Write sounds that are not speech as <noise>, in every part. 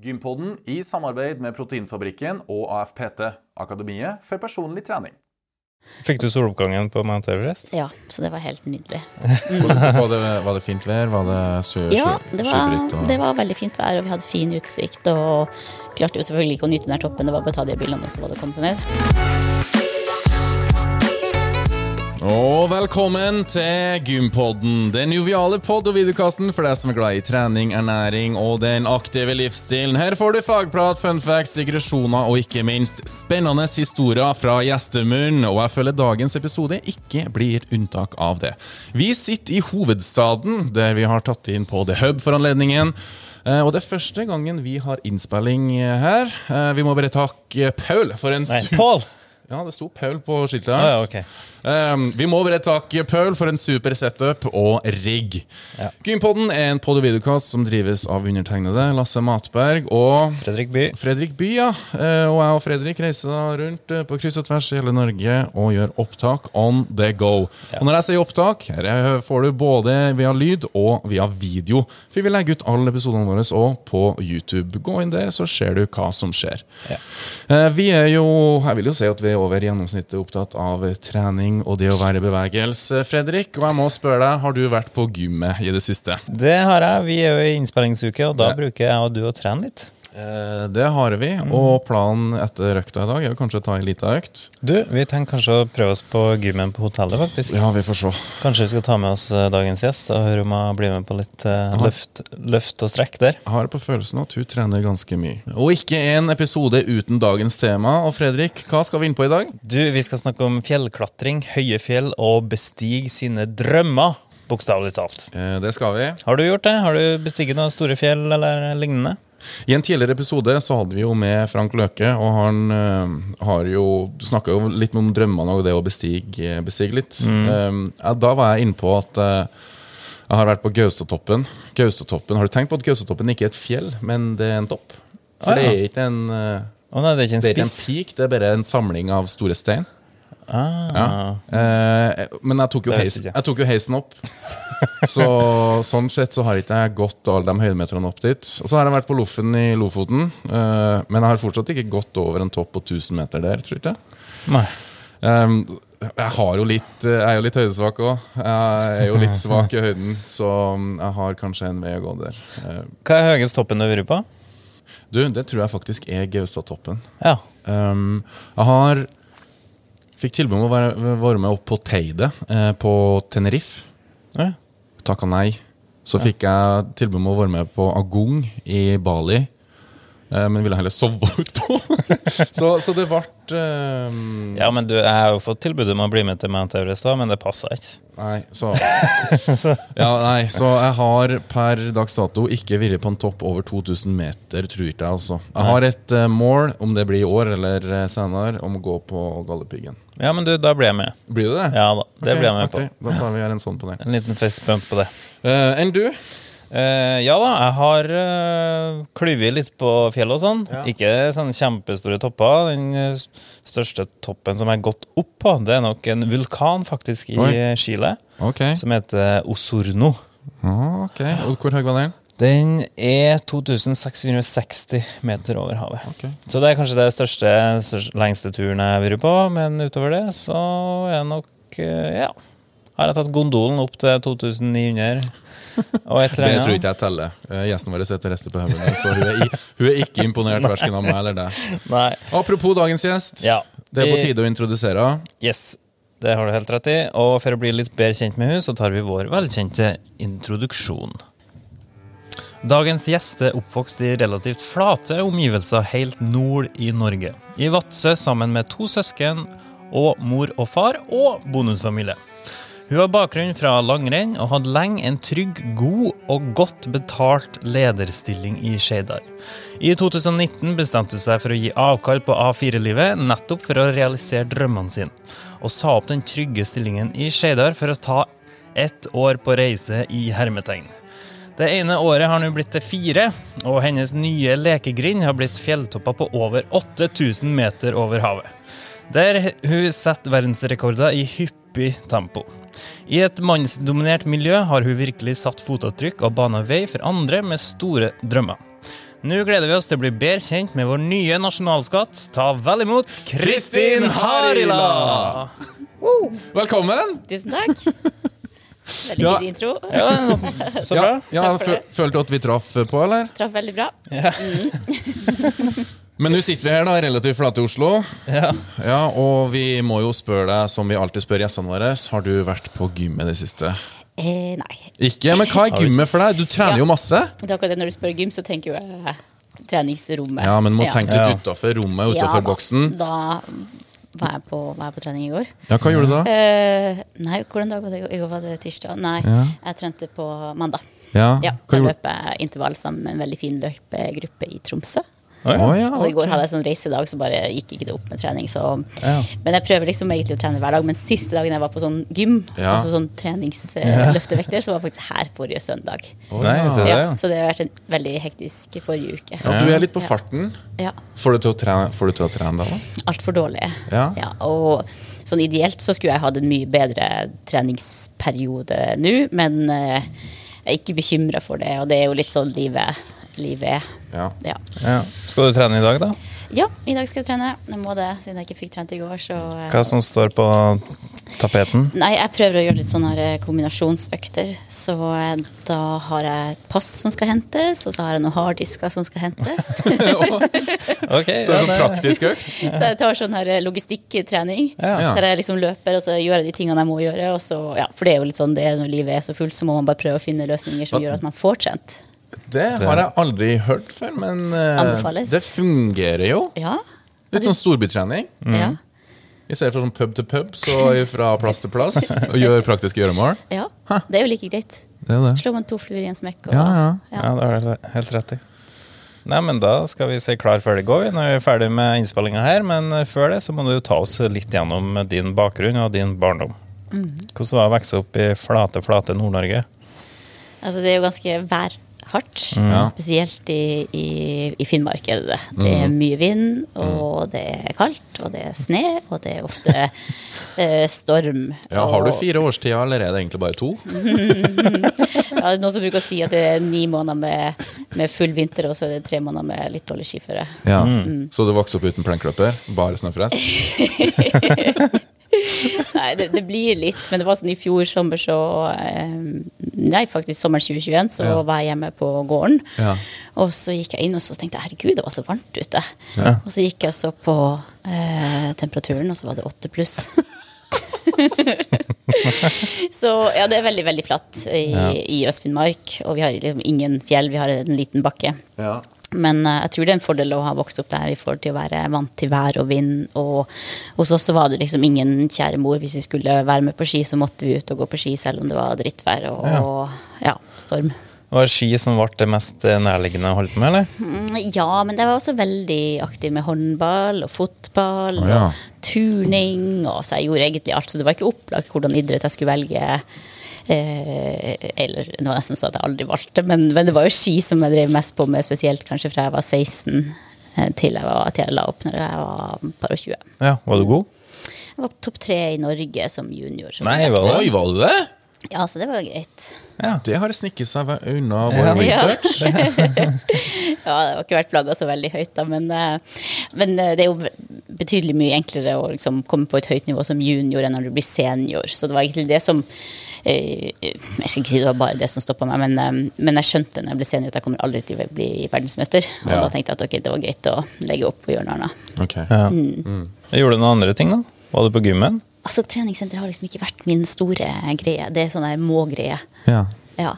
Gympodden i samarbeid med Proteinfabrikken og AFPT, Akademiet for personlig trening. Fikk du soloppgangen på Mount Everest? Ja, så det var helt nydelig. Var det, var det fint vær? Var det sø, Ja, det var, og- det var veldig fint vær, og vi hadde fin utsikt. Og klarte jo selvfølgelig ikke å nyte den toppen, det var bare å ta de bildene, og så var det å komme seg ned. Og velkommen til Gympodden, den joviale podd- og videokassen for deg som er glad i trening, ernæring og den aktive livsstilen. Her får du fagprat, fun facts, digresjoner og ikke minst spennende historier fra gjestemunn. Og jeg føler dagens episode ikke blir unntak av det. Vi sitter i hovedstaden, der vi har tatt inn på The Hub for anledningen. Eh, Og det er første gangen vi har innspilling eh, her. Eh, Vi må bare takke Paul for en Nei, Pål! Ja, det sto Paul på skiltet Ah, hans. ja, okay. Um, vi må bare takke Paul for en super setup og rigg. Ja. Gympodden er en pod- og videokast som drives av undertegnede Lasse Matberg og Fredrik By. Fredrik By. ja. Uh, og jeg og Fredrik reiser da rundt uh, på kryss og tvers i hele Norge og gjør opptak on the go. Og når jeg sier opptak, her er- får du både via lyd og via video. For vi legger ut alle episodene våre òg på YouTube. Gå inn der, så ser du hva som skjer. Ja. Uh, Vi er jo, jeg vil jo si at vi er over gjennomsnittet opptatt av trening og det å være i bevegelse, Fredrik. Og jeg må spørre deg, har du vært på gymmet i det siste? Det har jeg. Vi er jo i innspillingsuke, og da bruker jeg og du å trene litt. Eh, Det har vi, og planen etter økta i dag er kanskje å ta ei lita økt. Du, vi tenker kanskje å prøve oss på gymmen på hotellet, faktisk. Ja, vi får se. Kanskje vi skal ta med oss eh, dagens gjest og høre om hun blir med på litt eh, løft, løft og strekk der. Jeg har på følelsen at hun trener ganske mye. Og ikke en episode uten dagens tema. Og Fredrik, hva skal vi inn på i dag? Du, vi skal snakke om fjellklatring, høye fjell og bestig sine drømmer, bokstavelig talt. Det skal vi. Har du gjort det? Har du bestiget noen store fjell eller lignende? I en tidligere episode så hadde vi jo med Frank Løke, og han uh, har jo snakka jo litt om drømmene og det å bestige, bestige litt. Eh, ja, da var jeg inne på at uh, jeg har vært på Gaustatoppen. Gaustatoppen, Har du tenkt på at Gaustatoppen ikke er et fjell, men det er en topp? For Ah, ja. det er ikke en uh, oh, nei, det er ikke en det er ikke en peak, det er bare en samling av store stein. Ah. Ja. Eh, men jeg tok, jo Det heis, visste ikke jeg. tok jo heisen opp. <laughs> Så sånn sett så har ikke jeg gått alle de høydemeterne opp dit. Og så har jeg vært på Loffen i Lofoten, eh, men jeg har fortsatt ikke gått over en topp på 1000 meter der, tror jeg. Nei. Um, jeg har jo litt Jeg er jo litt høydesvak òg. Jeg er jo litt <laughs> svak i høyden, så jeg har kanskje en vei å gå der. Eh, Hva er høyest toppen du har vært på? du, det tror jeg faktisk er Gaustatoppen. Ja. Um, jeg har Fikk tilbud om å være, være med opp på Teide eh, på Tenerife. Ja. Takka nei. Så fikk jeg tilbud om å være med på Agung i Bali, men ville heller sove <laughs> utpå. så, så det ble um... Ja, men du, jeg har jo fått tilbudet om å bli med til Mount Everest, da, men det passa ikke. Nei, så Ja, nei, så jeg har per dags dato ikke vært på en topp over 2000 meter, tror ikke jeg, altså. Jeg har et uh, mål, om det blir i år eller eh, senere, om å gå på Galdhøpiggen. Ja, men du, da blir jeg med. Blir du det? Ja da, det okay, blir jeg med okay. på. Da tar vi en sånn på det. En liten fistbump på det. Uh, enn du? Eh, ja da, jeg har uh, klyvet litt på fjellet og sånn. Ja. Ikke sånne kjempestore topper. Den eh, største toppen som jeg har gått opp på, det er nok en vulkan faktisk i Oi. eh, Chile, Okay. som heter Osorno. Ah, ok. Og hvor høy var den? Den er 2660 meter over havet. Okay. Så det er kanskje det største, største lengste turen jeg har vært på, men utover det så er jeg nok uh, Ja. Har jeg tatt gondolen opp til 2900 og et eller Det tror ikke jeg teller. Eh, gjesten vår sitter resten på hodet, så hun er, hun er ikke imponert verken av meg eller deg. Apropos dagens gjest. Ja. Det er på tide å introdusere henne. Yes, det har du helt rett i. Og for å bli litt bedre kjent med henne, så tar vi vår velkjente introduksjon. Dagens gjest er oppvokst i relativt flate omgivelser helt nord i Norge. I Vadsø sammen med to søsken og mor og far og bonusfamilie. Hun har bakgrunn fra langrenn og hadde lenge en trygg, god og godt betalt lederstilling i Skeidar. I 2019 bestemte hun seg for å gi avkall på A4-livet, nettopp for å realisere drømmene sine, og sa opp den trygge stillingen i Skeidar for å ta ett år på reise i hermetegn. Det ene året har nå blitt til fire, og hennes nye lekegrind har blitt fjelltopper på over 8000 meter over havet. Der hun setter verdensrekorder i hyppig tempo. I et mannsdominert miljø har hun virkelig satt fotavtrykk og bana vei for andre med store drømmer. Nå gleder vi oss til å bli bedre kjent med vår nye nasjonalskatt. Ta vel imot Kristin Harila! Velkommen! Tusen takk. <laughs> Veldig Ja. fin intro. Ja, så <laughs> bra. ja, det. Følte du at vi traff på, eller? Traff veldig bra. <laughs> Men nå sitter vi her, da, relativt flate i Oslo. Ja. Ja, Og vi må jo spørre deg, som vi alltid spør gjestene våre, har du vært på gym i det siste? Eh, nei. Ikke? Men hva er <laughs> gymmet for deg? Du trener Ja. jo masse. Det er akkurat det, Når du spør gym, så tenker jo jeg treningsrommet. Ja, men må tenke Ja. litt utafor rommet, utafor boksen. Da var jeg, på, var jeg på trening i går. Ja, hva gjorde du da? Eh, nei, hvordan dag var det? i går? Var det tirsdag. Nei, Ja. jeg trente på mandag. Ja, Ja, Da løp jeg intervall sammen med en veldig fin løpegruppe i Tromsø. Å, ja. Oh, ja, Og i går hadde jeg sånn reisedag, så bare gikk ikke det opp med trening. Så. Ja. Men jeg prøver liksom egentlig å trene hver dag. Men siste dagen jeg var på sånn gym, Ja. altså sånn treningsløftevekter, så var jeg faktisk her forrige søndag. Oh, Nei, ja. det, Ja, ja. så det har vært en veldig hektisk forrige uke. Ja, du er litt på Ja. farten. Ja. Får du til å trene, får du til å trene da? da? Altfor dårlig. Ja. og sånn ideelt så skulle jeg hatt en mye bedre treningsperiode nå, men eh, jeg er ikke bekymra for det, og det er jo litt sånn livet, livet er. Ja. Ja. Ja. Skal du trene i dag, da? ja, i dag skal jeg trene. Jeg må det, siden jeg ikke fikk trent i går, så eh, Hva som står på tapeten? Nei, jeg prøver å gjøre litt sånne kombinasjonsøkter. Så eh, da har jeg et pass som skal hentes, og så har jeg noen harddisker som skal hentes. <laughs> okay, <laughs> Så det er en sånn praktisk økt? så jeg tar sånn her logistikktrening. Ja. Der jeg liksom løper, og så gjør jeg de tingene jeg må gjøre. Og så, ja, for det er jo litt sånn det når livet er så fullt, så må man bare prøve å finne løsninger som gjør at man får trent. Det har jeg aldri hørt før, men uh, det fungerer jo. Ja. Litt sånn storbytrening. Ja. I stedet for sånn pub til pub, så fra plass til plass. <laughs> Og gjør praktiske gjøremål. ja. Det er jo like greit. Det er det. Slår man to fluer i en smekk. Og, Ja, ja. Ja, det har du helt rett i. Nei, men Da skal vi se klar før det går. Nå er vi ferdig med innspillinga her, men før det så må du ta oss litt gjennom din bakgrunn og din barndom. Hvordan var det å vokse opp i flate, flate Nord-Norge? Altså, det er jo ganske værhardt. Ja. Spesielt i, i, i Finnmark er det det. Det er mye vind, og det er kaldt, og det er sne, og det er ofte eh, storm. Ja, Har du fire årstider, eller er det egentlig bare to? <laughs> Ja, noen som bruker å si at det er ni måneder med, med full vinter, og så er det tre måneder med litt dårlig skiføre. Ja. Så du vokste opp uten plenkløper? Bare snøfres? <laughs> <laughs> Nei, det, det blir litt, men det var sånn i fjor sommer så eh, Nei, faktisk sommeren 2021 så Ja. var jeg hjemme på gården. Ja. Og så gikk jeg inn og så tenkte jeg, herregud, det var så varmt ute. Ja. Og så gikk jeg så på eh, temperaturen, og så var det åtte pluss. <laughs> så ja, det er veldig, veldig flatt i, i Øst-Finnmark. Og vi har liksom ingen fjell, vi har en liten bakke. Ja. Men eh, jeg tror det er en fordel å ha vokst opp der i forhold til å være vant til vær og vind. Og hos oss så var det liksom ingen kjære mor. Hvis vi skulle være med på ski, så måtte vi ut og gå på ski selv om det var drittvær og ja. storm. Var det ski som ble det mest nærliggende å holde på med, eller? Mm, Ja, men jeg var også veldig aktiv med håndball og fotball oh, ja. og turning. Og så jeg gjorde egentlig alt, så det var ikke opplagt hvordan idrett jeg skulle velge. Eh, eller nå nesten så at jeg aldri valgte, men, men det var jo ski som jeg drev mest på med, spesielt kanskje fra jeg var 16 eh, til jeg, var, til jeg la opp når jeg var par og 20. Ja, Var du god? Jeg var topp tre i Norge som junior. Som Nei, var? Oi, var du det? Ja, så det var greit. Ja. Det har snikket seg unna vår <laughs> Ja. research. <laughs> Ja, det har ikke vært flagga så veldig høyt, da, men, eh, men det er jo betydelig mye enklere å liksom komme på et høyt nivå som junior enn når du blir senior. Så det var egentlig det som Jeg skal ikke si det var bare det som stoppa meg, men, eh, men jeg skjønte når jeg ble senior at jeg kommer aldri til å bli verdensmester. Og Ja. da tenkte jeg at ok, det var greit å legge opp og gjøre noe annet. Okay. Ja. Mm. Gjorde du noen andre ting, da? Var du på gymmen? Altså, Treningssenter har liksom ikke vært min store greie. Det er sånn der må-greie. Ja. Ja.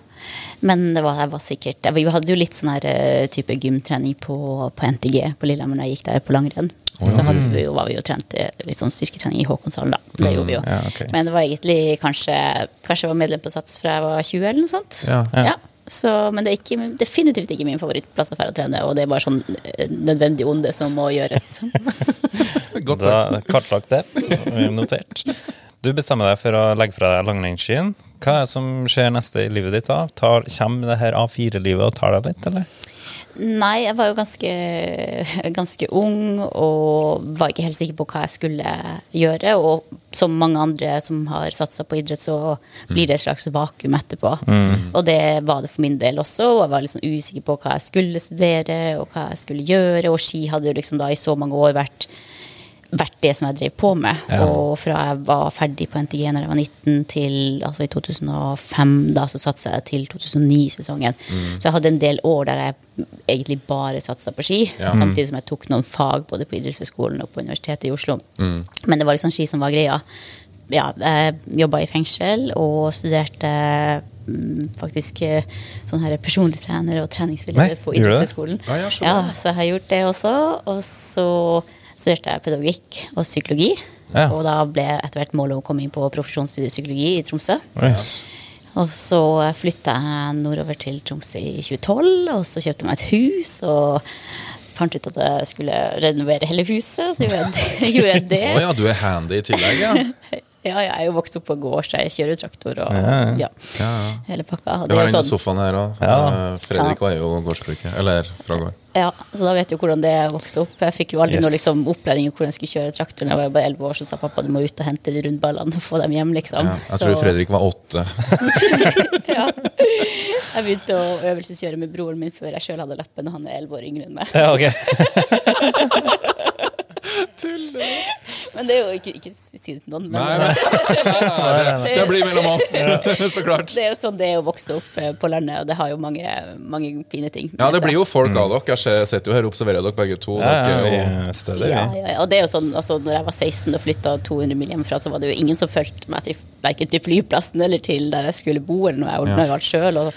Men det var, jeg var sikkert jeg, Vi hadde jo litt sånn her eh, type gymtrening på, på NTG på Lillehammer da jeg gikk der på langrenn. Så hadde vi jo, var vi jo trent eh, litt sånn styrketrening i Håkonshallen, da. Det gjorde vi jo. ja, okay. Men det var egentlig kanskje Kanskje jeg var medlem på Sats fra jeg var 20, eller noe sånt. Ja. Ja. Så, men det er ikke, definitivt ikke min favorittplass å dra og trene, og det er bare sånn eh, nødvendig onde som må gjøres. <laughs> Godt sagt. Kartlagt det. Notert. Du bestemmer deg for å legge fra deg langrennsskien. Hva er det som skjer neste i livet ditt da? Tar, kommer det her A4-livet og tar deg litt, eller? Nei, jeg var jo ganske, ganske ung og var ikke helt sikker på hva jeg skulle gjøre. Og som mange andre som har satsa på idrett, så blir det et slags vakuum etterpå. Og det var det for min del også. Og jeg var sånn usikker på hva jeg skulle studere og hva jeg skulle gjøre. Og ski hadde jo liksom da i så mange år vært vært det som jeg drev på med. Ja. Og fra jeg var ferdig på NTG når jeg var 19 til altså i 2005, da så satsa jeg til 2009-sesongen. Så jeg hadde en del år der jeg egentlig bare satsa på ski, Ja. samtidig som jeg tok noen fag både på idrettshøyskolen og på Universitetet i Oslo. Men det var liksom ski som var greia. Ja, jeg jobba i fengsel og studerte mm, faktisk eh, sånn her personlig trener og treningsvillig på idrettshøyskolen. Ja, ja, så ja, så jeg har gjort det også. Og så studerte jeg pedagogikk og psykologi. Ja. Og da ble etter hvert målet å komme inn på profesjonsstudiet psykologi i Tromsø. Yes. Og så flytta jeg nordover til Tromsø i 2012, og så kjøpte jeg meg et hus. og fant ut at jeg skulle renovere hele huset, så gjorde jeg, <laughs> gjorde det. Å ja, du er handy i tillegg, ja. <laughs> Ja, jeg er jo vokst opp på gård, så jeg kjører traktor og Ja, hele pakka. Det Du har denne sånn, sofaen her òg. Ja. Fredrik var jo gårdsbruker. Eller fra gård. ja, så da vet du hvordan det er å vokse opp. Jeg fikk jo aldri Yes. noe liksom, opplæring i hvordan jeg skulle kjøre traktoren. Jeg var jo bare 11 år, så sa pappa du må ut og hente de rundballene og få dem hjem, liksom. Ja, jeg Så- tror Fredrik var åtte. <laughs> ja. Jeg begynte å øvelseskjøre med broren min før jeg sjøl hadde lappen, og han er 11 år yngre enn meg. Ja, <laughs> ok. Men det er jo ikke, ikke si det til noen. Men Nei, nei. <laughs> Det, det blir mellom oss, <laughs> så klart. det er jo sånn det er å vokse opp eh, på landet, og det har jo mange, mange fine ting. Ja, det blir jo folk av dere. Jeg ser- sitter jo her og observerer dere begge to. Ja, ja, Dere og... er er stødige, ja, ja, ja, og det er jo sånn, altså, når jeg var 16 og flytta 200 mil hjemmefra, så var det jo ingen som fulgte meg til, verken til flyplassen eller til der jeg skulle bo. eller noe. Jeg ordna jo alt sjøl og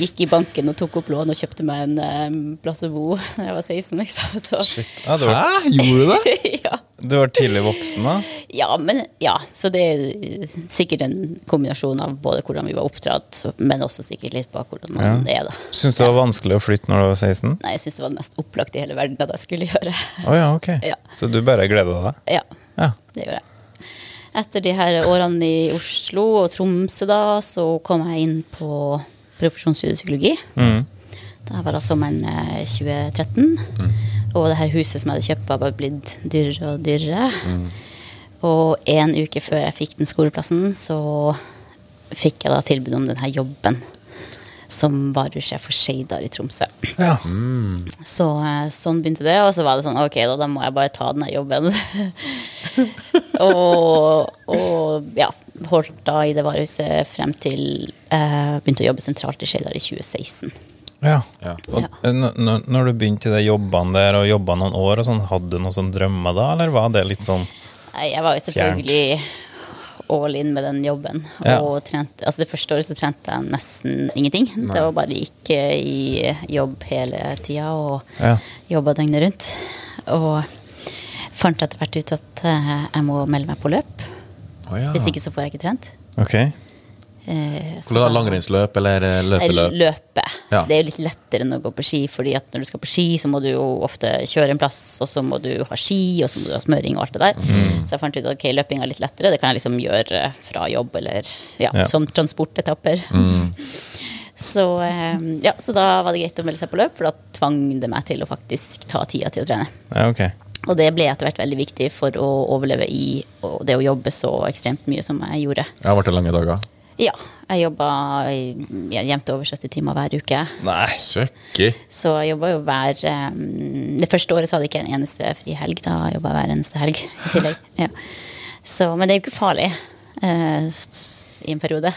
gikk i banken og tok opp lån og kjøpte meg en um, plass å bo <laughs> da jeg var 16. Liksom. Så, Ja, var, Hæ, gjorde du det? Ja. du var tidlig voksen, da? <laughs> Ja, men ja. Så det er sikkert en kombinasjon av både hvordan vi var oppdratt, men også sikkert litt på hvordan man er, da. Syns du det var vanskelig å flytte når du var 16? Nei, jeg syns det var det mest opplagte i hele verden at jeg skulle gjøre. Oh, ja, ok. <laughs> Ja. Så du bare gleda deg? Ja, Ja. det gjorde jeg. Etter de her årene i Oslo og Tromsø, da, så kom jeg inn på profesjonsstudiet psykologi. Mm. Det var da sommeren eh, 2013. Og det her huset som jeg hadde kjøpt, var bare blitt dyrere og dyrere. Og en uke før jeg fikk den skoleplassen, så fikk jeg da tilbud om denne jobben som varusjef for Skeidar i Tromsø. Ja. Så eh, sånn begynte det, og så var det sånn ok, da, da må jeg bare ta denne jobben. <laughs> og, og ja, holdt da i det varehuset frem til eh, begynte å jobbe sentralt i Skeidar i 2016. ja. Ja. Og, når du begynte i de jobbene der og jobba noen år, og sånn, hadde du noen sånne drømmer da, eller var det litt sånn Nei, jeg var jo selvfølgelig all in med den jobben. Ja. Og trente, altså det første året så trente jeg nesten ingenting. Det var bare gikk eh, i jobb hele tida og Ja. jobba døgnet rundt. Og fant etter hvert ut at eh, jeg må melde meg på løp. Oh, ja. Hvis ikke så får jeg ikke trent. Ok. Eh, Hvordan da, Langrennsløp eller eh, løpeløp? Løpe. Ja. Det er jo litt lettere enn å gå på ski, fordi at når du skal på ski, så må du jo ofte kjøre en plass, og så må du ha ski, og så må du ha smøring og alt det der. Mm. Så jeg fant ut ok, løping er litt lettere, det kan jeg liksom gjøre fra jobb eller ja, Ja. som transportetapper. Mm. <laughs> Så, eh, ja, så da var det greit å melde seg på løp, for da tvang det meg til å faktisk ta tida til å trene. Ja, okay. Og det ble etter hvert veldig viktig for å overleve i det å jobbe så ekstremt mye som jeg gjorde. Ja, vært der lange dager. Ja, jeg jobba jevnt over 70 timer hver uke. Nei. søkker. Så jeg jobba jo hver um, Det første året så hadde jeg ikke en eneste fri helg. Da jobba hver eneste helg i tillegg. <laughs> Ja. Så, men det er jo ikke farlig uh, i en periode.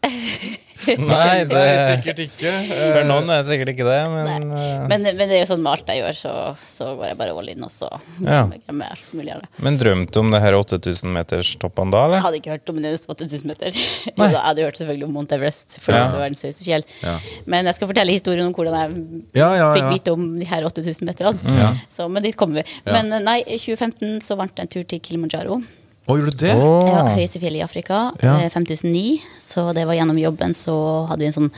Nei, det er sikkert ikke. <laughs> For noen er det sikkert ikke det, men eh, Men, men det er jo sånn med alt jeg gjør, så, så går jeg bare all in, og så Ja. jeg alt mulig av det. Men drømte du om det her 8000-meterstoppene da, Jeg eller? hadde ikke hørt om den eneste 8000 meter. <laughs> Jo, da, jeg hadde hørt selvfølgelig om Mount Everest, for Ja. det var verdens høyeste fjell. Ja. Men jeg skal fortelle historien om hvordan jeg Ja, ja, fikk vite om de her 8000 meterne. Ja. Så, men dit kommer vi. Ja. Men eh, nei, i 2015 så vant jeg en tur til Kilimanjaro. Å, gjorde du det? Ja, Åh. høyeste fjell i Afrika. Ja. eh, 5009. Så det var gjennom jobben så hadde vi en sånn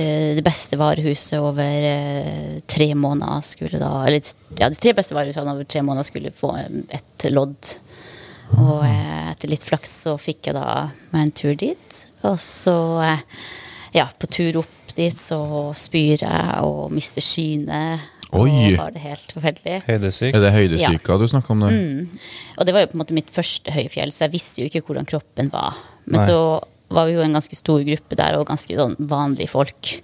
eh, Det beste varehuset over eh, tre måneder skulle da Eller ja, de tre beste varehusene over tre måneder skulle få eh, et lodd. Og eh, etter litt flaks så fikk jeg da meg en tur dit. Og så, eh, ja, på tur opp dit, så spyr jeg og mister synet. Oi. Og var det helt forferdelig. Høydesyk. Er det høydesyka du snakker om der? Og det var jo på en måte mitt første høye fjell, så jeg visste jo ikke hvordan kroppen var. Men Nei. så var vi jo en ganske stor gruppe der, og ganske sånn vanlige folk.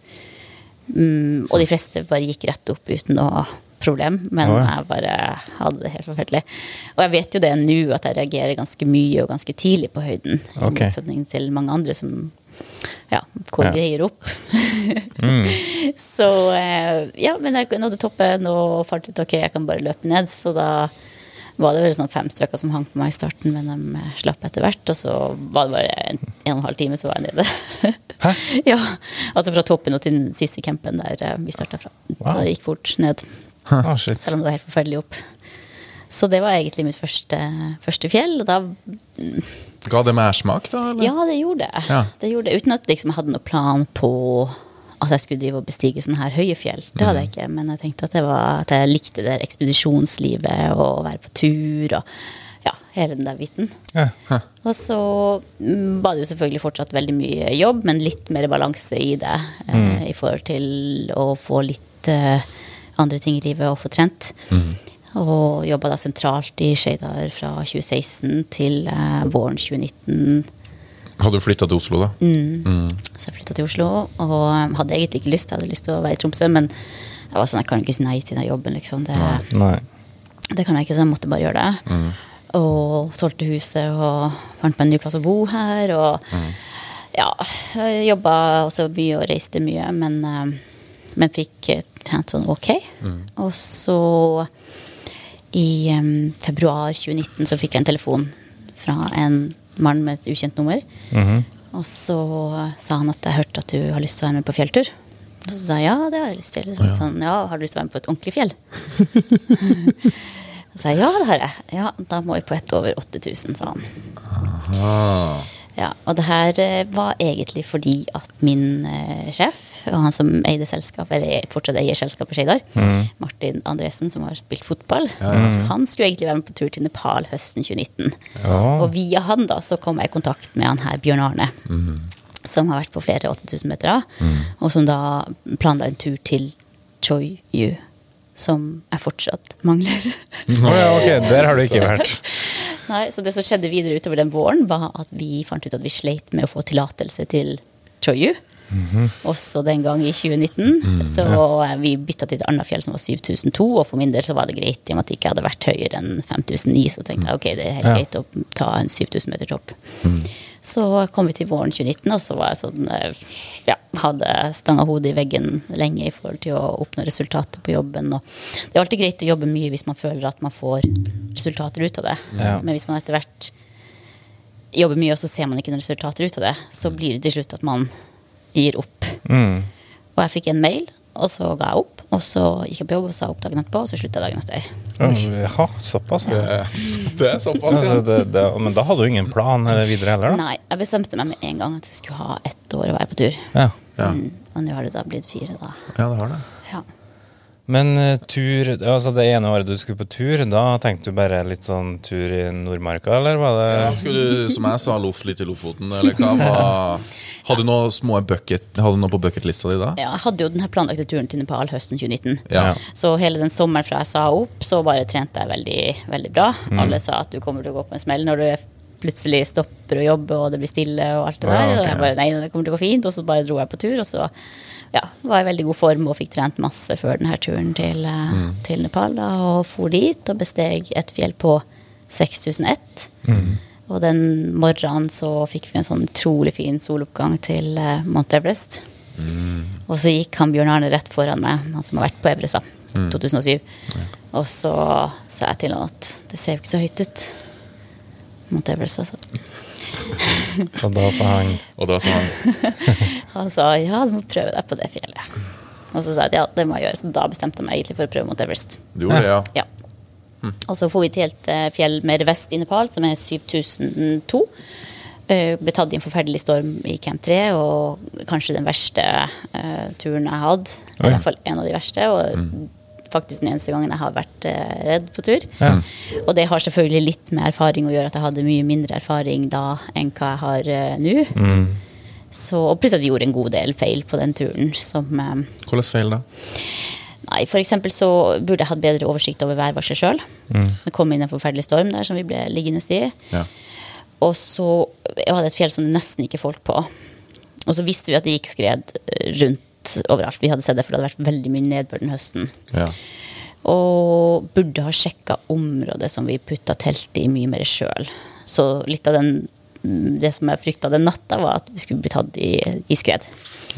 Mm, og de fleste bare gikk rett opp uten noe problem, men oh, ja. jeg bare hadde det helt forferdelig. Og jeg vet jo det nå, at jeg reagerer ganske mye og ganske tidlig på høyden. I Ok. motsetning til mange andre som ja, hvor Ja. greier opp. <laughs> så eh, ja, men jeg nådde toppen og fant ut ok, jeg kan bare løpe ned. Så da var det vel sånn fem stykker som hang på meg i starten, men de eh, slapp etter hvert. Og så var det bare en, en og en halv time, så var jeg nede. Hæ? <laughs> ja, Altså fra toppen og til den siste campen der eh, vi starta fra. Wow. Så det gikk fort ned, Ah, selv om det var helt forferdelig opp. Så det var egentlig mitt første, første fjell, og da Ga det mersmak, da? Eller? Ja, det gjorde det. Ja. det gjorde det. Uten at liksom, jeg hadde noen plan på at jeg skulle drive og bestige sånne her høye fjell. Det hadde jeg ikke, men jeg tenkte at, det var, at jeg likte det ekspedisjonslivet og å være på tur og ja, hele den der biten. Ja. Og så mm, var det jo selvfølgelig fortsatt veldig mye jobb, men litt mer balanse i det. Eh, I forhold til å få litt eh, andre ting i livet og få trent. Og jobba da sentralt i Skeidar fra 2016 til eh, våren 2019. Hadde du flytta til Oslo, da? Så jeg flytta til Oslo og hadde egentlig ikke lyst. Jeg hadde lyst til å være i Tromsø, men jeg var sånn, jeg kan ikke si nei til den jobben. Liksom. Det, Nei. det kan jeg ikke, så jeg måtte bare gjøre det. Og solgte huset og fant meg en ny plass å bo her. Og ja, så jobba også mye og reiste mye, men, um, men fikk tjent sånn ok. Og så i um, februar 2019 så fikk jeg en telefon fra en mann med et ukjent nummer. Og så sa han at jeg hørte at du har lyst til å være med på fjelltur. Og så sa jeg ja, det har jeg lyst til. Så sa han ja, har du lyst til å være med på et ordentlig fjell? <laughs> Så sa jeg ja, det har jeg. Ja, da må vi på ett over 8000, sa han. Ah. Ja, og det her eh, var egentlig fordi at min eh, sjef, og han som eide selskap, eller fortsatt eier selskapet Skeidar, Martin Andresen, som har spilt fotball, han skulle egentlig være med på tur til Nepal høsten 2019. Ja. Og via han da så kom jeg i kontakt med han her Bjørn Arne, som har vært på flere 8000 meter, og som da planla en tur til Choyu, som jeg fortsatt mangler. Oh, ja, ok, der har du ikke vært. <laughs> Nei, så det som skjedde videre utover den våren, var at vi fant ut at vi sleit med å få tillatelse til Choyu. Også den gang i 2019. så ja. vi bytta til et annet fjell som var 7002, og for min del så var det greit i og med at det ikke hadde vært høyere enn 5009. Så tenkte jeg ok, det er helt Ja. greit å ta en 7000 meter topp. Så kom vi til våren 2019, og så var jeg sånn eh, Ja, hadde stanga hodet i veggen lenge i forhold til å oppnå resultater på jobben. Og det er alltid greit å jobbe mye hvis man føler at man får resultater ut av det. Ja. Men hvis man etter hvert jobber mye, og så ser man ikke noen resultater ut av det, så blir det til slutt at man gir opp. Mm. Og jeg fikk en mail, og så ga jeg opp. Og så gikk jeg på jobb og sa opp dagen etterpå, og så slutta jeg dagen etter. Jaha, såpass. Ja. Det, det er såpass, Altså, ja. det, det, men da hadde du ingen plan eh, videre heller, da? Nei, jeg bestemte meg med en gang at jeg skulle ha ett år å være på tur. Ja. Ja. Mm, og nå har det da blitt fire, da. ja, det har det. Men eh, tur, altså det ene året du skulle på tur, da tenkte du bare litt sånn tur i Nordmarka, eller var det Ja, skulle du, som jeg sa, loff litt i Lofoten, eller hva var <laughs> Hadde du noe små bucket Hadde du noe på bucketlista di da? ja, jeg hadde jo den planlagte turen til Nepal høsten 2019. Ja. Så hele den sommeren fra jeg sa opp, så bare trente jeg veldig, veldig bra. Mm. Alle sa at du kommer til å gå på en smell når du plutselig stopper å jobbe og det blir stille og alt det Ja, der. Og jeg bare nei, det kommer til å gå fint. Og så bare dro jeg på tur, og så ja, var i veldig god form og fikk trent masse før denne turen til, eh, Mm. til Nepal. Da, og for dit og besteg et fjell på 6001. Og den morgenen så fikk vi en sånn utrolig fin soloppgang til uh, Mount Everest. Og så gikk han Bjørn Arne rett foran meg, han som har vært på Everest, da, 2007. Og så sa jeg til han at det ser jo ikke så høyt ut. Mount Everest, altså. Og da sa han Og da sa han <laughs> Han sa ja, du må prøve deg på det fjellet. Og så sa jeg ja, det må jeg gjøre. Så da bestemte jeg meg egentlig for å prøve mot Everest. Du gjorde det, ja. Ja. Og så får vi til et eh, fjell mer vest i Nepal, som er 7002. Eh, ble tatt i en forferdelig storm i Camp 3, og kanskje den verste uh, turen jeg hadde. I hvert fall en av de verste. Og faktisk den eneste gangen jeg har vært eh, redd på tur. Ja. Og det har selvfølgelig litt med erfaring å gjøre at jeg hadde mye mindre erfaring da enn hva jeg har eh, nå. Så, og pluss at vi gjorde en god del feil på den turen. Som, eh, Hvordan feil da? nei, for eksempel så burde jeg hatt bedre oversikt over værvarselet sjøl. Det kom inn en forferdelig storm der som vi ble liggende i. Ja. Og så jeg hadde et fjell som det nesten ikke folk på. Og så visste vi at det gikk skred eh, overalt. Vi hadde sett det, for det hadde vært veldig mye nedbør den høsten. Ja. Og burde ha sjekka området som vi putta teltet i, mye mer sjøl. Så litt av den, det som jeg frykta den natta, var at vi skulle bli tatt i, i skred.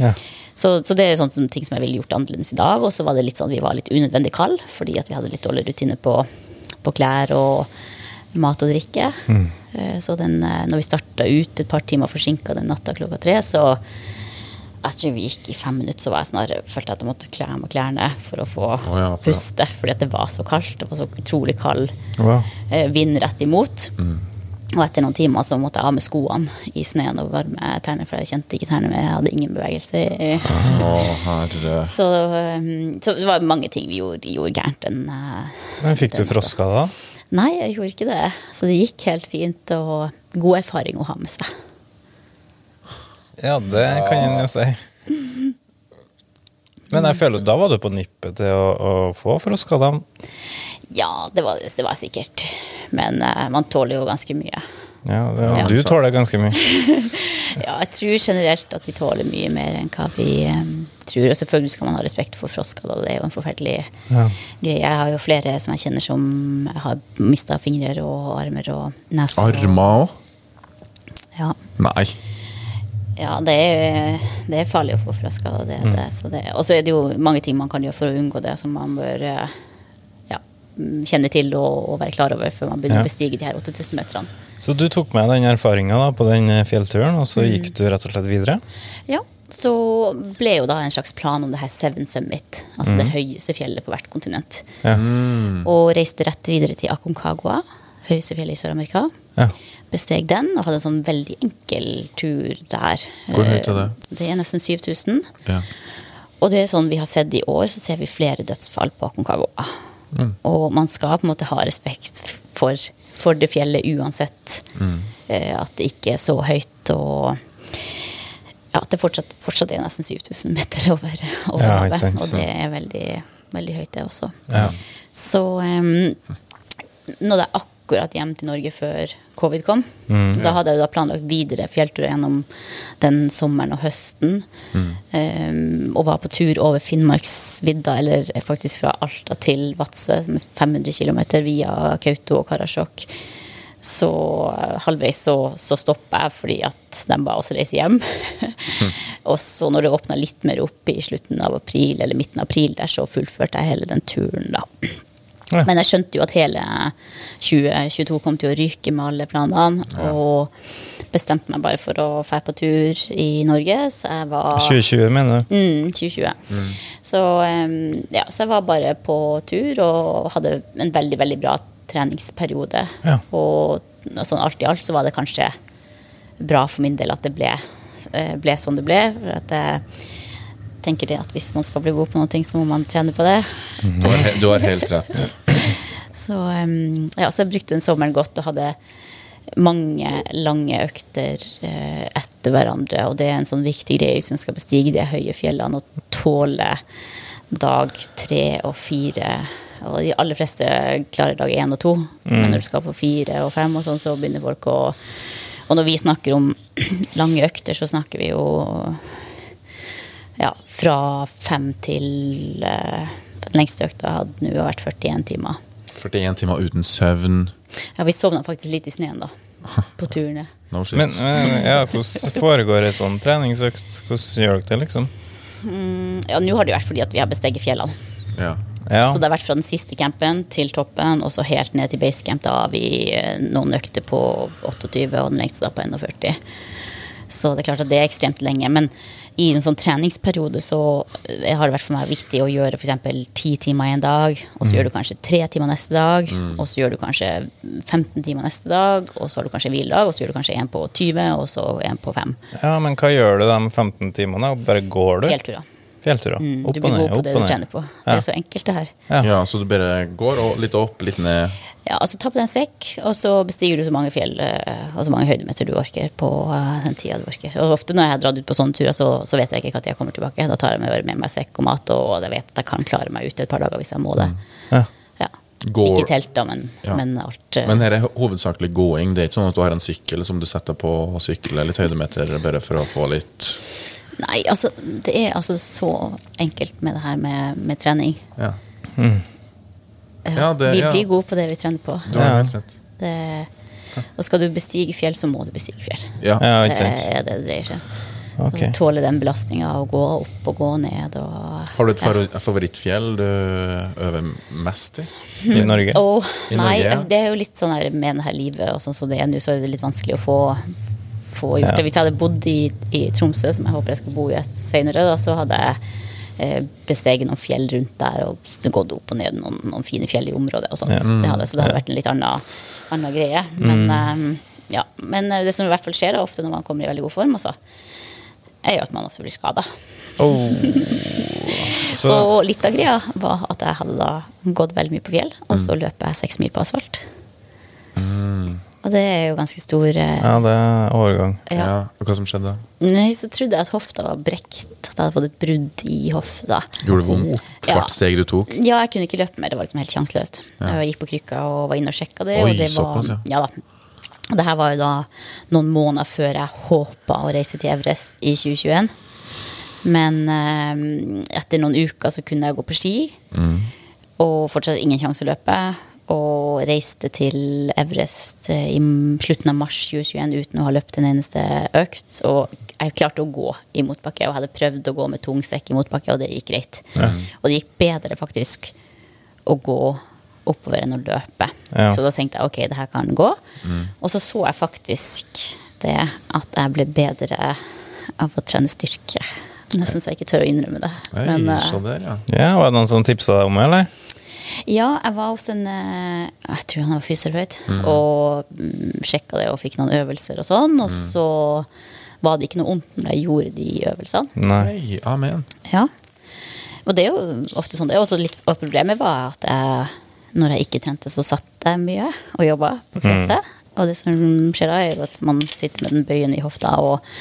Ja. Så, så det er sånne som- ting som jeg ville gjort annerledes i dag. Og så var det litt sånn vi var litt unødvendig kald, fordi at vi hadde litt dårlig rutine på, på klær og mat og drikke. Mm. Så den, eh, når vi starta ut et par timer forsinka den natta klokka tre, så jeg tror vi gikk i fem minutter, så var jeg snarere følte jeg at jeg måtte kle av meg klærne for å få oh, ja, for- puste, fordi det var så kaldt. Det var så utrolig kald Wow. eh, vind rett imot. Og etter noen timer så måtte jeg ha med skoene i sneen og varme tærne, for jeg kjente ikke tærne mer. Jeg hadde ingen bevegelse. Oh, Så, um, så det var mange ting vi gjorde, gjorde gærent. Den, uh, Men fikk du froska da? nei, jeg gjorde ikke det. Så det gikk helt fint, og god erfaring å ha med seg. Ja, det kan en jo si. Men jeg føler da var du på nippet til å, å få froskadam? Ja, det var, det var sikkert. Men uh, man tåler jo ganske mye. Ja, det- Ja. du tåler ganske mye. <laughs> Ja, jeg tror generelt at vi tåler mye mer enn hva vi um, tror. Og selvfølgelig skal man ha respekt for frostskader. Det er jo en forferdelig Ja. greie. Jeg har jo flere som jeg kjenner som har mista fingre og armer og nese. Armer òg? Ja. Nei. Ja, det er, det er farlig å få. Det, er det. Så det- Og så er det jo mange ting man kan gjøre for å unngå det, som man bør eh, ja, mm, kjenne til og, og være klar over før man begynner Ja. å bestige de her 8000 meterne. Så du tok med den erfaringa på den eh, fjellturen, og så Mm. gikk du rett og slett videre? Ja, så ble jo da en slags plan om det her Seven Summit, altså det høyeste fjellet på hvert kontinent. Ja. Og reiste rett videre til Aconcagua, høyeste fjellet i Sør-Amerika. ja. Besteg den og hadde en sånn veldig enkel tur der. Hvor høyt er det? Eh, Det er nesten 7000. Ja. Og det er sånn vi har sett i år, så ser vi flere dødsfall på Aconcagua. Og man skal på en måte ha respekt for, for det fjellet uansett. Eh, at det ikke er så høyt og ja, at det fortsatt, fortsatt er nesten 7000 meter over, over Ja, havet. Og det er veldig, veldig høyt, det også. Ja. Så um, det er akkurat hjem til Norge før covid kom. da hadde jeg da planlagt videre fjellturer gjennom den sommeren og høsten. Um, og var på tur over Finnmarksvidda, eller faktisk fra Alta til Vadsø, som er 500 km via Kautokeino og Karasjok. Så eh, halvveis så, så stoppa jeg fordi at de ba oss reise hjem. <laughs> og så når det åpna litt mer opp i slutten av april, eller midten av april, der, så fullførte jeg hele den turen, da. Ja. Men jeg skjønte jo at hele 2022 kom til å ryke med alle planene. Og bestemte meg bare for å dra på tur i Norge. Så jeg var 2020, mener du? Mm, 2020. Så, em, ja, så jeg var bare på tur og hadde en veldig, veldig bra treningsperiode. Ja. Og sånn alt i alt så var det kanskje bra for min del at det ble, eh, ble sånn det ble. For at jeg tenker det at hvis man skal bli god på noe, så må man trene på det. Du har, du har helt rett. <laughs> Så, ja, så jeg brukte den sommeren godt og hadde mange lange økter eh, etter hverandre. Og det er en sånn viktig greie hvis man skal bestige de høye fjellene og tåle dag tre og fire. Og de aller fleste klarer dag én og to, men når du skal på fire og fem, og sånn, så begynner folk å Og når vi snakker om <clears throat> lange økter, så snakker vi jo fra fem til eh, Den lengste økta hadde nå vært 41 timer. 41 timer uten søvn. Ja, vi sovna faktisk litt i sneen, da. <laughs> På turene. No. Men men, ja, hvordan foregår ei sånn treningsøkt? Hvordan gjør dere det, liksom? Ja, nå har det jo vært fordi at vi har besteget fjellene. ja. Ja. Så det har vært fra den siste campen til toppen, og så helt ned til basecamp. Da har vi eh, noen økter på 28, og den lengste da på 41. Så det er klart at det er ekstremt lenge. Men i en sånn treningsperiode så eh, har det vært for meg viktig å gjøre f.eks. ti timer en dag, og så gjør du kanskje tre timer neste dag, og så gjør du kanskje 15 timer neste dag, og så har du kanskje hviledag, og så gjør du kanskje en på 20, og så en på 5. ja, men hva gjør du de 15 timene? Bare går du? Fjellturer. Fjellturer. Mm, Opp du blir god på det du kjenner på. Det er så enkelt, det her. Ja. Ja, så du bare går og litt opp, litt ned. Ja, altså Ta på deg en sekk, og så bestiger du så mange fjell eh, og så mange høydemeter du orker på eh, den tida du orker. Og ofte når jeg har dratt ut på sånne turer, så, så vet jeg ikke når jeg kommer tilbake. Da tar jeg med, med meg sekk og mat, og jeg vet at jeg kan klare meg ute et par dager hvis jeg må det. Mm. Ja. Går- Ikke telt, da, men, Ja. men alt. eh, Men her er hovedsakelig gåing. Det er ikke sånn at du har en sykkel som du setter på og sykler litt høydemeter bare for å få litt Nei, altså, det er altså så enkelt med det her med, med trening. Ja, Mm. Ja, det- vi ja. blir gode på det vi trener på. du har Ja. helt rett. Det, og skal du bestige fjell, så må du bestige fjell. Ja. Ja, Det er det det dreier seg om. Okay. Så Tåle den belastninga å gå opp og gå ned og Har du et favori- favorittfjell du øver mest i? I Norge. Oh, I nei, Norge, ja. det er jo litt sånn her med det her livet og sånn som det er nå, så er det litt vanskelig å få, få gjort Ja. det. Hvis jeg hadde bodd i, i Tromsø, som jeg håper jeg skal bo i senere, da, så hadde jeg eh, besteget noen fjell rundt der og gått opp og ned noen, noen fine fjell i området. og sånn. Ja. Det hadde, så det hadde vært en litt annen, annen greie. Men, Mm. um, ja. Men eh, det som i hvert fall skjer da, ofte når man kommer i veldig god form, også, er jo at man ofte blir skada. Oh. Så Og litt av greia var at jeg hadde da gått veldig mye på fjell, og Mm. så løper jeg seks mil på asfalt. Og det er jo ganske stor eh, ja, det er overgang. Ja. ja. Og hva som skjedde? Nei, så trodde jeg at hofta var brekt, at jeg hadde fått et brudd i hofta. Gjorde det vondt Ja. hvert steg du tok? Ja, jeg kunne ikke løpe mer, det var liksom helt sjanseløst. Jeg gikk på krykka og var inne og sjekka det, Oi, og det var såpass, ja. ja da. Og det her var jo da noen måneder før jeg håpa å reise til Everest i 2021. Men eh, etter noen uker så kunne jeg gå på ski, Mm. og fortsatt ingen sjanse å løpe. Og reiste til Everest eh, i slutten av mars 2021 uten å ha løpt en eneste økt. Og jeg klarte å gå i motbakke, og hadde prøvd å gå med tung sekk i motbakke, og det gikk greit. Og det gikk bedre faktisk å gå oppover enn å løpe. Ja. Så da tenkte jeg ok, det her kan gå. Og så så jeg faktisk det at jeg ble bedre av å trene styrke. Nesten så jeg ikke tør å innrømme det. Oi, Men, så der, ja. Ja, Var det noen som tipsa deg om det, eller? Ja, jeg var hos en eh, Jeg tror han var fysioterapeut, og mm, sjekka det og fikk noen øvelser og sånn. Og så var det ikke noe vondt når jeg gjorde de øvelsene. Nei. Amen. Ja. Og det er jo ofte sånn. Det er også litt, og problemet var at jeg, når jeg ikke trente, så satt jeg mye og jobba på fjeset. Og det som skjer da, er jo at man sitter med den bøyen i hofta og,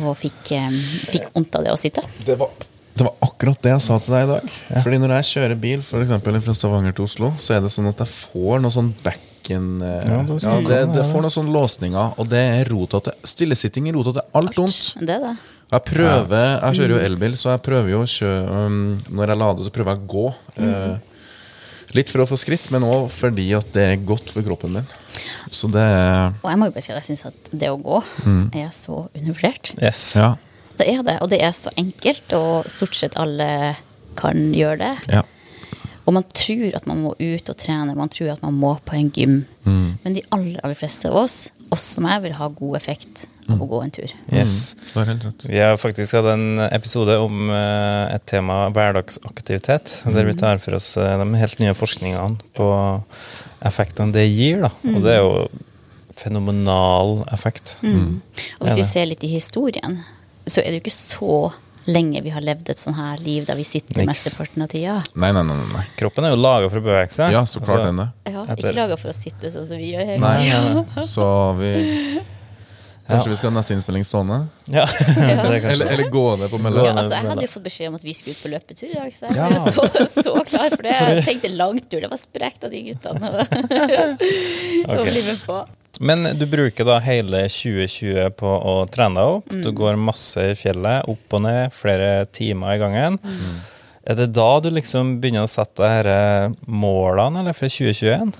og fikk, eh, fikk vondt av det å sitte. Det var, det var akkurat det jeg sa til deg i dag. Fordi når jeg kjører bil for eksempel, fra Stavanger til Oslo, så er det sånn at jeg får noe sånn backen eh, Ja, ja, det det, det, det. får noen sånne låsninger, og det er rotete. Stillesitting er rotete. Alt vondt. Det er det. Jeg prøver, jeg kjører jo elbil, så jeg prøver jo å kjøre um, Når jeg lader, så prøver jeg å gå. Uh, litt for å få skritt, men òg fordi at det er godt for kroppen min. Så det er Og jeg må jo bare si at jeg syns at det å gå er så undervurdert. Yes. Ja. Det er det, og det er så enkelt, og stort sett alle kan gjøre det. ja. Og man tror at man må ut og trene, man tror at man må på en gym. Men de aller, aller fleste av oss, også meg, vil ha god effekt av å gå en tur. yes. Har helt rett. Vi har faktisk hatt en episode om eh, et tema hverdagsaktivitet, der vi tar for oss eh, de helt nye forskningene på effektene det gir. Da. Og det er jo fenomenal effekt. Og hvis vi ser litt i historien, så er det jo ikke så lenge vi har levd et sånn her liv der vi sitter Niks. mesteparten av tida. Nei, nei, nei. nei. Kroppen er jo laga for å bevege seg. Ja, så klart Altså, den det. Ja, ikke laga for å sitte sånn som vi gjør. hele Nei, nei, nei. Så vi Kanskje vi skal ha neste innspilling stående? Ja, <laughs> er Eller, eller gående på Ja, altså, jeg hadde jo fått beskjed om at vi skulle ut på løpetur i dag, så jeg var jo så, så klar for det. Jeg tenkte langtur. Det var sprekt av de guttene <laughs> å å bli med på. Men du bruker da hele 2020 på å trene deg opp. Mm. Du går masse i fjellet, opp og ned, flere timer i gangen. Mm. Er det da du liksom begynner å sette disse målene, eller fra 2021?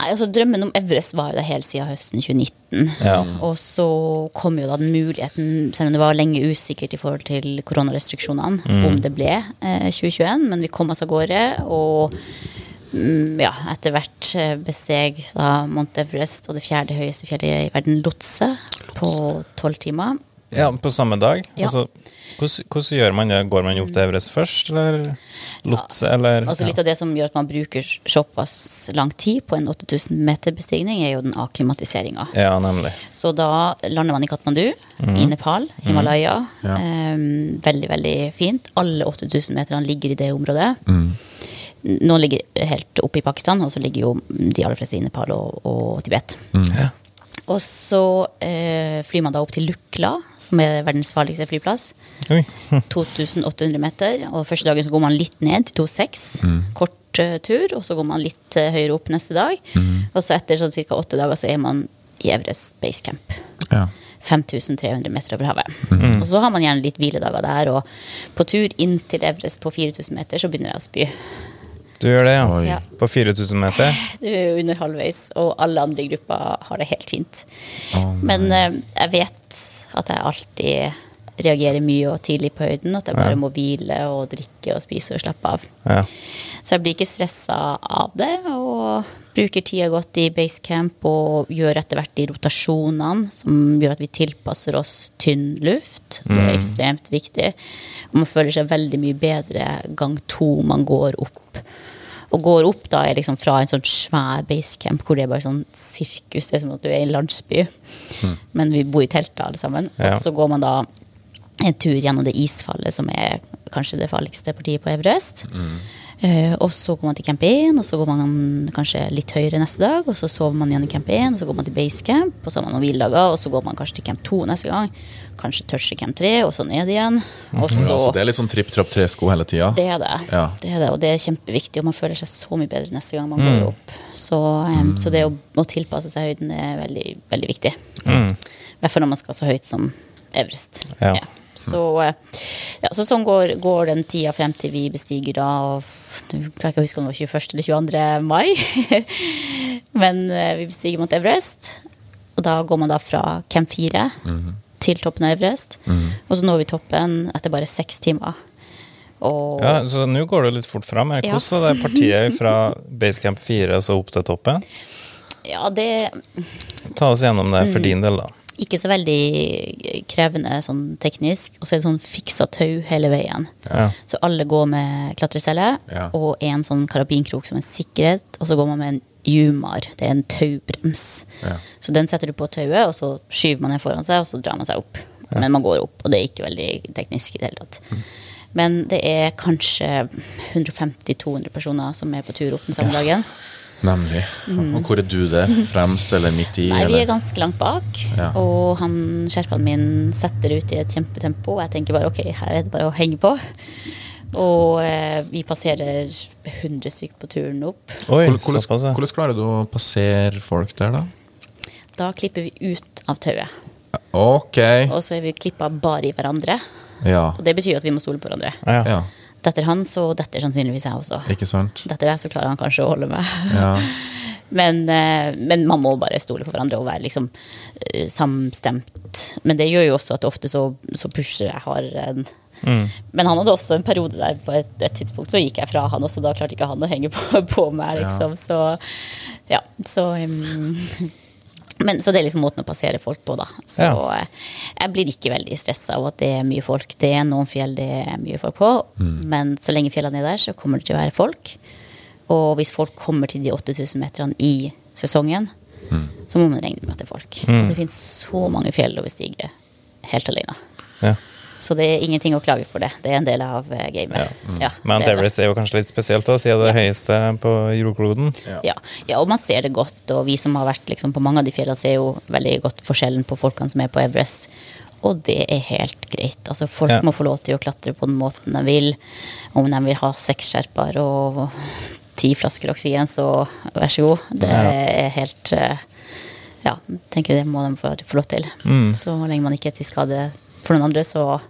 Nei, altså Drømmen om Everest var jo det helt siden høsten 2019. Ja. Og så kom jo da den muligheten, selv om det var lenge usikkert i forhold til koronarestriksjonene, om det ble eh, 2021, men vi kom oss av gårde. Og mm, ja, etter hvert eh, besteg da Mount Everest og det fjerde høyeste fjellet i verden, Lotse, på tolv timer. Ja, på samme dag? Ja. Altså, hvordan, hvordan gjør man det? Går man opp til Everest først, eller lotse, eller Altså Litt av det som gjør at man bruker såpass lang tid på en 8000 meter bestigning, er jo den akklimatiseringa. Ja, nemlig. Så da lander man i Katmandu, i Nepal, Himalaya. Ja. Um, veldig, veldig fint. Alle 8000 meterne ligger i det området. Noen ligger helt oppe i Pakistan, og så ligger jo de aller fleste i Nepal og, og Tibet. Ja. Og så eh, flyr man da opp til Lukla, som er verdens farligste flyplass. 2800 <laughs> meter. Og første dagen så går man litt ned til 2,6. Kort eh, tur. Og så går man litt eh, høyere opp neste dag. Og så etter sånn ca. åtte dager så er man i Everest Base Camp. Ja. 5300 meter over havet. Og så har man gjerne litt hviledager der. Og på tur inn til Everest på 4000 meter så begynner jeg å spy. Du gjør det, ja? Oi. Ja. På 4000 meter? Du er under halvveis, og alle andre i gruppa har det helt fint. Oh. Men eh, jeg vet at jeg alltid reagerer mye og tidlig på høyden. At jeg bare må hvile og drikke og spise og slappe av. Ja. Så jeg blir ikke stressa av det, og bruker tida godt i basecamp og gjør etter hvert de rotasjonene som gjør at vi tilpasser oss tynn luft. Det er ekstremt viktig. Og man føler seg veldig mye bedre gang to man går opp. Og går opp da er liksom fra en sånn svær basecamp hvor det er bare sånn sirkus. Det er som at du er i en landsby. Men vi bor i telt da, alle sammen. Ja. Og så går man da en tur gjennom det isfallet som er kanskje det farligste partiet på Everest. Eh, og så går man til camp 1, og så går man kanskje litt høyere neste dag. Og så sover man igjen i camp 1, og så går man til base camp, og så har man noen hviledager, og så går man kanskje til camp 2 neste gang. Kanskje touche camp 3, og så ned igjen. Og så Ja, så det er litt sånn tripp, trapp, tresko hele tida? det det. Ja. det er det. Og det er kjempeviktig, og man føler seg så mye bedre neste gang man går opp. Så, em, så det å, å tilpasse seg høyden er veldig, veldig viktig. I hvert fall når man skal så høyt som Everest. Ja. Så, eh, ja, så sånn går, går den tida frem til vi bestiger da og Du klarer ikke å huske om det var 21. eller 22. mai. <laughs> Men eh, vi bestiger mot Everest. Og da går man da fra Camp 4 til toppen av Everest. Og så når vi toppen etter bare seks timer. Og ja, så nå går det litt fort fram. her. Ja. Hvordan var det partiet fra Basecamp 4 og så opp til toppen? ja, det Ta oss gjennom det for din del, da. Ikke så veldig krevende sånn teknisk. Og så er det sånn fiksa tau hele veien. Ja. Så alle går med klatrecelle Ja. og en sånn karabinkrok som en sikkerhet. Og så går man med en jumar. Det er en taubrems. Ja. Så den setter du på tauet, og så skyver man den foran seg, og så drar man seg opp. Men man går opp, og det er ikke veldig teknisk i det hele tatt. Men det er kanskje 150-200 personer som er på tur opp den samme dagen. Nemlig. Og hvor er du der? Fremst eller midt i? Mm. Nei, vi er ganske langt bak, Ja. og han sherpaen min setter ut i et kjempetempo. Jeg tenker bare ok, her er det bare å henge på. Og eh, vi passerer 100 stykker på turen opp. Oi, Hvordan, hvordan klarer du å passere folk der, da? Da klipper vi ut av tauet. Ok. Og så er vi klippa bare i hverandre. Ja. Og det betyr at vi må stole på hverandre. Ja. ja. Detter han, så detter sannsynligvis jeg også. Ikke sant? Detter jeg, så klarer han kanskje å holde meg. Ja. <laughs> Men, eh, men man må bare stole på hverandre og være liksom eh, samstemt. Men det gjør jo også at ofte så, så pusher jeg hardere enn Men han hadde også en periode der på et, et tidspunkt så gikk jeg fra han også. Da klarte ikke han å henge på, <laughs> på meg, liksom. Så ja, så um, <laughs> men, så det er liksom måten å passere folk på, da. Så Ja. eh, jeg blir ikke veldig stressa av at det er mye folk. Det er noen fjell det er mye folk på, men så lenge fjellene er der, så kommer det til å være folk. Og hvis folk kommer til de 8000 meterne i sesongen, så må man regne med at det er folk. Og det finnes så mange fjell over stiger helt alene. Ja. Så det er ingenting å klage for det. Det er en del av eh, gamet. Ja, Mount det er. Everest er jo kanskje litt spesielt, da, siden det er det høyeste på jordkloden. Ja. ja, og man ser det godt. Og vi som har vært liksom, på mange av de fjellene, ser jo veldig godt forskjellen på folkene som er på Everest. Og det er helt greit. Altså, folk Ja. må få lov til å klatre på den måten de vil. Om de vil ha seks skjerper og ti flasker oksygen, så vær så god. Det Ja. er helt eh, Ja, tenker det må de få få lov til. Mm. Så lenge man ikke er til skade for noen andre, så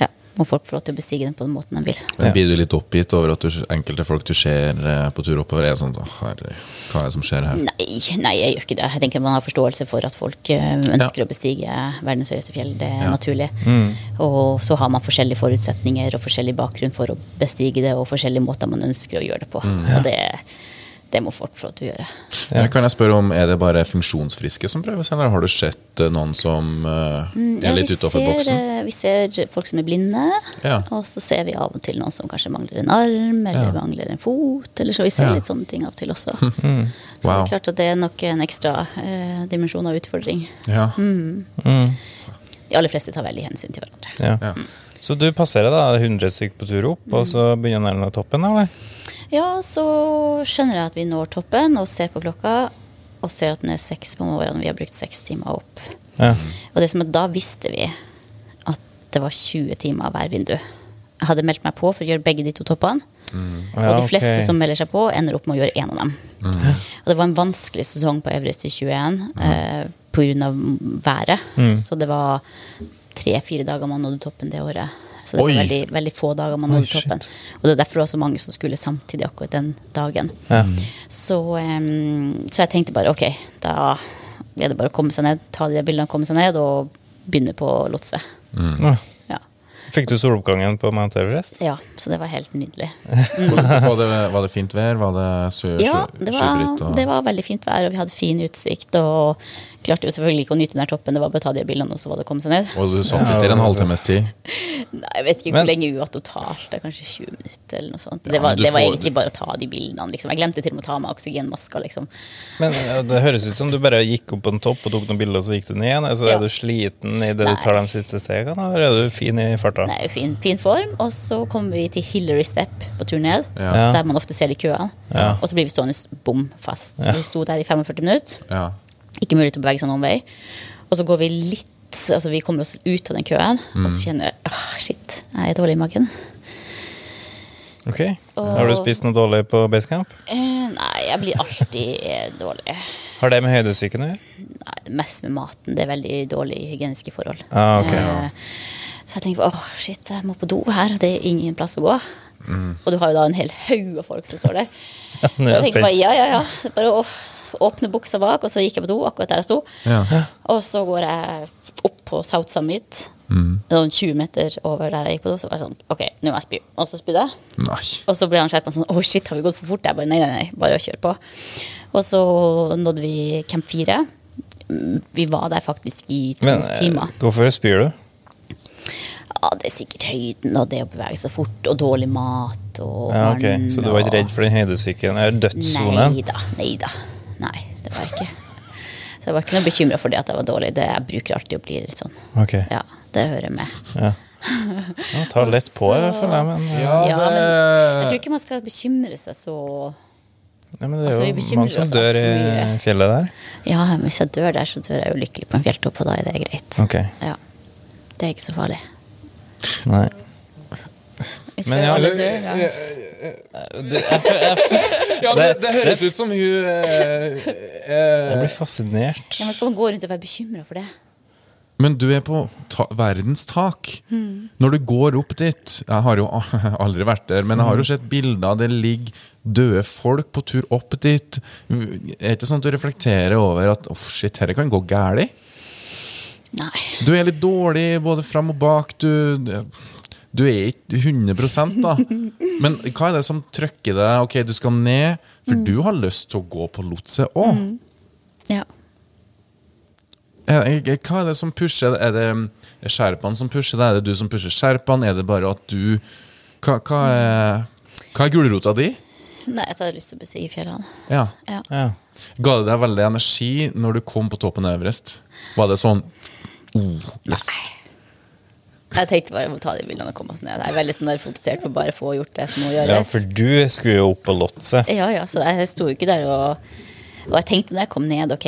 ja, må folk få lov til å bestige den på den måten de vil. Men Blir du litt oppgitt over at du, enkelte folk du ser eh, på tur oppover, er sånn «Å, Herre, hva er det som skjer her? Nei, nei, jeg gjør ikke det. Jeg tenker Man har forståelse for at folk eh, ønsker Ja. å bestige verdens høyeste fjell. Det er Ja. naturlig. Og så har man forskjellige forutsetninger og forskjellig bakgrunn for å bestige det, og forskjellige måter man ønsker å gjøre det på. Og det, det må folk få lov til å gjøre. Ja. Kan jeg spørre om, Er det bare funksjonsfriske som prøves, eller har du sett eh, noen som uh, er Ja, litt vi utafor boksen? eh, Vi ser folk som er blinde, Ja. og så ser vi av og til noen som kanskje mangler en arm eller Ja. mangler en fot. Eller så vi ser Ja. litt sånne ting av og til også. <laughs> Så det er klart at det er nok en ekstra uh, dimensjon av utfordring. Ja. Mm. Mm. De aller fleste tar veldig hensyn til hverandre. Ja. Ja. Så du passerer da 100 stykk på tur opp, og så begynner å nærme deg toppen, eller? Ja, så skjønner jeg at vi når toppen og ser på klokka og ser at den er seks på morgenen. Vi har brukt seks timer opp. Ja. Og det som er, da visste vi at det var 20 timer hver vindu. Jeg hadde meldt meg på for å gjøre begge de to toppene. og de fleste okay. som melder seg på, ender opp med å gjøre én av dem. Og det var en vanskelig sesong på Everest i 21 eh, pga. været. Mm. Så det var tre-fire dager man nådde toppen det året. Så det Oi. var veldig, veldig få dager man Oi, nådde toppen. Og det er derfor det var så mange som skulle samtidig akkurat den dagen. Ja. Så, um, så jeg tenkte bare ok, da er det bare å komme seg ned, ta de bildene, komme seg ned og begynne på lotse. Ja. Ja. Fikk du soloppgangen på Mount Everest? ja, så det var helt nydelig. <laughs> Var, det, var det fint vær? Var det sø, Ja, det var, og- det var veldig fint vær, og vi hadde fin utsikt. Og klarte jo selvfølgelig ikke å nyte den der toppen, det var bare å ta de bildene, og så var det å komme seg ned. Og du satt i en halvtimes tid? <laughs> Nei, jeg vet ikke Men- hvor lenge vi var totalt, det er kanskje 20 minutter eller noe sånt. Ja, Det var, det var får- egentlig bare å ta de bildene, liksom. Jeg glemte til og med å ta med oksygenmaska, liksom. Men Det høres ut som du bare gikk opp på en topp og tok noen bilder, og så gikk du ned igjen. Altså, Ja. Er du sliten i det du tar de siste stegene, eller er du fin i farta? Nei, fin, fin form. Og så kommer vi til Hillary Step på tur ned, Ja. der man ofte ser de køene. Ja. Og så blir vi stående bom fast. Så Ja. vi sto der i 45 minutter. Ikke mulig til å bevege seg noen vei. Og så går vi litt Altså vi kommer oss ut av den køen, og så kjenner jeg ah, shit, jeg er dårlig i magen. Ok, Har du spist noe dårlig på basecamp? Eh, nei, jeg blir alltid <laughs> dårlig. Har det med høydesyken å gjøre? Nei, mest med maten. Det er veldig dårlige hygieniske forhold. Ah, ok, ja. Eh, så jeg tenker åh, shit, jeg må på do her. Det er ingen plass å gå. Og du har jo da en hel haug av folk som står der. <laughs> Og er jeg tenker bare, ja, ja, ja. er bare å åpne buksa bak, og så gikk jeg på do akkurat der jeg sto. Ja. Og så går jeg opp på South Summit, sånn 20 meter over der jeg gikk på do. Så var jeg sånn, ok, nå må jeg spy. Og så spydde jeg. Og så ble han skjerpa sånn, å shit, har vi gått for fort? Jeg bare, nei, nei, nei, bare kjør på. Og så nådde vi Camp 4. Mm, Vi var der faktisk i to Men eh, timer. hvorfor spyr du? Ja, det er sikkert høyden og det å bevege seg fort og dårlig mat og Ja, ok, Så du var ikke redd for den høydesyken? Dødssonen? Nei da, nei da. Nei, det var jeg ikke. Så jeg var ikke noe bekymra for det at jeg var dårlig. Det Jeg bruker alltid å bli litt sånn. Okay. Ja, det hører med. Ja. Ja, ta <laughs> lett på, i hvert fall. Men, ja. Ja, Ja, men jeg tror ikke man skal bekymre seg så men det er Altså, jo altså, mange som dør i fjellet der. Ja, men hvis jeg dør der, så dør jeg jo lykkelig på en fjelltopp, og da er det greit. Okay. Ja. Det er ikke så farlig. nei. Men ja, jo ja, alle det- jeg, Ja. Det, det høres ut som hun eh, Jeg eh, blir fascinert. Ja, men skal man gå rundt og være bekymra for det? Men du er på ta verdens tak. Når du går opp dit Jeg har jo <laughs> aldri vært der, men jeg har jo sett bilder. Det ligger døde folk på tur opp dit. Er det ikke sånn at du reflekterer over at oh shit, dette kan gå galt? Nei. Du er litt dårlig både fram og bak. Du, du er ikke 100% da. Men hva er det som trykker deg? Ok, du skal ned, for du har lyst til å gå på lotset òg. Ja. Er- er- Hva er det som pusher? Er det sherpaen som pusher deg? Er det du som pusher sherpaen? Er det bare at du Hva, hva er, hva er gulrota di? Nei, jeg har lyst til å bestige fjellene. Ja. Ja. Ja. Ga det deg veldig energi når du kom på toppen av Everest? Var det sånn oh, Yes. Jeg tenkte bare jeg må ta de bildene og komme oss ned. Jeg er veldig sånn der fokusert på bare å få gjort det som må gjøres. ja, for du skulle jo opp på Lotse. Ja, ja, så jeg sto jo ikke der og Og jeg tenkte da jeg kom ned, ok,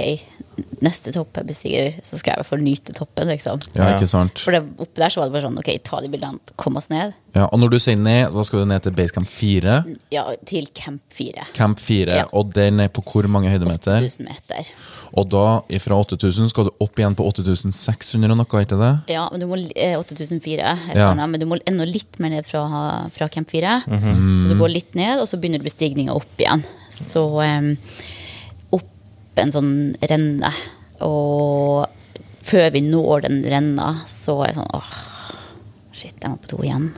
neste topp jeg bestiger, så skal jeg i hvert fall nyte toppen, liksom. Ja, ikke sant? For det, oppe der så var det bare sånn, ok, ta de bildene, kom oss ned. Ja, og når du sier ned, så skal du ned til basecamp 4. Ja, til Camp 4. Camp 4, Ja. og den er på hvor mange høydemeter? 8000 meter. Og da, fra 8000, skal du opp igjen på 8600 og noe, ikke det? Ja, men du må eh, 8004, Ja. men du må enda litt mer ned fra, fra Camp 4. Mhm. Så du går litt ned, og så begynner bestigninga opp igjen. Så opp en sånn renne. Og før vi når den renna, så er jeg sånn åh, shit, jeg må på do igjen.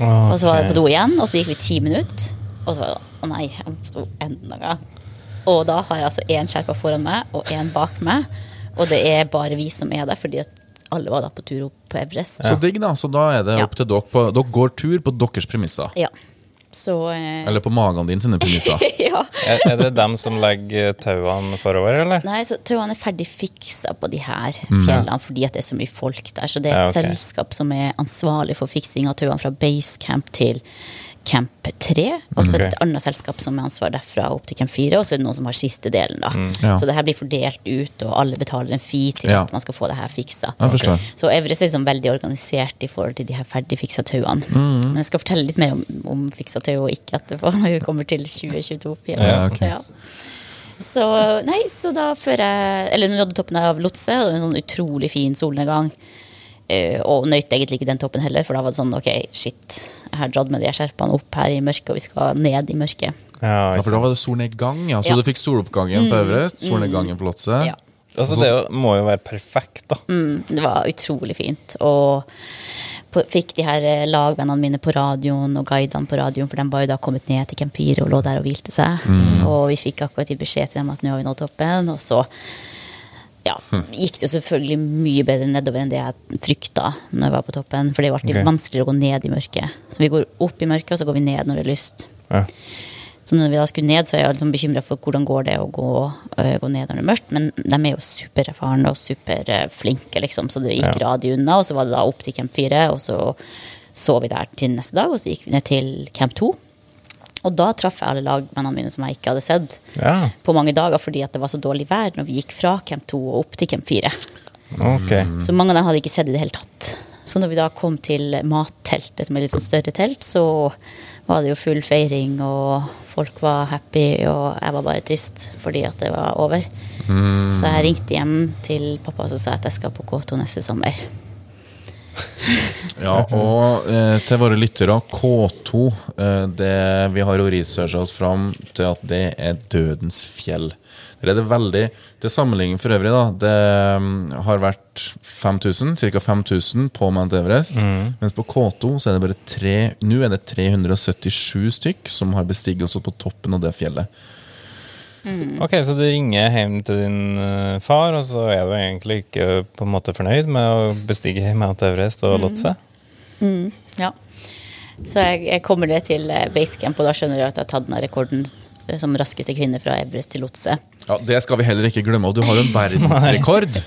Og så var jeg på do igjen, og så gikk vi ti minutter. Og så var det Å nei, jeg må på do enda en gang. Og da har jeg altså én skjerpa foran meg og én bak meg. Og det er bare vi som er der, fordi at alle var da på tur opp på Everest. Så digg, da. Så da er det opp til dere. På, dere går tur på deres premisser. Ja. Så eh, Eller på magen din sine premisser. <laughs> Ja. Er, er det dem som legger tauene forover, eller? Nei, så tauene er ferdig fiksa på de her fjellene fordi at det er så mye folk der. Så det er et Ja, okay. selskap som er ansvarlig for fiksing av tauene fra basecamp til camp 3. Og så er det et annet selskap som er ansvar derfra opp til camp 4. Og så er det noen som har siste delen, da. Ja. Så det her blir fordelt ut, og alle betaler en fee til Ja. at man skal få det her fiksa. Så Everest er liksom veldig organisert i forhold til de her ferdigfiksa tauene. Mm. Men jeg skal fortelle litt mer om, om fiksa tau og ikke etterpå, når vi kommer til 2022. Ja, okay. Ja. Så, nei, så da før jeg Eller nå nådde toppen av Lotse, og en sånn utrolig fin solnedgang. Eh, og nøyt egentlig ikke den toppen heller, for da var det sånn ok, shit. Jeg har dratt med de skjerpene opp her i mørket, og vi skal ned i mørket. Ja, Ja, for da var det solnedgang, ja. Så Ja. du fikk soloppgangen på Everest, solnedgangen på Lotse. Ja. Altså, det må jo være perfekt, da. Mm, det var utrolig fint. Og på, fikk de her eh, lagvennene mine på radioen og guidene på radioen, for de var jo da kommet ned til Camp 4 og lå der og hvilte seg. Og vi fikk akkurat i beskjed til dem at nå har vi nådd toppen. Og så ja, gikk det jo selvfølgelig mye bedre nedover enn det jeg frykta når jeg var på toppen. For det er jo alltid okay. vanskeligere å gå ned i mørket. Så vi går opp i mørket, og så går vi ned når det er lyst. Ja. Så når vi da skulle ned, så er jeg liksom bekymra for hvordan går det å gå, øh, gå ned når det er mørkt. Men de er jo supererfarne og superflinke, liksom. Så det gikk Ja. radig unna. Og så var det da opp til camp 4, og så så vi der til neste dag. Og så gikk vi ned til camp 2. Og da traff jeg alle lagmennene mine som jeg ikke hadde sett ja. på mange dager fordi det var så dårlig vær når vi gikk fra camp 2 og opp til camp 4. Okay. Så mange av dem hadde ikke sett i det hele tatt. Så når vi da kom til matteltet, som er litt sånn større telt, så var det jo full feiring, og folk var happy, og jeg var bare trist fordi at det var over. Så jeg ringte hjem til pappa og sa at jeg skal på K2 neste sommer. <laughs> Ja, og eh, til våre lyttere, K2 eh, det, Vi har jo researcha oss fram til at det er dødens fjell. Det er det veldig Til sammenligning for øvrig, da. Det mm, har vært 5000, ca. 5000 på Mount Everest. Mens på K2 så er det bare tre Nå er det 377 stykk som har bestiget stått på toppen av det fjellet. Ok, Så du ringer hjem til din eh, far, og så er du egentlig ikke på en måte fornøyd med å bestige <laughs> Mount Everest og Lotse? Ja. Så jeg, jeg kommer ned til eh, basecamp, og da skjønner jeg at jeg har tatt den rekorden eh, som raskeste kvinne fra Everest til Lotse. Ja, Det skal vi heller ikke glemme. Og du har jo en <laughs> verdensrekord.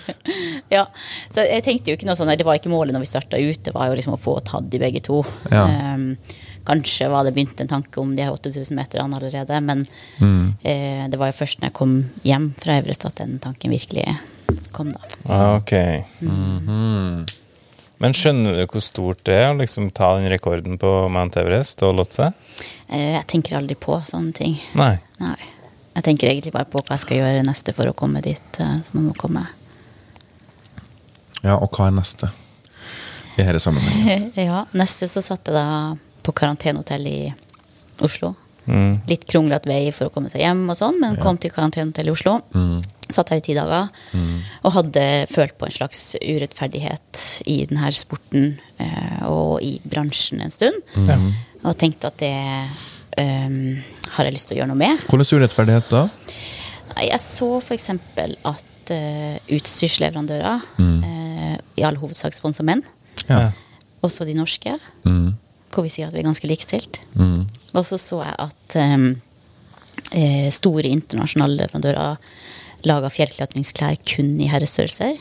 Ja, så jeg tenkte jo ikke noe sånn, Det var ikke målet når vi starta ut, det var jo liksom å få tatt de begge to. Ja. Ehm, kanskje var det begynt en tanke om de her 8000 meterne allerede, men eh, det var jo først når jeg kom hjem fra Everest at den tanken virkelig kom, da. Ok. Mm -hmm. Men skjønner du hvor stort det er å liksom ta den rekorden på Mount Everest og Lotse? Eh, jeg tenker aldri på sånne ting. Nei. Nei. Jeg tenker egentlig bare på hva jeg skal gjøre neste for å komme dit Så som jeg må komme. Ja, og hva er neste? I denne sammenhengen. <laughs> ja, neste så satt jeg da på karantenehotell i Oslo. Mm. Litt kronglete vei for å komme seg hjem, og sånn, men kom til karantenehotell i Oslo. Satt her i ti dager og hadde følt på en slags urettferdighet i denne sporten eh, og i bransjen en stund. Ja. Og tenkte at det eh, har jeg lyst til å gjøre noe med. Hvordan urettferdighet da? Jeg så f.eks. at uh, utstyrsleverandører eh, i all hovedsak sponser menn. Ja. Også de norske, Mm. Hvor vi sier at vi er ganske likestilt. Mm. Og så så jeg at em, eh, store internasjonale leverandører laga fjellklatringsklær kun i herrestørrelser.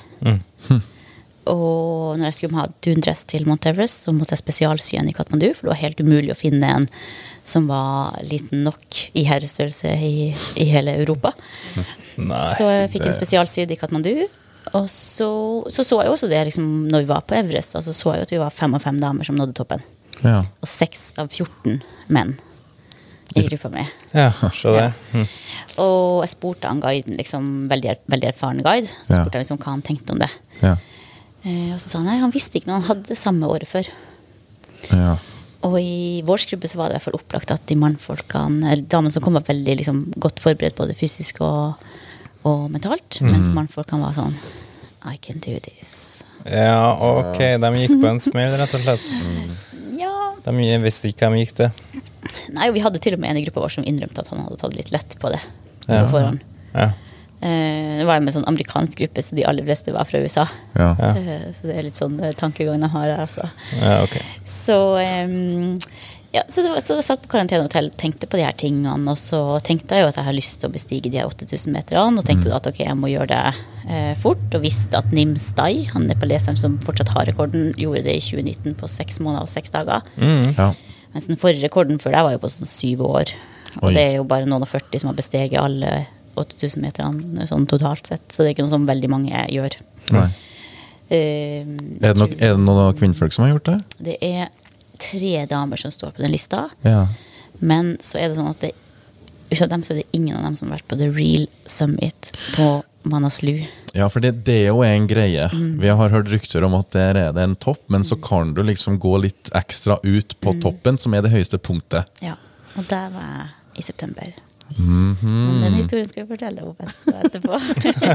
Og når jeg skulle ha dundress til Mount Everest, så måtte jeg spesialsy en i Katmandu, for det var helt umulig å finne en som var liten nok i herrestørrelse i, i hele Europa. <laughs> Nei. så jeg fikk en det- spesialsyd i Katmandu. Og så, så så jeg også det liksom, når vi var på Everest, altså så jeg at vi var fem og fem damer som nådde toppen. Ja. Og seks av 14 menn i gruppa mi. Ja, der. Mm. Og jeg spurte han guiden, liksom, veldig, veldig erfaren guide, så Ja. spurte jeg liksom hva han tenkte om det. Ja. Eh, og så sa han nei, han visste ikke, men han hadde det samme året før. ja. Og i vår gruppe så var det i hvert fall opplagt at de mannfolkene, eller damene som kom, var veldig liksom, godt forberedt både fysisk og, og mentalt. Mens mannfolkene var sånn I can do this. Ja, ok, de gikk på en smell, rett og slett. Ja, De visste ikke hvem gikk til? Nei, og Vi hadde til og med en i gruppa vår som innrømte at han hadde tatt litt lett på det. Ja. på forhånd. Ja. Eh, det var jo med en sånn amerikansk gruppe, så de aller fleste var fra USA. Ja. Eh, så det er litt sånn eh, tankegang de har her, altså. ja, okay. Så, em, ja, så, det var, så jeg satt på karantenehotell tenkte på de her tingene. Og så tenkte jeg jo at jeg har lyst til å bestige de her 8000 meterne. Og tenkte da at ok, jeg må gjøre det eh, fort. Og visste at Nim Stai, han nepaleseren som fortsatt har rekorden, gjorde det i 2019 på seks måneder og seks dager. ja. Mens den forrige rekorden før deg var jo på sånn syv år. Og Oi. det er jo bare noen og 40 som har besteget alle 8000 meterne sånn totalt sett. Så det er ikke noe som veldig mange gjør. Nei. Uh, Er det, nok, er det noen kvinnfolk som har gjort det? det er tre damer som står på den lista. Ja. Men så er det sånn at det, ut av dem så er det ingen av dem som har vært på The Real Summit på Manaslu. Ja, for det, det er jo en greie. Mm. Vi har hørt rykter om at der er det en topp, men så kan du liksom gå litt ekstra ut på Mm. toppen, som er det høyeste punktet. Ja, og der var jeg i september. Mhm. Men den historien skal vi fortelle om etterpå.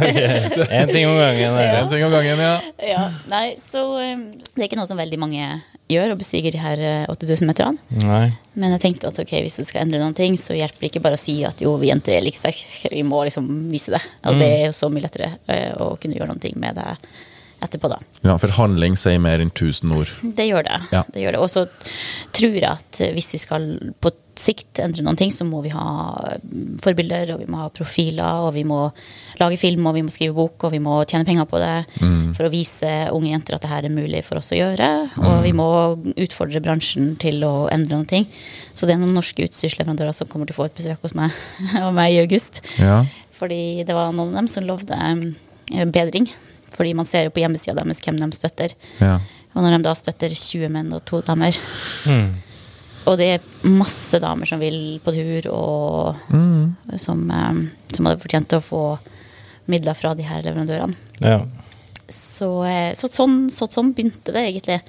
<laughs> En ting om gangen. Ja. En ting om gangen, ja. ja, nei, så um, det er ikke noe som veldig mange gjør, å bestige de her eh, 8000 meterne. Nei. Men jeg tenkte at ok, hvis du skal endre noen ting, så hjelper det ikke bare å si at jo, vi jenter er like sterke, vi må liksom vise det. Og det er jo så mye lettere uh, å kunne gjøre noen ting med det etterpå, da. ja. For handling sier mer enn 1000 ord. Det gjør det. Ja. det, gjør det. Og så tror jeg at eh, hvis vi skal på sikt endre noen ting, så må vi ha mm, forbilder, og vi må ha profiler, og vi må lage film, og vi må skrive bok, og vi må tjene penger på det for å vise unge jenter at det her er mulig for oss å gjøre. Og vi må utfordre bransjen til å endre noen ting. Så det er noen norske utstyrsleverandører som kommer til å få et besøk hos meg, <laughs> og meg i august. Ja. Fordi det var noen av dem som lovde eh, bedring. Fordi man ser jo på hjemmesida deres hvem de støtter. Ja. Og når de da støtter 20 menn og to damer Og det er masse damer som vil på tur, og som, eh, som hadde fortjent å få midler fra de her leverandørene. Ja. Så, eh, så, sånn, så sånn begynte det egentlig.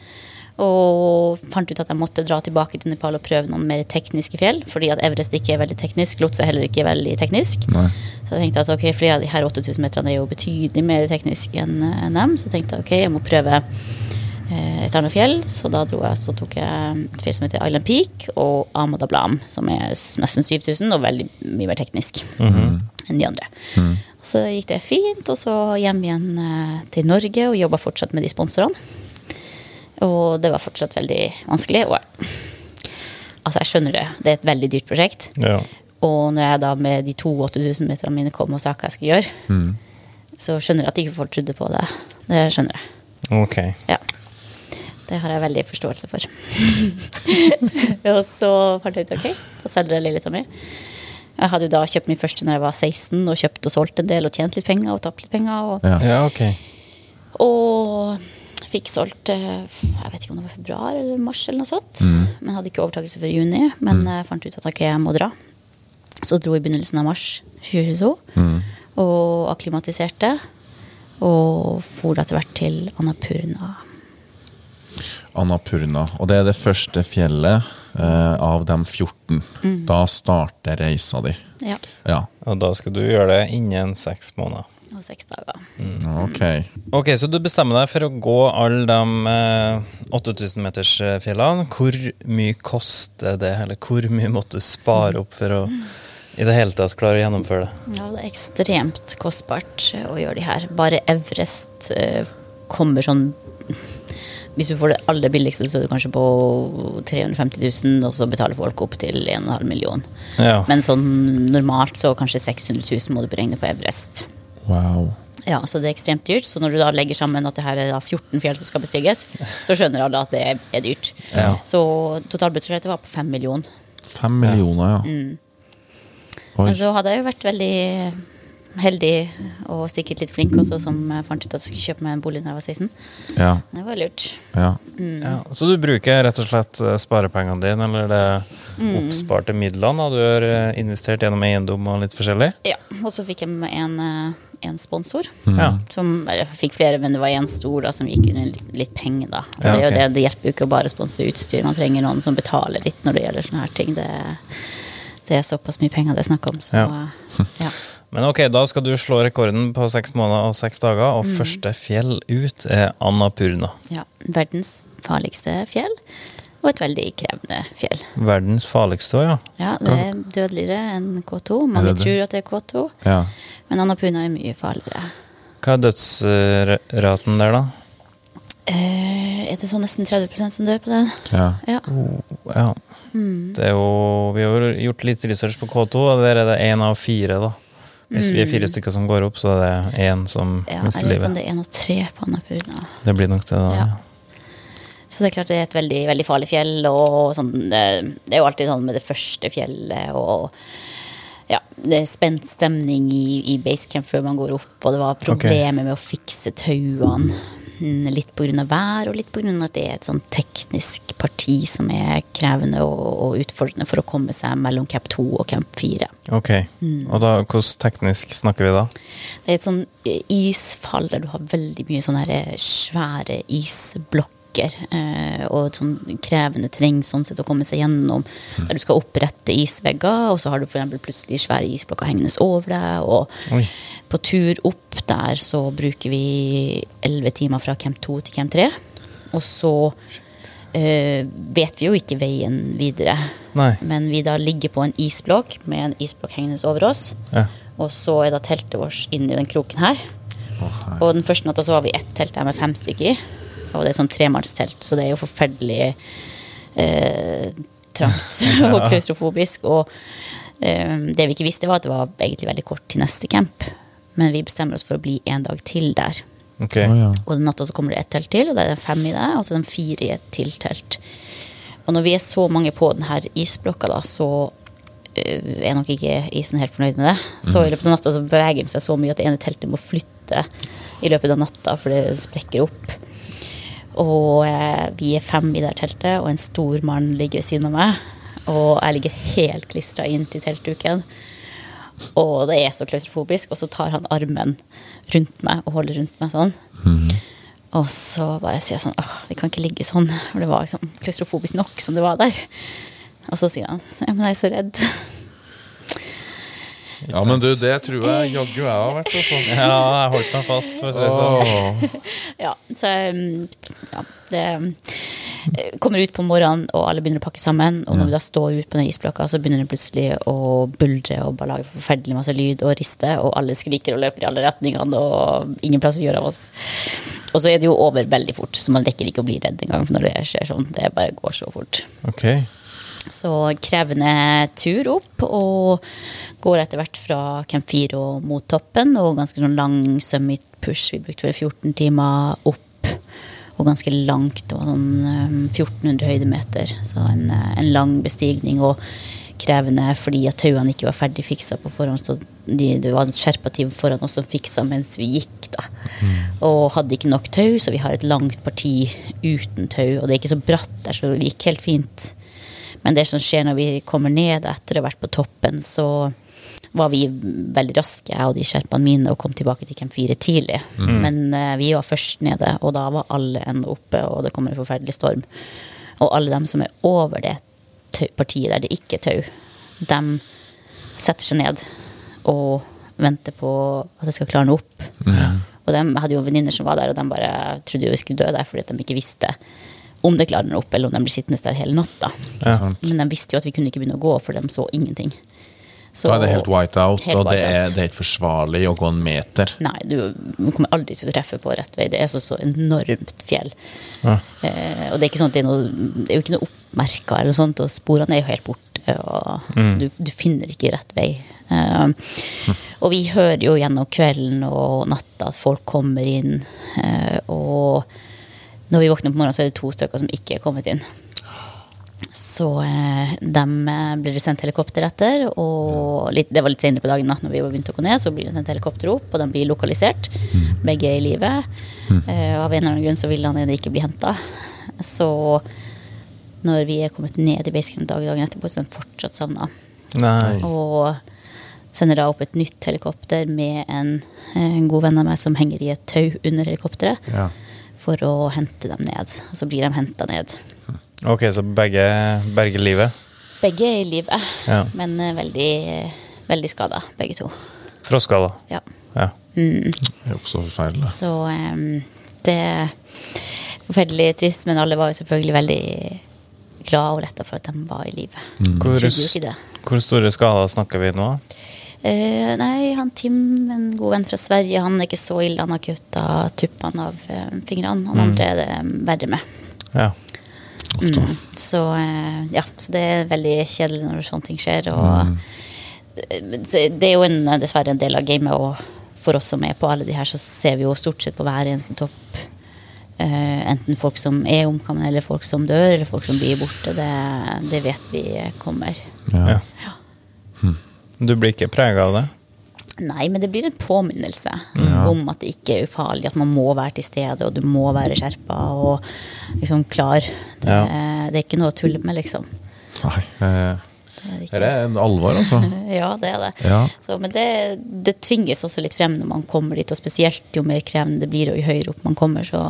Og fant ut at jeg måtte dra tilbake til Nepal og prøve noen mer tekniske fjell. Fordi at Everest ikke er veldig teknisk, Lhotse er heller ikke er veldig teknisk. Nei. Så jeg tenkte at ok, flere av de her 8000 meterne er jo betydelig mer tekniske enn enn dem. Så jeg tenkte ok, jeg må prøve eh, et annet fjell. Så da dro jeg, så tok jeg et fjell som heter Island Peak, og Amadablam, som er nesten 7000 og veldig mye mer teknisk enn de andre. Så gikk det fint, og så hjem igjen eh, til Norge og jobba fortsatt med de sponsorene. Og det var fortsatt veldig vanskelig. Og altså, jeg skjønner det. Det er et veldig dyrt prosjekt. Ja. Og når jeg da med de to 8000 meterne mine kom og sa hva jeg skulle gjøre, så skjønner jeg at ikke folk trodde på det. Det skjønner jeg. Ok. Ja. Det har jeg veldig forståelse for. <laughs> og så fant jeg ut ok, da selger jeg leiligheta mi. Jeg hadde jo da kjøpt min første når jeg var 16, og kjøpt og solgt en del og tjent litt penger og tapt litt penger. Og, Ja. Ja, okay. og fikk solgt eh, Jeg vet ikke om det var februar eller mars, eller noe sånt. Men hadde ikke overtakelse før i juni. Men jeg fant ut at ok, jeg må dra. Så dro i begynnelsen av mars 2022 og akklimatiserte. Og for etter hvert til Annapurna. Annapurna. Og det er det første fjellet eh, av de 14. Da starter reisa di. Ja. Ja. Og da skal du gjøre det innen seks måneder. Og seks dager. Ok. Ok, Så du bestemmer deg for å gå alle de eh, 8000-metersfjellene. Hvor mye koster det, eller hvor mye måtte du spare opp for å i det hele tatt klare å gjennomføre det? Ja, det er ekstremt kostbart eh, å gjøre de her. Bare Everest eh, kommer sånn Hvis du får det aller billigste, så er det kanskje på 350 000, og så betaler folk opp til 1,5 million. Ja. Men sånn normalt så kanskje 600 000 må du beregne på Everest. Wow. Ja, så det er ekstremt dyrt. Så når du da legger sammen at det her er da 14 fjell som skal bestiges, så skjønner alle at det er dyrt. Ja. Så totalbudsjettet var på 5 millioner. 5 millioner, ja. Mm. Men så hadde jeg jo vært veldig heldig og sikkert litt flink også, som fant ut at jeg skulle kjøpe meg en bolig da jeg var 16. Ja. Det var lurt. ja. Ja, så du bruker rett og slett eh, sparepengene dine, eller det oppsparte midlene da du har eh, investert gjennom eiendom og litt forskjellig? Ja, Og så fikk jeg med en, eh, en sponsor. Ja. Som, eller jeg fikk flere, men det var én stor da, som gikk under litt, litt penger. da. Og Ja, det, er det, det hjelper jo ikke å bare sponse utstyr. Man trenger noen som betaler litt når det gjelder sånne her ting. Det, det er såpass mye penger det er snakk om. Så, ja. <laughs> Men ok, da skal du slå rekorden på seks måneder og seks dager, Mm. og første fjell ut er Annapurna. ja. Verdens farligste fjell. Og et veldig krevende fjell. Verdens farligste òg, ja. Ja, det er dødeligere enn K2. Mange tror at det er K2, Ja. men Annapurna er mye farligere. Hva er dødsraten der, da? Eh, er det sånn nesten 30% som dør på den? ja. Ja. Ja. Det er jo, vi har jo gjort litt research på K2, og der er det én av fire. da. Hvis vi er fire stykker som går opp, så er det én som ja mister livet. Ja, det er én av tre på Annapurna. Det blir nok det, da. Ja. Så det er klart det er et veldig, veldig farlig fjell, og sånn, det, er jo alltid sånn med det første fjellet, og ja, det er spent stemning i, i basecamp før man går opp, og det var problemer med å fikse tauene. Litt pga. vær, og litt pga. at det er et sånn teknisk parti som er krevende og, og utfordrende for å komme seg mellom camp 2 og camp 4. Ok. Mm. Og da, hvordan teknisk snakker vi da? Det er et sånn isfall der du har veldig mye sånne svære isblokker. Eh, og et sånn krevende terreng sånn sett å komme seg gjennom. Der du skal opprette isvegger, og så har du for plutselig svære isblokker hengende over deg. Og Oi. på tur opp der så bruker vi elleve timer fra camp 2 til camp 3. Og så eh, vet vi jo ikke veien videre. Nei. Men vi da ligger på en isblokk med en isblokk hengende over oss. Ja. Og så er da teltet vårt inni den kroken her. Og den første natta så var vi ett telt der med fem stykker i. Og det er sånn tremannstelt, så det er jo forferdelig eh, trangt <laughs> og klaustrofobisk. Og eh, det vi ikke visste, var at det var egentlig veldig kort til neste camp. Men vi bestemmer oss for å bli en dag til der. Okay. Oh, ja. Og den natta så kommer det ett telt til, og det er fem i det, og så er det fire i et til telt. Og når vi er så mange på denne isblokka, da, så øh, er nok ikke isen helt fornøyd med det. Så i løpet av natta så beveger den seg så mye at det ene teltet må flytte i løpet av natta, for det sprekker opp. Og eh, vi er fem i det teltet, og en stor mann ligger ved siden av meg. Og jeg ligger helt klistra inn til teltduken. Og det er så klaustrofobisk, og så tar han armen rundt meg og holder rundt meg sånn. Og så bare sier jeg sånn Åh, vi kan ikke ligge sånn. For det var liksom klaustrofobisk nok som det var der. Og så sier han ja, men jeg er så redd. Ja, men du, det tror jeg <laughs> jaggu jeg har vært. Også. Ja, jeg holdt meg fast, for å si det sånn. <laughs> Ja, så um, ja, det um, kommer ut på morgenen, og alle begynner å pakke sammen. Og når vi da står ute på den isblokka, så begynner det plutselig å buldre og bare lage forferdelig masse lyd og riste, og alle skriker og løper i alle retningene, og ingen plass å gjøre av oss. Og så er det jo over veldig fort, så man rekker ikke å bli redd engang når det skjer sånn. Det bare går så fort. Ok. Så krevende tur opp, og går etter hvert fra Camp 4 og mot toppen. Og ganske sånn lang summit push. Vi brukte vel 14 timer opp, og ganske langt. Det var sånn um, 1400 høydemeter. Så en, eh, en lang bestigning og krevende fordi at tauene ikke var ferdig fiksa på forhånd. Så de, det var en skjerpa team foran oss som fiksa mens vi gikk, da. Og hadde ikke nok tau, så vi har et langt parti uten tau. Og det er ikke så bratt der, så det gikk helt fint. Men det som skjer når vi kommer ned etter å ha vært på toppen, så var vi veldig raske, jeg og de sherpaene mine, og kom tilbake til Camp 4 tidlig. Men uh, vi var først nede, og da var alle ennå oppe, og det kommer en forferdelig storm. Og alle dem som er over det partiet der det ikke er tau, de setter seg ned og venter på at det skal klarne opp. Og de hadde jo venninner som var der, og de bare trodde jo vi skulle dø der fordi de ikke visste om det den opp, eller om de blir sittende der hele natta. Ja. Men de visste jo at vi kunne ikke begynne å gå, for de så ingenting. Så- Da er det helt white out, Helt og det er, det er ikke forsvarlig å gå en meter. Nei, du, kommer aldri til å treffe på rett vei. Det er så, så enormt fjell. Eh, og det er sånn det er, noe, det er jo ikke noe oppmerka, eller noe sånt, og sporene er jo helt borte. Og, så du, du finner ikke rett vei. Eh, Og vi hører jo gjennom kvelden og natta at folk kommer inn. eh, og når vi våkner på morgenen, så er det to stykker som ikke er kommet inn. Så eh, dem eh, blir det sendt helikopter etter. Og litt, det var litt senere på dagen, da når vi var begynt å gå ned, så blir det sendt helikopter opp, og de blir lokalisert. Begge er i live. Eh, av en eller annen grunn så vil han ene ikke bli henta. Så når vi er kommet ned i basecamp dag dagen etterpå, så er han fortsatt savna. Og sender da opp et nytt helikopter med en, eh, en god venn av meg som henger i et tau under helikopteret, Ja. For å hente dem ned. Og så blir de henta ned. Ok, så begge berger livet? Begge er i live, Ja. men eh, veldig, veldig skada, begge to. Frostskader? Ja. Ja. Det er også forferdelig. Så um, det er forferdelig trist, men alle var jo selvfølgelig veldig glad og letta for at de var i live. Hvor, ikke det. hvor store skader snakker vi nå? Eh, nei, han Tim, en god venn fra Sverige, han er ikke så ille. Han har kutta tuppene av eh, fingrene. Han andre er det verre med. Ja. Mm. Så eh, ja, så det er veldig kjedelig når sånne ting skjer. Og mm. det er jo en, dessverre en del av gamet, og for oss som er på alle de her, så ser vi jo stort sett på hver eneste topp. Uh, enten folk som er omkommet, eller folk som dør, eller folk som blir borte. Det, det vet vi kommer. Ja. Ja. Du blir ikke prega av det? Nei, men det blir en påminnelse om at det ikke er ufarlig, at man må være til stede, og du må være skjerpa og liksom klar. Det, det er ikke noe å tulle med, liksom. Nei, eh, Det er det er en alvor, altså. <laughs> Ja, det er det. Ja. Så, men det, det tvinges også litt frem når man kommer dit, og spesielt jo mer krevende det blir, og jo høyere opp man kommer, så,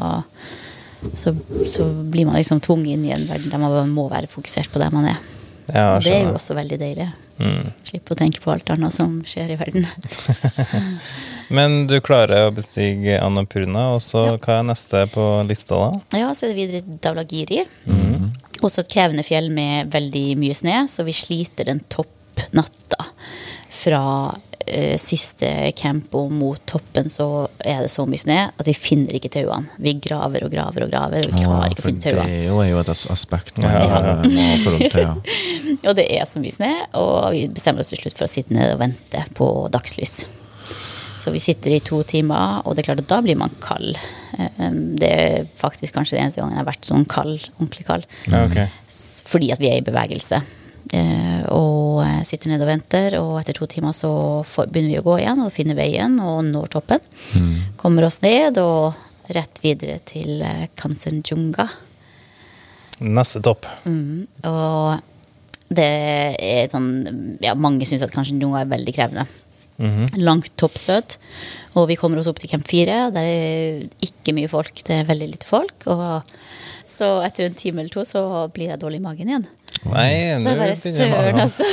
så, så blir man liksom tvunget inn i en verden der man må være fokusert på der man er. Ja, det er jo også veldig deilig. Mm. Slippe å tenke på alt annet som skjer i verden. <laughs> Men du klarer å bestige Annapurna, og så hva er neste på lista da? Ja, så er det videre Daulagiri. Også et krevende fjell med veldig mye snø, så vi sliter den toppnatta. Fra eh, siste campo og mot toppen så er det så mye snø at vi finner ikke tauene. Vi graver og graver og graver, og vi klarer ikke å for finne det tauene. er jo- er jo et aspekt man Ja, ja, forhold til. Ja. Og det er så mye snø, og vi bestemmer oss til slutt for å sitte ned og vente på dagslys. Så vi sitter i to timer, og det er klart at da blir man kald. Eh, Det er faktisk kanskje det eneste gangen jeg har vært sånn kald, ordentlig kald. Ja, okay. Fordi at vi er i bevegelse. Eh, og eh, sitter nede og venter, og etter to timer så begynner vi å gå igjen og finner veien og når toppen. Kommer oss ned og rett videre til Kansenjunga Kanchenjunga. Neste topp. Og det er sånn Ja, mange syns at Kanchenjunga er veldig krevende. Langt toppstøt. Og vi kommer oss opp til camp 4. Der er ikke mye folk. Det er veldig lite folk. Og så etter en time eller to så blir jeg dårlig i magen igjen. Nei, nå bare søren, altså.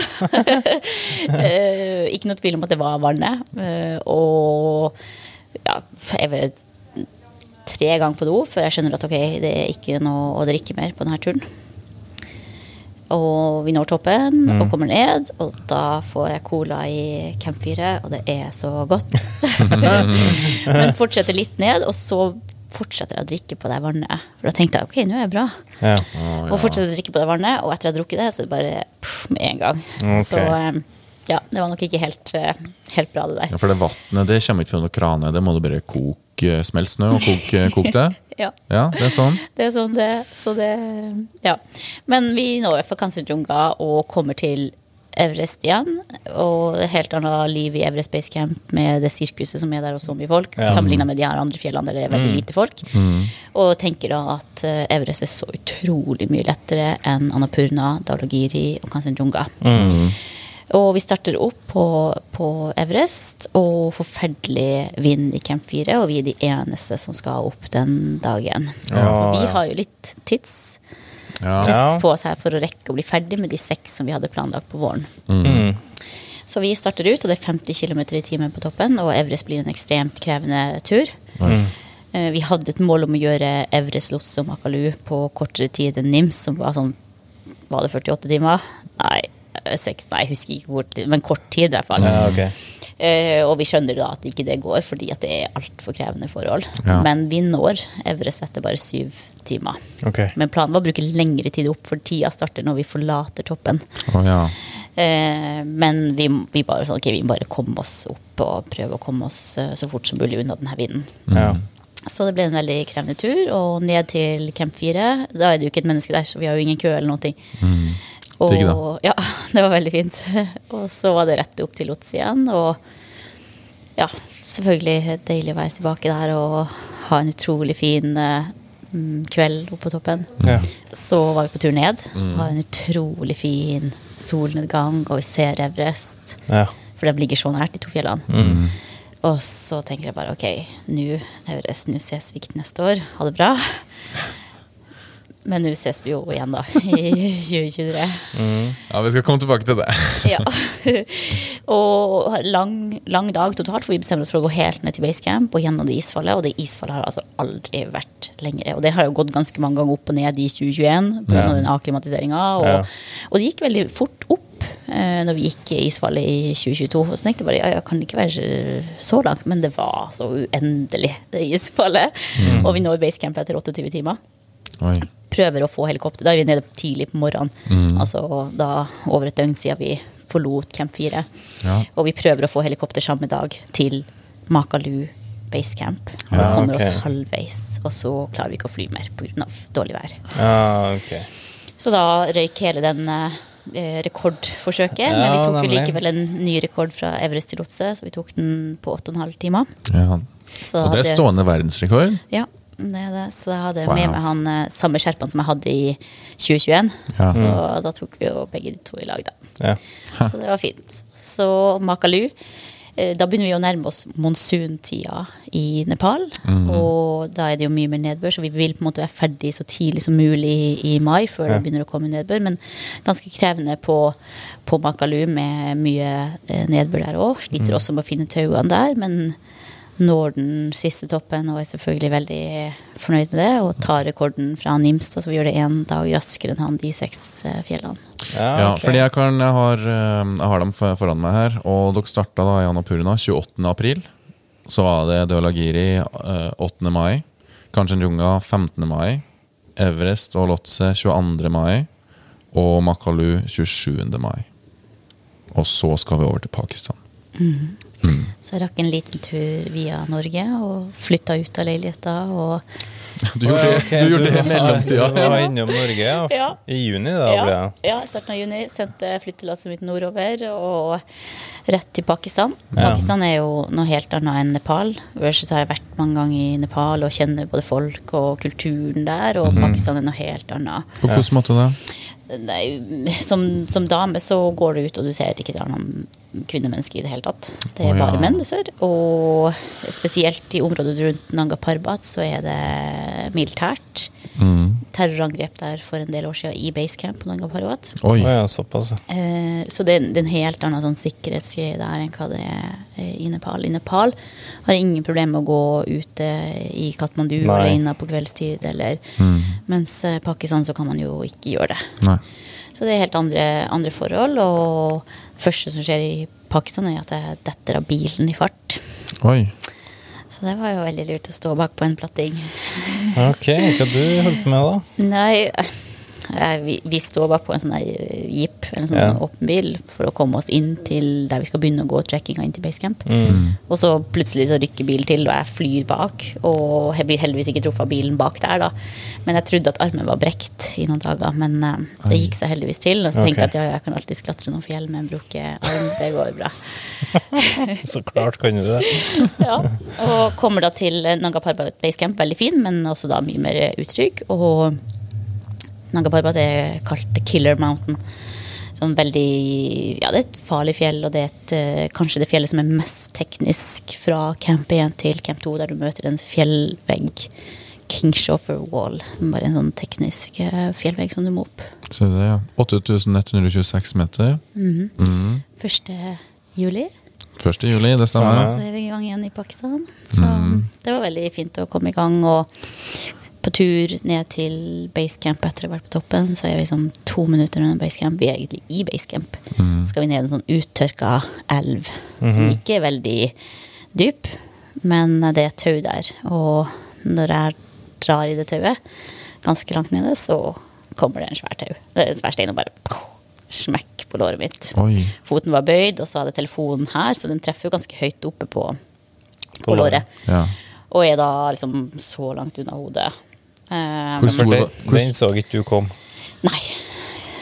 Eh, ikke noe tvil om at det var vannet. Eh, og ja, jeg var tre ganger på do før jeg skjønner at ok, det er ikke noe å drikke mer på denne turen. Og vi når toppen og kommer ned, og da får jeg cola i Camp 4, og det er så godt. <laughs> <laughs> Men fortsetter litt ned, og så fortsetter jeg å drikke på det vannet. For da tenkte jeg ok, nå er jeg bra. Ja. Og fortsetter å drikke på det vannet, og etter jeg har drukket det, så er det bare pff, med en gang. Okay. Så eh, ja, det var nok ikke helt, eh, helt bra, det der. Ja, for det vannet det kommer ikke fra noen krane, det må du bare koke smelt snø og koke, koke det. <laughs> Ja, Ja, det er sånn. <laughs> det er sånn det Så det Ja. Men vi når for Kanchenjunga og kommer til Everest igjen. Og helt annet liv i Everest Base Camp med det sirkuset som er der, og så mye folk. Ja. Sammenligna med de her andre fjellene der det er veldig lite folk. Og tenker da at eh, Everest er så utrolig mye lettere enn Annapurna, Dalagiri og Kanchenjunga. Og vi starter opp på, på Everest, og forferdelig vind i Camp 4. Og vi er de eneste som skal opp den dagen. Ja, og vi har jo litt tidspress Ja. på seg for å rekke å bli ferdig med de seks som vi hadde planlagt på våren. Mm. Så vi starter ut, og det er 50 km i timen på toppen. Og Evres blir en ekstremt krevende tur. Mm. Eh, Vi hadde et mål om å gjøre Evres, Lotse og Makalu på kortere tid enn NIMS, som var sånn Var det 48 timer? Nei, eh, seks, nei, jeg husker ikke hvor tid, men kort tid i hvert fall. Ja, okay. Uh, og vi skjønner da at ikke det går, fordi at det er altfor krevende forhold. Ja. Men vi når Evres etter bare syv timer. Okay. Men planen var å bruke lengre tid opp, for tida starter når vi forlater toppen. Oh, ja. Eh, men vi, vi bare sånn, okay, vi må bare komme oss opp og prøve å komme oss eh, så fort som mulig unna denne vinden. Ja. Så det ble en veldig krevende tur, og ned til Camp 4. Da er det jo ikke et menneske der, så vi har jo ingen kø eller noen ting. Og, Digg, da. <laughs> Ja, det var veldig fint. <laughs> Og så var det rett opp til Lots igjen. Og ja, selvfølgelig deilig å være tilbake der og ha en utrolig fin eh, mm, kveld oppe på toppen. Ja. Så var vi på tur ned. Har en utrolig fin solnedgang, og vi ser Everest. Ja. For de ligger så nært, de to fjellene. Og så tenker jeg bare ok, nå Everest, nå ses vi ikke neste år. Ha det bra. Men nå ses vi jo igjen, da, <laughs> i 2023. Ja, vi skal komme tilbake til det. <laughs> Ja. og lang, lang dag totalt, for vi bestemmer oss for å gå helt ned til basecamp og gjennom det isfallet. Og det isfallet har altså aldri vært lengre. Og det har jo gått ganske mange ganger opp og ned i 2021 pga. Ja. den akklimatiseringa. Og, Ja. og det gikk veldig fort opp eh, når vi gikk isfallet i 2022. Og så tenkte jeg bare ja, ja, kan det ikke være så langt? Men det var så uendelig, det isfallet. Og vi når basecamp etter 28 timer Oi. prøver å få helikopter. Da er vi nede tidlig på morgenen. Altså da over et døgn siden vi forlot Camp 4. Ja. Og vi prøver å få helikopter samme dag til Makalu base camp. Og Ja, kommer okay. oss halvveis, og så klarer vi ikke å fly mer pga. dårlig vær. Ja, okay. Så da røyk hele den eh, rekordforsøket. men vi Ja, tok jo nemlig. likevel en ny rekord fra Everest til Lotse, så vi tok den på 8 12 timer. Ja. Så Og det er stående verdensrekord. Ja, det er det. Så jeg hadde Wow. med meg han eh, samme sherpaen som jeg hadde i 2021. Ja. Så Mm. da tok vi jo begge de to i lag, da. Ja. Så det var fint. Så Makalu. eh, Da begynner vi å nærme oss monsuntida i Nepal. Og da er det jo mye mer nedbør, så vi vil på en måte være ferdig så tidlig som mulig i, i mai, før det begynner å komme nedbør. Men ganske krevende på, på Makalu med mye eh, nedbør der òg. Sliter også med å finne tauene der, men når den siste toppen og er selvfølgelig veldig fornøyd med det. Og tar rekorden fra Nimstad, så vi gjør det én dag raskere enn han de seks eh, fjellene. Ja, Ja, fordi jeg, kan, jeg, har, eh, jeg har dem foran meg her. Og dere starta da i Annapurna 28. april. Så var det Deolagiri eh, 8. mai. Kanchenjunga 15. mai. Everest og Lotse 22. mai. Og Makalu 27. mai. Og så skal vi over til Pakistan. Så jeg rakk en liten tur via Norge og flytta ut av leiligheta. Og Du gjorde, det- ok, du gjorde det i mellomtida. Du var innom Norge ja. Ja. i juni, da ble jeg. det. ja, i starten av juni sendte flyttelasset mitt nordover og rett til Pakistan. Ja. Pakistan er jo noe helt annet enn Nepal. Ellers så har jeg vært mange ganger i Nepal og kjenner både folk og kulturen der, og Pakistan er noe helt annet. På hvilken måte det? Nei, som, som dame så går du ut, og du ser ikke det er noen kvinnemenneske i det hele tatt. Det er bare menn du ser. Og spesielt i området rundt Nanga Parbat så er det militært. Mm. Terrorangrep der for en del år siden i basecamp på Nanga Parbat. Oi. Oi, ja, såpass. Eh, så det, det er en helt annen sånn sikkerhetsgreie der enn hva det er i Nepal. I Nepal har jeg ingen problemer med å gå ute i Katmandu Nei. alene på kveldstid. Eller, Mens eh, Pakistan så kan man jo ikke gjøre det. Nei. Så det er helt andre, andre forhold. Og første som skjer i Pakistan, er at jeg detter av bilen i fart. Oi. Så det var jo veldig lurt å stå bak på en platting. Ok, hva du holdt på med da? Nei, vi, vi står bare på en sånn der jeep, en sånn Ja. åpen bil, for å komme oss inn til der vi skal begynne å gå trekkinga inn til basecamp. Mm. Og så plutselig så rykker bilen til, og jeg flyr bak. Og jeg blir heldigvis ikke truffet av bilen bak der, da. Men jeg trodde at armen var brekt i noen dager. Men eh, det gikk seg heldigvis til. Og så tenkte jeg at ja, jeg kan alltids klatre noen fjell med en brukket arm. Det går bra. <laughs> Så klart kan du det. <laughs> Ja. Og kommer da til Nanga Parbat basecamp, veldig fin, men også da mye mer utrygg. Og Nanga Parbat er kalt Killer Mountain. Sånn veldig Ja, det er et farlig fjell, og det er et, eh, kanskje det fjellet som er mest teknisk fra camp 1 til camp 2, der du møter en fjellvegg. Kingshofer Wall, som bare er en sånn teknisk eh, fjellvegg som du må opp. Så det, ja. 8126 meter. Mm. 1. juli. 1. juli, det stemmer. Så er vi i gang igjen i Pakistan. Så det var veldig fint å komme i gang. Og på tur ned til basecamp etter å ha vært på toppen, så er vi sånn to minutter under basecamp. Vi er egentlig i basecamp. Så skal vi ned en sånn uttørka elv, som ikke er veldig dyp, men det er tau der. Og når jeg drar i det tauet, ganske langt nede, så kommer det en svær tau. En svær stein og bare smekk på låret mitt. Oi. Foten var bøyd, og så hadde telefonen her, så den treffer jo ganske høyt oppe på, på, På låret. låret. Ja. Og er da liksom så langt unna hodet. Eh, Hvor stor var- den, den så ikke du kom. Nei.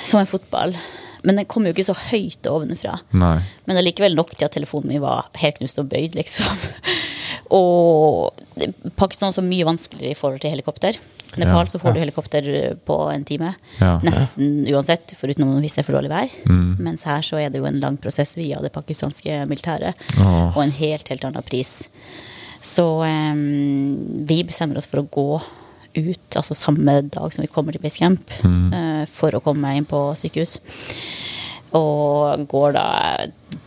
Som en fotball. Men den kom jo ikke så høyt ovenfra. Nei. Men allikevel nok til at telefonen min var helt knust og bøyd, liksom. <laughs> og Pakistan er så mye vanskeligere i forhold til helikopter. Nepal Ja. så får du helikopter på en time. Ja. Nesten uansett, foruten hvis det er for dårlig vær. Mm. Mens her så er det jo en lang prosess via det pakistanske militæret. Oh. Og en helt, helt annen pris. Så um, vi bestemmer oss for å gå ut altså samme dag som vi kommer til basecamp, eh, for å komme inn på sykehus. Og går da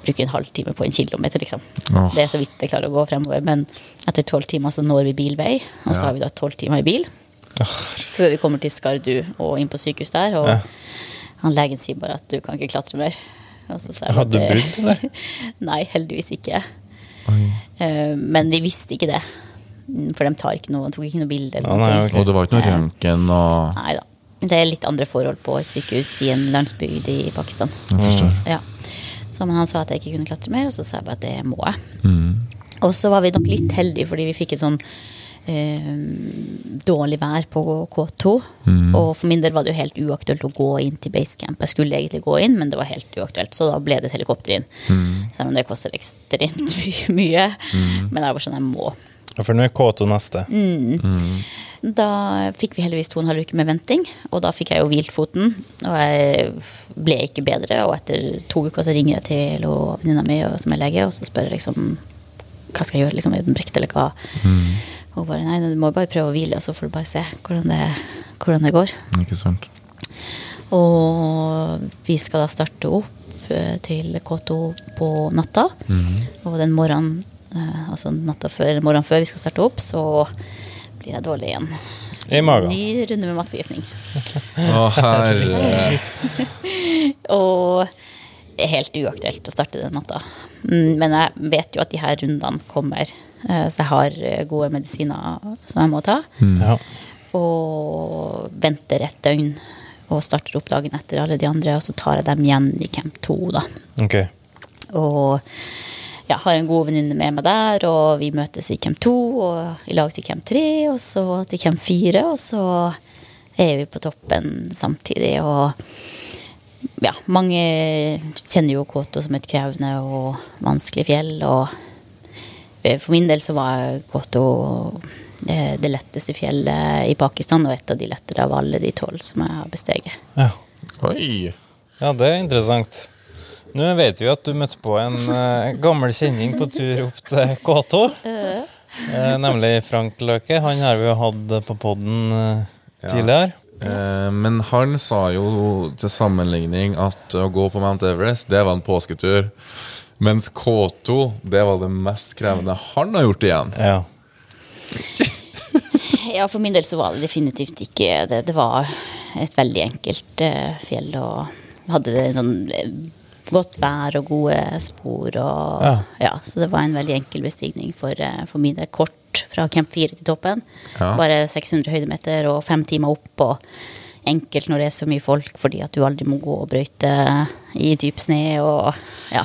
Bruker en halvtime på en kilometer, liksom. Oh. Det er så vidt jeg klarer å gå fremover. Men etter tolv timer så når vi bilvei, og så Ja. har vi da tolv timer i bil. Før vi kommer til Skardu og inn på sykehus der. Og Ja. han legen sier bare at du kan ikke klatre mer. Og så sa jeg Hadde du brudd, eller? <laughs> Nei, heldigvis ikke. Uh, men vi visste ikke det. Mm, For de tar ikke noe, tok ikke noe bilde. eller Ja, nei, okay. Og det var ikke noe røntgen og Nei da. Det er litt andre forhold på et sykehus i en landsbygd i Pakistan. Jeg forstår. Ja. Så men han sa at jeg ikke kunne klatre mer, og så sa jeg bare at det må jeg. Mm. Og så var vi nok litt heldige fordi vi fikk et sånn eh, dårlig vær på K2. Mm. Og for min del var det jo helt uaktuelt å gå inn til basecamp. Jeg skulle egentlig gå inn, men det var helt uaktuelt, så da ble det et helikopter inn. Mm. Selv om det koster ekstremt my- <laughs> mye. Men jeg var sånn, jeg må. Ja, For nå er K2 neste. Da fikk vi heldigvis to og en halv uke med venting, og da fikk jeg jo hvilt foten. Og jeg ble ikke bedre, og etter to uker så ringer jeg til venninna mi som er lege, og så spør jeg liksom hva skal jeg gjøre, liksom, er den brekt eller hva? Og hun bare nei, du må bare prøve å hvile, og så får du bare se hvordan det, hvordan det går. Ikke sant. Og vi skal da starte opp eh, til K2 på natta. Og den morgenen, altså natta før, morgenen før vi skal starte opp, så blir jeg dårlig igjen. I magen. Ny runde med matforgiftning. Å, <laughs> herre. <laughs> Og helt uaktuelt å starte den natta. Mm, Men jeg vet jo at de her rundene kommer. eh, Så jeg har eh, gode medisiner som jeg må ta. Ja. Og venter et døgn og starter opp dagen etter alle de andre. Og så tar jeg dem igjen i camp 2, da. Ok. Og ja, har en god venninne med meg der, og vi møtes i camp 2 og i lag til camp 3, og så til camp 4, og så er vi på toppen samtidig. Og ja, mange kjenner jo Kåto som et krevende og vanskelig fjell, og for min del så var Kåto eh, det letteste fjellet i Pakistan, og et av de lettere av alle de tolv som jeg har besteget. Ja. Oi. ja, det er interessant. Nå vet vi at du møtte på en uh, gammel kjenning på tur opp til K2. Uh, nemlig Frank Løke. Han har vi jo hatt på poden tidligere. Eh, men han sa jo til sammenligning at å gå på Mount Everest, det var en påsketur. Mens K2, det var det mest krevende han har gjort igjen. Ja. Ja, for min del så var det definitivt ikke det. Det var et veldig enkelt eh, fjell og hadde det sånn eh, godt vær og gode spor og Ja. ja. Så det var en veldig enkel bestigning for, eh, for min del. Kort fra camp 4 til toppen. Ja. Bare 600 høydemeter og fem timer opp. og Enkelt når det er så mye folk, fordi at du aldri må gå og brøyte i dyp sne. Og, ja.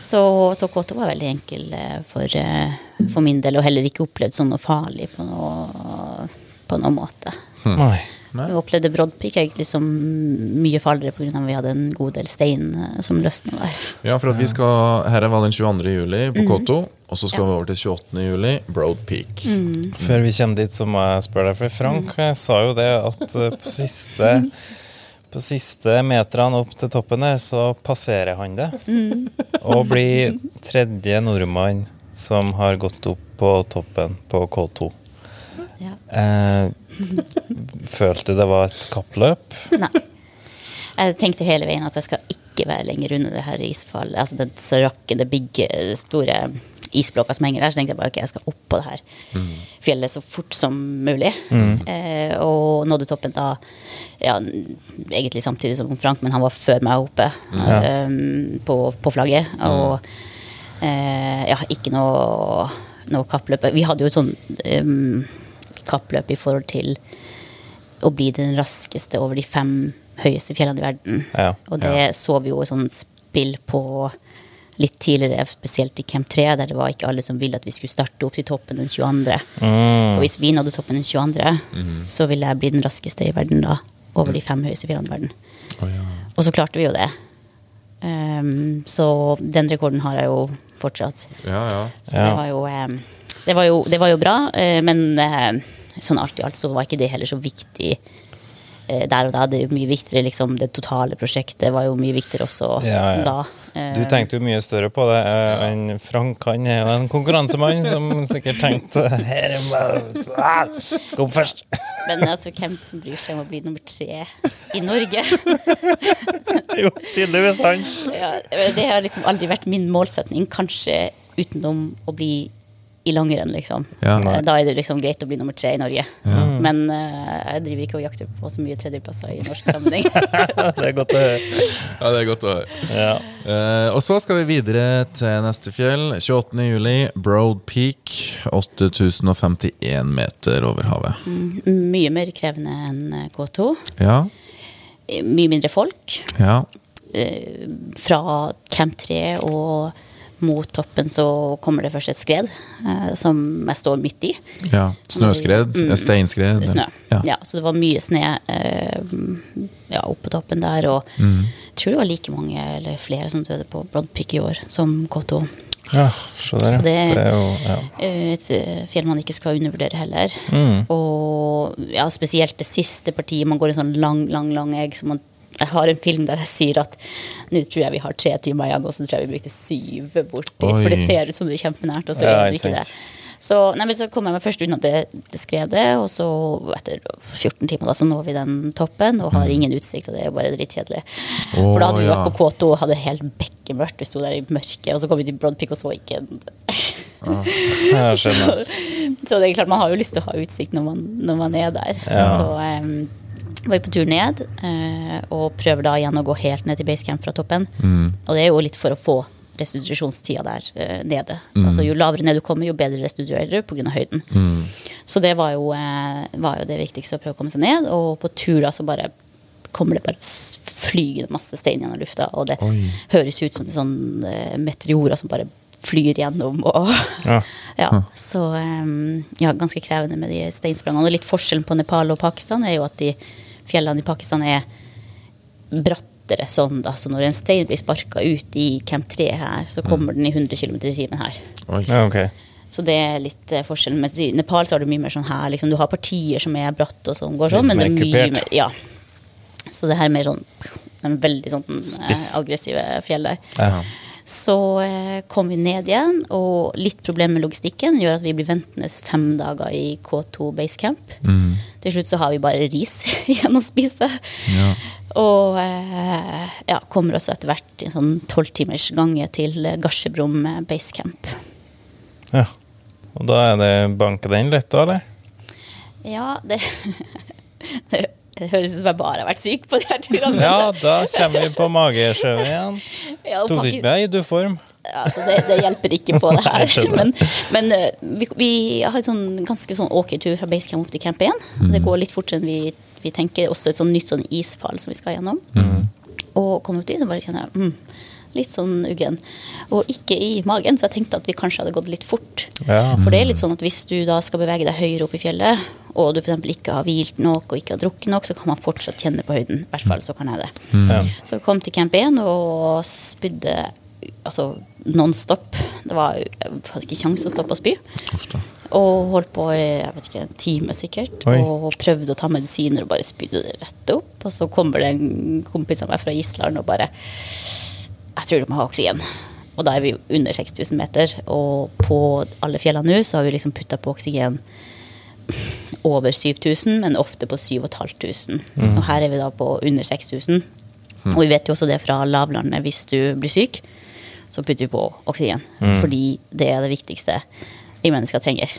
Så, så K2 var veldig enkel eh, for, eh, for min del, og heller ikke opplevd som noe farlig på noe, på noen måte. Nei. Vi opplevde Broadpeak egentlig som mye farligere pga. at vi hadde en god del stein eh, som løsna der. Ja, for at vi skal, Her var den 22. juli på K2, og så skal Ja. vi over til 28. juli, Broad Peak. Før vi kommer dit, så må jeg spørre deg, for Frank mm. sa jo det at eh, på siste på siste meterne opp til toppen her, så passerer han det. Og blir tredje nordmann som har gått opp på toppen på K2. Ja. Eh, følte det var et kappløp? Nei. Jeg tenkte hele veien at jeg skal ikke være lenger under det her isfallet. Altså den rakkende, big, store isblokka som henger der. Så tenkte jeg bare ok, jeg skal opp på det her fjellet så fort som mulig. Eh, og nådde toppen da ja, egentlig samtidig som Frank, men han var før meg oppe eh, på, på flagget. Og eh, ja, ikke noe, noe kappløp. Vi hadde jo et sånn um, kappløp i forhold til å bli den raskeste over de fem høyeste fjellene i verden. Ja, og det så vi jo i sånn spill på litt tidligere, spesielt i Camp 3, der det var ikke alle som ville at vi skulle starte opp til toppen den 22. Mm. For hvis vi nådde toppen den 22., så ville jeg bli den raskeste i verden da, over de fem høyeste fjellene i verden. Oh, ja. Og så klarte vi jo det. Um, så den rekorden har jeg jo fortsatt. ja, ja. Så Ja. det, var jo, um, det, var jo, det var jo bra, eh, men eh, sånn alt i alt så var ikke det heller så viktig eh, der og da. Det er jo mye viktigere, liksom, det totale prosjektet var jo mye viktigere også Ja, ja. da. Eh, Du tenkte jo mye større på det eh, enn Frank. Han er jo en konkurransemann som sikkert tenkte Her er bare Skal opp først. Men altså, hvem som bryr seg om å bli nummer tre i Norge? <laughs> Jo, tydeligvis han. Ja, det har liksom aldri vært min målsetning, kanskje utenom å bli i langrenn, liksom. Ja. Eh, Da er det liksom greit å bli nummer tre i Norge. Men uh, jeg driver ikke og jakter på så mye tredjeplasser i norsk sammenheng. <laughs> Det er godt å høre. Ja, det er godt å høre. Ja. Uh, og så skal vi videre til neste fjell. 28. juli, Broad Peak. 8051 meter over havet. Mye mer krevende enn eh, K2. Ja. Mye mindre folk. Ja. Uh, Fra Camp 3 og mot toppen så kommer det først et skred, eh, som jeg står midt i. ja. Snøskred. Mm. Steinskred. Snø. Ja. Ja. så det var mye snø eh, ja, oppe på toppen der. Og Mm. jeg tror det var like mange eller flere som døde på Broad Peak i år som K2. ja, så, det, Så det- Det er jo ja. Eh, Et eh, fjell man ikke skal undervurdere heller. Mm. Og ja, spesielt det siste partiet. Man går i sånn lang, lang, lang egg. Så man, jeg har en film der jeg sier at nå tror jeg vi har tre timer igjen, og så tror jeg vi brukte syv bort dit. Oi. For det ser ut som det er kjempenært, og så Ja, det ikke det. Så, nei, men så kom jeg meg først unna det, det skredet, og så etter 14 timer da, så når vi den toppen og har ingen utsikt, og det er bare drittkjedelig. Oh, For da hadde vi ja. vært på K2 og hadde helt bekkemørkt. Vi sto der i mørket, og så kom vi til Broad Peak og så ikke en Jeg <laughs> så, så det er klart, man har jo lyst til å ha utsikt når man, når man er der. Ja. Så um, var vi på tur ned, eh, og prøver da igjen å gå helt ned til basecamp fra toppen. Og det er jo litt for å få restitusjonstida der eh, nede. Altså Jo lavere ned du kommer, jo bedre restituerer du pga. høyden. Så det var jo, eh, var jo det viktigste, å prøve å komme seg ned. Og på tur da så bare kommer det bare flygende masse stein gjennom lufta, og det Oi. høres ut som sånn meteorer som bare flyr gjennom. Og <laughs> Ja. ja, så ja, ganske krevende med de steinsprangene. Og litt forskjellen på Nepal og Pakistan er jo at de fjellene i Pakistan er brattere sånn, da. Så når en stein blir sparka ut i Camp 3 her, så kommer den i 100 km i timen her. Ja, okay. Så det er litt eh, forskjell. Mens i Nepal så har du mye mer sånn her, liksom, du har partier som er bratte og sånn, går sånn, men det er mye mer Ja. Så det her er mer sånn en veldig sånn eh, aggressive fjell der. Så eh, kom vi ned igjen, og litt problem med logistikken gjør at vi blir ventende fem dager i K2 Basecamp. Mm. Til slutt så har vi bare ris <laughs> igjen å spise. Ja. Og eh, ja, kommer også etter hvert i en sånn tolvtimers gange til Garsebrom Basecamp. ja. Og da er det banke den litt, da, eller? Ja, det, <laughs> det, det høres ut som jeg bare har vært syk på de her turene. Ja, da kommer vi på magesjøen igjen. <laughs> Ja, Tok du ikke med i du-form? Altså, det, det hjelper ikke på det <laughs> her. men men eh, vi, vi har en sånn, ganske sånn ok tur fra basecamp opp til camp 1. Det går litt fortere enn vi, vi tenker. Også et sånn nytt sånn isfall som vi skal gjennom. Og kom opp dit så bare kjenner jeg, mm, litt sånn uggen. Og ikke i magen, så jeg tenkte at vi kanskje hadde gått litt fort. Ja. For det er litt sånn at hvis du da skal bevege deg høyere opp i fjellet, og du f.eks. ikke har hvilt nok og ikke har drukket nok, så kan man fortsatt kjenne på høyden. I hvert fall så kan jeg det. Mm. Så jeg kom til camp 1 og spydde altså non-stop. Det var, jeg hadde ikke kjangs å stoppe å spy. Og holdt på i jeg vet ikke, en time sikkert. Oi. Og prøvde å ta medisiner og bare spydde det rett opp. Og så kommer det en kompis av meg fra Island og bare Jeg tror du må ha oksygen. Og da er vi under 6000 meter, og på alle fjellene nå så har vi liksom putta på oksygen over 7000, men ofte på 7500. Og her er vi da på under 6000. Og vi vet jo også det fra lavlandet, hvis du blir syk, så putter vi på oksygen. Fordi det er det viktigste vi mennesker trenger.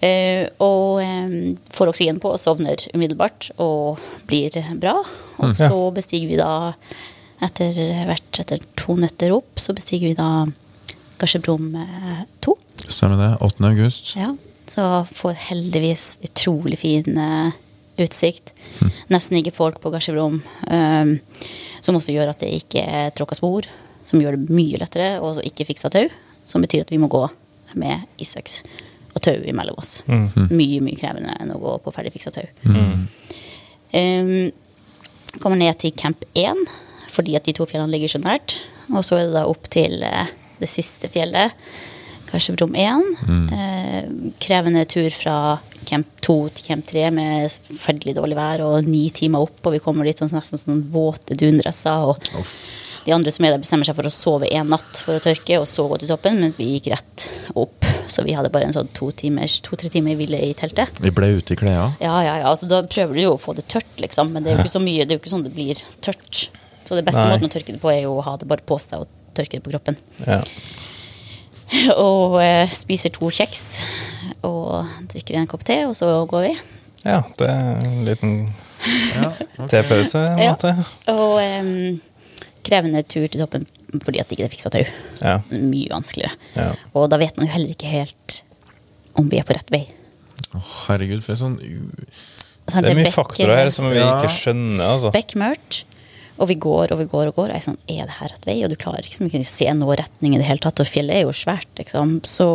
Eh, og eh, får oksygen på og sovner umiddelbart og blir bra. Og så bestiger vi da, etter hvert etter to netter opp, så bestiger vi da Garsebrum eh, 2. Stemmer det. 8. august. Ja, så får heldigvis utrolig fin uh, utsikt. Nesten ikke folk på Gasjevrom. Um, som også gjør at det ikke tråkker spor. Som gjør det mye lettere, og ikke fiksa tau. Som betyr at vi må gå med isøks og tau imellom oss. Mye, mye krevende enn å gå på ferdig fiksa tau. Um, kommer ned til camp 1, fordi at de to fjellene ligger så nært. Og så er det da opp til uh, det siste fjellet, kanskje Brum 1. Eh, krevende tur fra camp 2 til camp 3 med forferdelig dårlig vær og ni timer opp, og vi kommer dit sånn, nesten sånn våte dundresser. Og de andre som er der, bestemmer seg for å sove en natt for å tørke, og så gå til toppen, mens vi gikk rett opp. så vi hadde bare en sånn to-tre to, tre timer hvile i teltet. Vi ble ute i klærne. Ja, ja, ja, altså Da prøver du jo å få det tørt, liksom, men det er jo ikke så mye, det er jo ikke sånn det blir tørt. Så det beste Nei. måten å tørke det på, er jo å ha det bare på seg og tørke det på kroppen. Ja. <laughs> Og eh, spiser to kjeks og drikker en kopp te, og så går vi. ja, det er en liten <laughs> tepause, en Ja. måte. Og eh, krevende tur til toppen fordi at ikke det fiksa tau. Ja. Mye vanskeligere. Ja. Og da vet man jo heller ikke helt om vi er på rett vei. Oh, herregud, for en sånn u- Sant, Det er mye faktorer her som vi Ja. ikke skjønner, altså. Bekmørkt. Og vi går og vi går og går. Og jeg er sånn, er det her rett vei? Og du klarer ikke så mye å se noe retning i det hele tatt. Og fjellet er jo svært, liksom. Så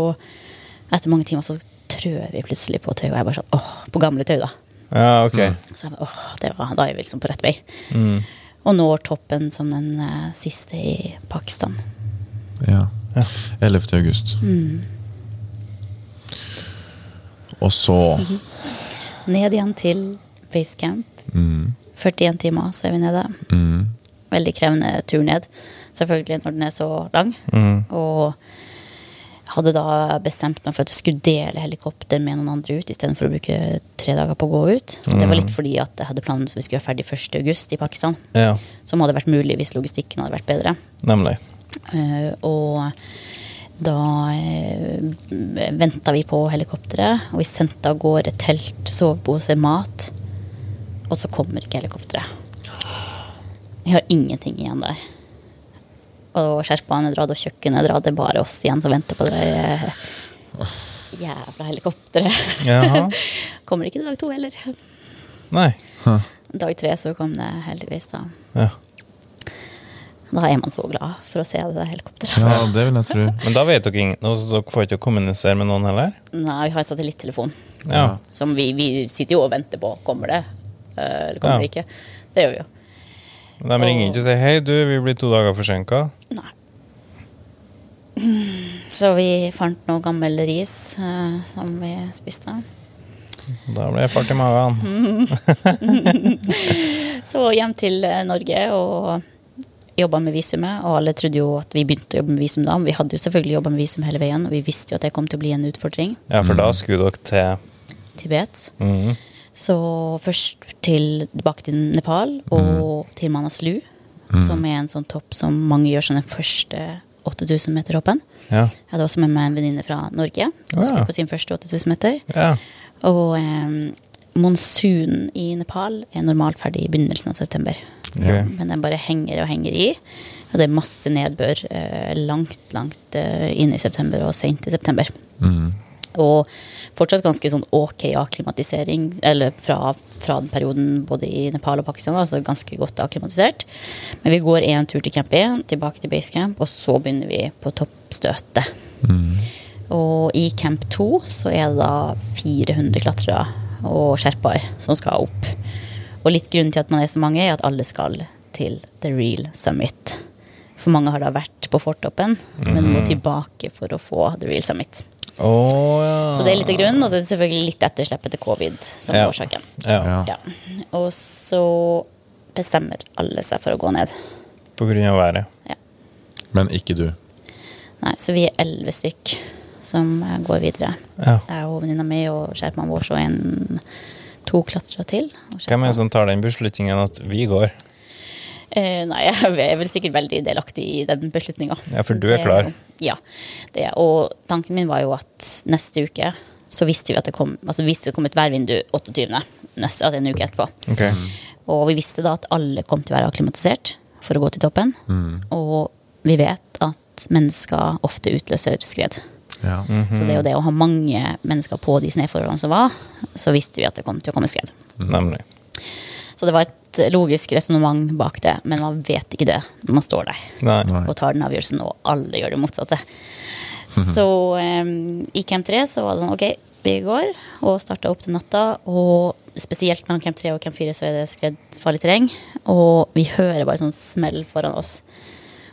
etter mange timer så trør vi plutselig på tau. Og jeg er bare sånn, åh, på gamle tau, da. Ja, ok. Så jeg bare, åh, det var, da er vi liksom på rett vei. Mm. Og når toppen som den uh, siste i Pakistan. Ja. Ja. 11. august. Mm. Og så Ned igjen til basecamp. mm, 41 timer, så er vi nede. mm, Veldig krevende tur ned. Selvfølgelig når den er så lang. Mm. Og hadde da bestemt meg for at jeg skulle dele helikopter med noen andre ut, istedenfor å bruke tre dager på å gå ut. Og det var litt fordi at jeg hadde planen at vi skulle være ferdig 1. august i Pakistan. Ja, Som hadde vært mulig hvis logistikken hadde vært bedre. nemlig. Uh, og da uh, venta vi på helikopteret, og vi sendte av gårde telt, sovepose, mat. Og så kommer ikke helikopteret. Vi har ingenting igjen der. Og skjerpaene er dratt, og kjøkkenet er dratt. Det er bare oss igjen som venter på det eh, jævla helikopteret. Jaha. <laughs> kommer ikke til dag to heller. Nei. Dag tre så kom det heldigvis, da. Ja. Da er man så glad for å se det helikopteret. ja, Altså. det vil jeg tro. <laughs> Men da vet dere ingen så dere får ikke kommunisere med noen heller? Nei, vi har satellittelefon. Ja. Som vi, vi sitter jo og venter på. Kommer det? Eh, Eller kommer Ja. det ikke? Det gjør vi jo. De ringer ikke og sier 'hei, du, vi blir to dager forsinka'? Nei. Så vi fant noe gammel ris uh, som vi spiste. Da ble det fart i magen. <laughs> Så hjem til eh, Norge og jobba med visumet. Og alle trodde jo at vi begynte å jobbe med visum da. Men vi hadde jo selvfølgelig jobba med visum hele veien, og vi visste jo at det kom til å bli en utfordring. Ja, for da skulle dere til Tibet. Mhm. Så først til, tilbake til Nepal og til Manaslu, som er en sånn topp som mange gjør som den første 8000 meter-hoppen. Ja. Jeg hadde også med meg en venninne fra Norge som Ja. skulle på sin første 8000 meter. ja. Og eh, monsunen i Nepal er normalt ferdig i begynnelsen av september. Okay. Men den bare henger og henger i. Og det er masse nedbør eh, langt, langt eh, inn i september og sent i september. Mm. Og fortsatt ganske sånn ok akklimatisering, eller fra, fra den perioden både i Nepal og Pakistan, altså ganske godt akklimatisert. Men vi går en tur til camp 1, tilbake til basecamp, og så begynner vi på toppstøtet. Mm. Og i camp 2 så er det da 400 klatrere og sherpaer som skal opp. Og litt grunnen til at man er så mange, er at alle skal til The Real Summit. For mange har da vært på fortoppen, men må tilbake for å få The Real Summit. Å ja. Så det er litt av grunnen, og så er det selvfølgelig litt etterslepp etter covid som Ja. er årsaken. Ja. Ja. Og så bestemmer alle seg for å gå ned. På grunn av været. Ja. Men ikke du. Nei, så vi er elleve stykk som går videre. Ja. Jeg og venninna mi og skjerpmannen vår så en to klatrere til. og Hvem er det som tar den beslutningen at vi går? Eh, nei, <laughs> jeg er vel sikkert veldig delaktig i den beslutninga. Ja, for du er klar. Ja. Det, er- og tanken min var jo at neste uke så visste vi at det kom, altså visste det kom et værvindu 28. Neste, altså en uke etterpå. Okay. Og vi visste da at alle kom til å være akklimatisert for å gå til toppen. Og vi vet at mennesker ofte utløser skred. Ja. Så det er jo det å ha mange mennesker på de snøforholdene som var, så visste vi at det kom til å komme skred. Nemlig. Så det var et logisk resonnement bak det, men man vet ikke det når man står der Nei. Nei. og tar den avgjørelsen, og alle gjør det motsatte. Så um, i Camp 3 så var det sånn ok, vi går og starta opp til natta. Og spesielt mellom Camp 3 og Camp 4 så er det skredfarlig terreng. Og vi hører bare sånn smell foran oss.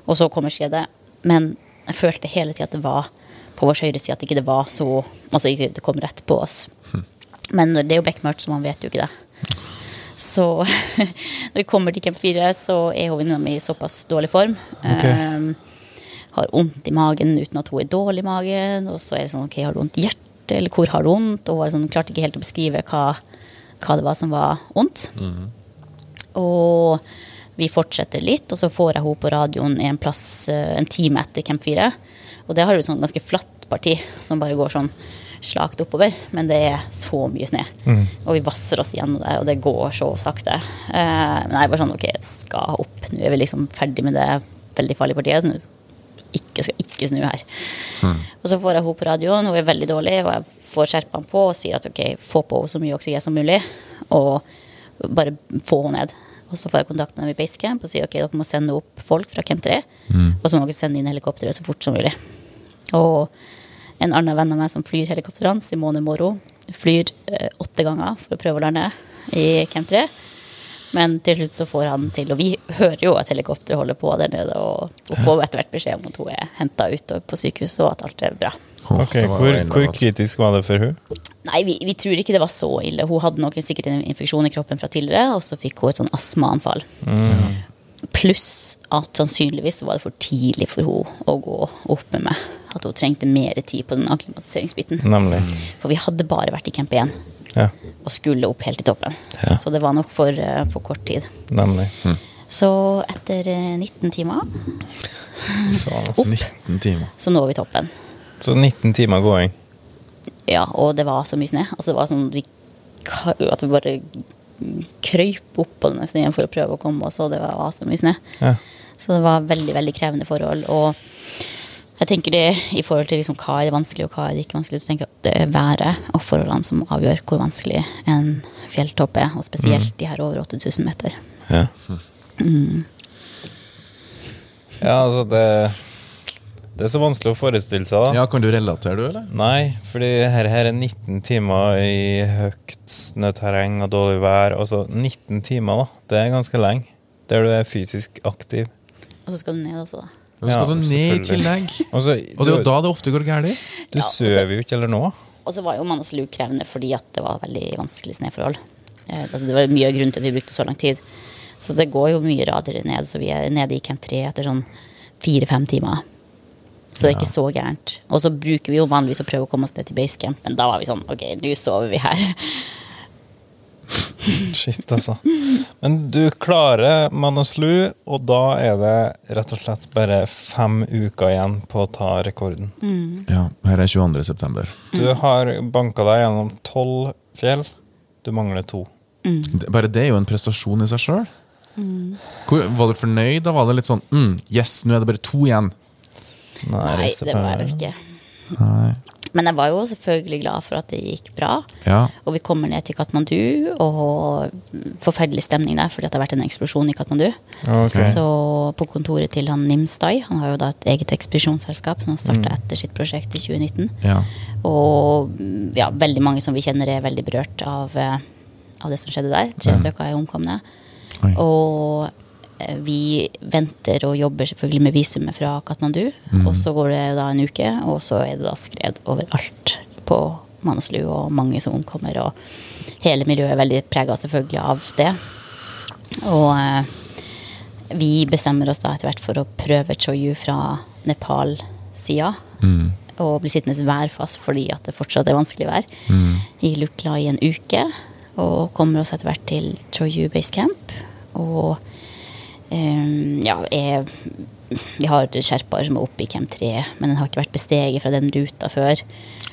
Og så kommer skredet. Men jeg følte hele tida at det var på vår høyre side, at ikke det var så Altså ikke det kom rett på oss. Men det er jo bekmørkt, så man vet jo ikke det. Så <laughs> når vi kommer til Camp 4, så er hun venninna mi i såpass dårlig form. Okay. em, har vondt i magen uten at hun er dårlig i magen. Og så er det sånn OK, har du vondt i hjertet, eller hvor har du vondt? Og hun var sånn, klarte ikke helt å beskrive hva, hva det var som var vondt. Og vi fortsetter litt, og så får jeg henne på radioen en plass eh, en time etter Camp 4. Og det har du et sånn ganske flatt parti som bare går sånn slakt oppover, men det er så mye snø. Og vi vasser oss gjennom det, og det går så sakte. Eh, men jeg er bare sånn OK, jeg skal opp. Nå er vi liksom ferdig med det veldig farlige partiet. Så ikke, skal ikke snu her. Og så får jeg henne på radioen, hun er veldig dårlig, og jeg får skjerpa henne på og sier at OK, få på henne så mye oksygen som mulig, og bare få henne ned. Og så får jeg kontakt med dem i Basecamp og sier ok, dere må sende opp folk fra Camp 3. Og så må dere sende inn helikopteret så fort som mulig. Og en annen venn av meg som flyr helikoptrene, Simone Moro, flyr eh, åtte ganger for å prøve å lande i Camp 3. Men til slutt så får han til, og vi hører jo at helikopteret holder på der nede, og og får etter hvert beskjed om at hun er henta ut på sykehuset, og at alt er bra. Ok, hvor, hvor kritisk var det for hun? Nei, vi, vi tror ikke det var så ille. Hun hadde nok sikkert en infeksjon i kroppen fra tidligere, og så fikk hun et sånn astmaanfall. Pluss at sannsynligvis så var det for tidlig for hun å gå opp med meg. At hun trengte mer tid på den akklimatiseringsbiten. Nemlig. For vi hadde bare vært i camp igjen Ja, og skulle opp helt i toppen. Ja. Så det var nok for, eh, for kort tid. nemlig. Så etter eh, 19 timer Faen, altså. 19 timer. så når vi toppen. Så 19 timer gåing. Ja, og det var så mye snø. Altså, det var sånn vi, at vi bare krøyp opp på denne snøen for å prøve å komme oss, og det var så mye snø. Ja. Så det var veldig, veldig krevende forhold. Og jeg tenker det i forhold til liksom, hva er det vanskelig, og hva er det ikke vanskelig, så tenker jeg at det er været og forholdene som avgjør hvor vanskelig en fjelltopp er, og spesielt de her over 8000 meter. Ja. Ja, altså det Det er så vanskelig å forestille seg, da. Ja, Kan du relatere, du, eller? Nei, fordi her, her er 19 timer i høyt snøterreng og dårlig vær. Altså 19 timer, da. Det er ganske lenge. Der du er fysisk aktiv. Og så skal du ned også, da. Og så Ja, skal du ned i tillegg. <laughs> Og så, Og det er jo da det ofte går galt. Du Ja, sover jo ikke eller noe. Og så var jo Manaslu krevende fordi at det var veldig vanskelig snøforhold. Eh, altså, Det var mye av grunnen til at vi brukte så lang tid. Så det går jo mye radere ned, så vi er nede i Camp 3 etter sånn fire-fem timer. Så det er ikke så gærent. Og så bruker vi jo vanligvis å prøve å komme oss ned til basecamp, men da var vi sånn ok, nå sover vi her. <laughs> Shit, altså. Men du klarer Manaslu, og da er det rett og slett bare fem uker igjen på å ta rekorden. Ja, her er 22. september. Du har banka deg gjennom tolv fjell. Du mangler to. Mm. Bare det er jo en prestasjon i seg sjøl. Var du fornøyd? Da var det litt sånn mm, Yes, nå er det bare to igjen. Nei, Nei det var det ikke. Nei. Men jeg var jo selvfølgelig glad for at det gikk bra. Ja. Og vi kommer ned til Katmandu, og forferdelig stemning der fordi at det har vært en eksplosjon i Katmandu. Okay. Så på kontoret til han Nimstai, han har jo da et eget ekspedisjonsselskap som starta etter sitt prosjekt i 2019. ja. Og mm, ja, veldig mange som vi kjenner er veldig berørt av, eh, av det som skjedde der. Tre stykker er omkomne. Oi. Og vi venter og jobber selvfølgelig med visumet fra Katmandu. Og så går det da en uke, og så er det da skred overalt på Manaslu, og mange som omkommer. Og hele miljøet er veldig prega selvfølgelig av det. Og eh, vi bestemmer oss da etter hvert for å prøve Choyu fra Nepal-sida. Mm. Og bli sittende værfast fordi at det fortsatt er vanskelig vær. I Lukla i en uke. Og kommer oss etter hvert til Choyu Base Camp. Og eh, ja, er, vi har sherpaer som er oppe i Camp 3, men den har ikke vært besteget fra den ruta før.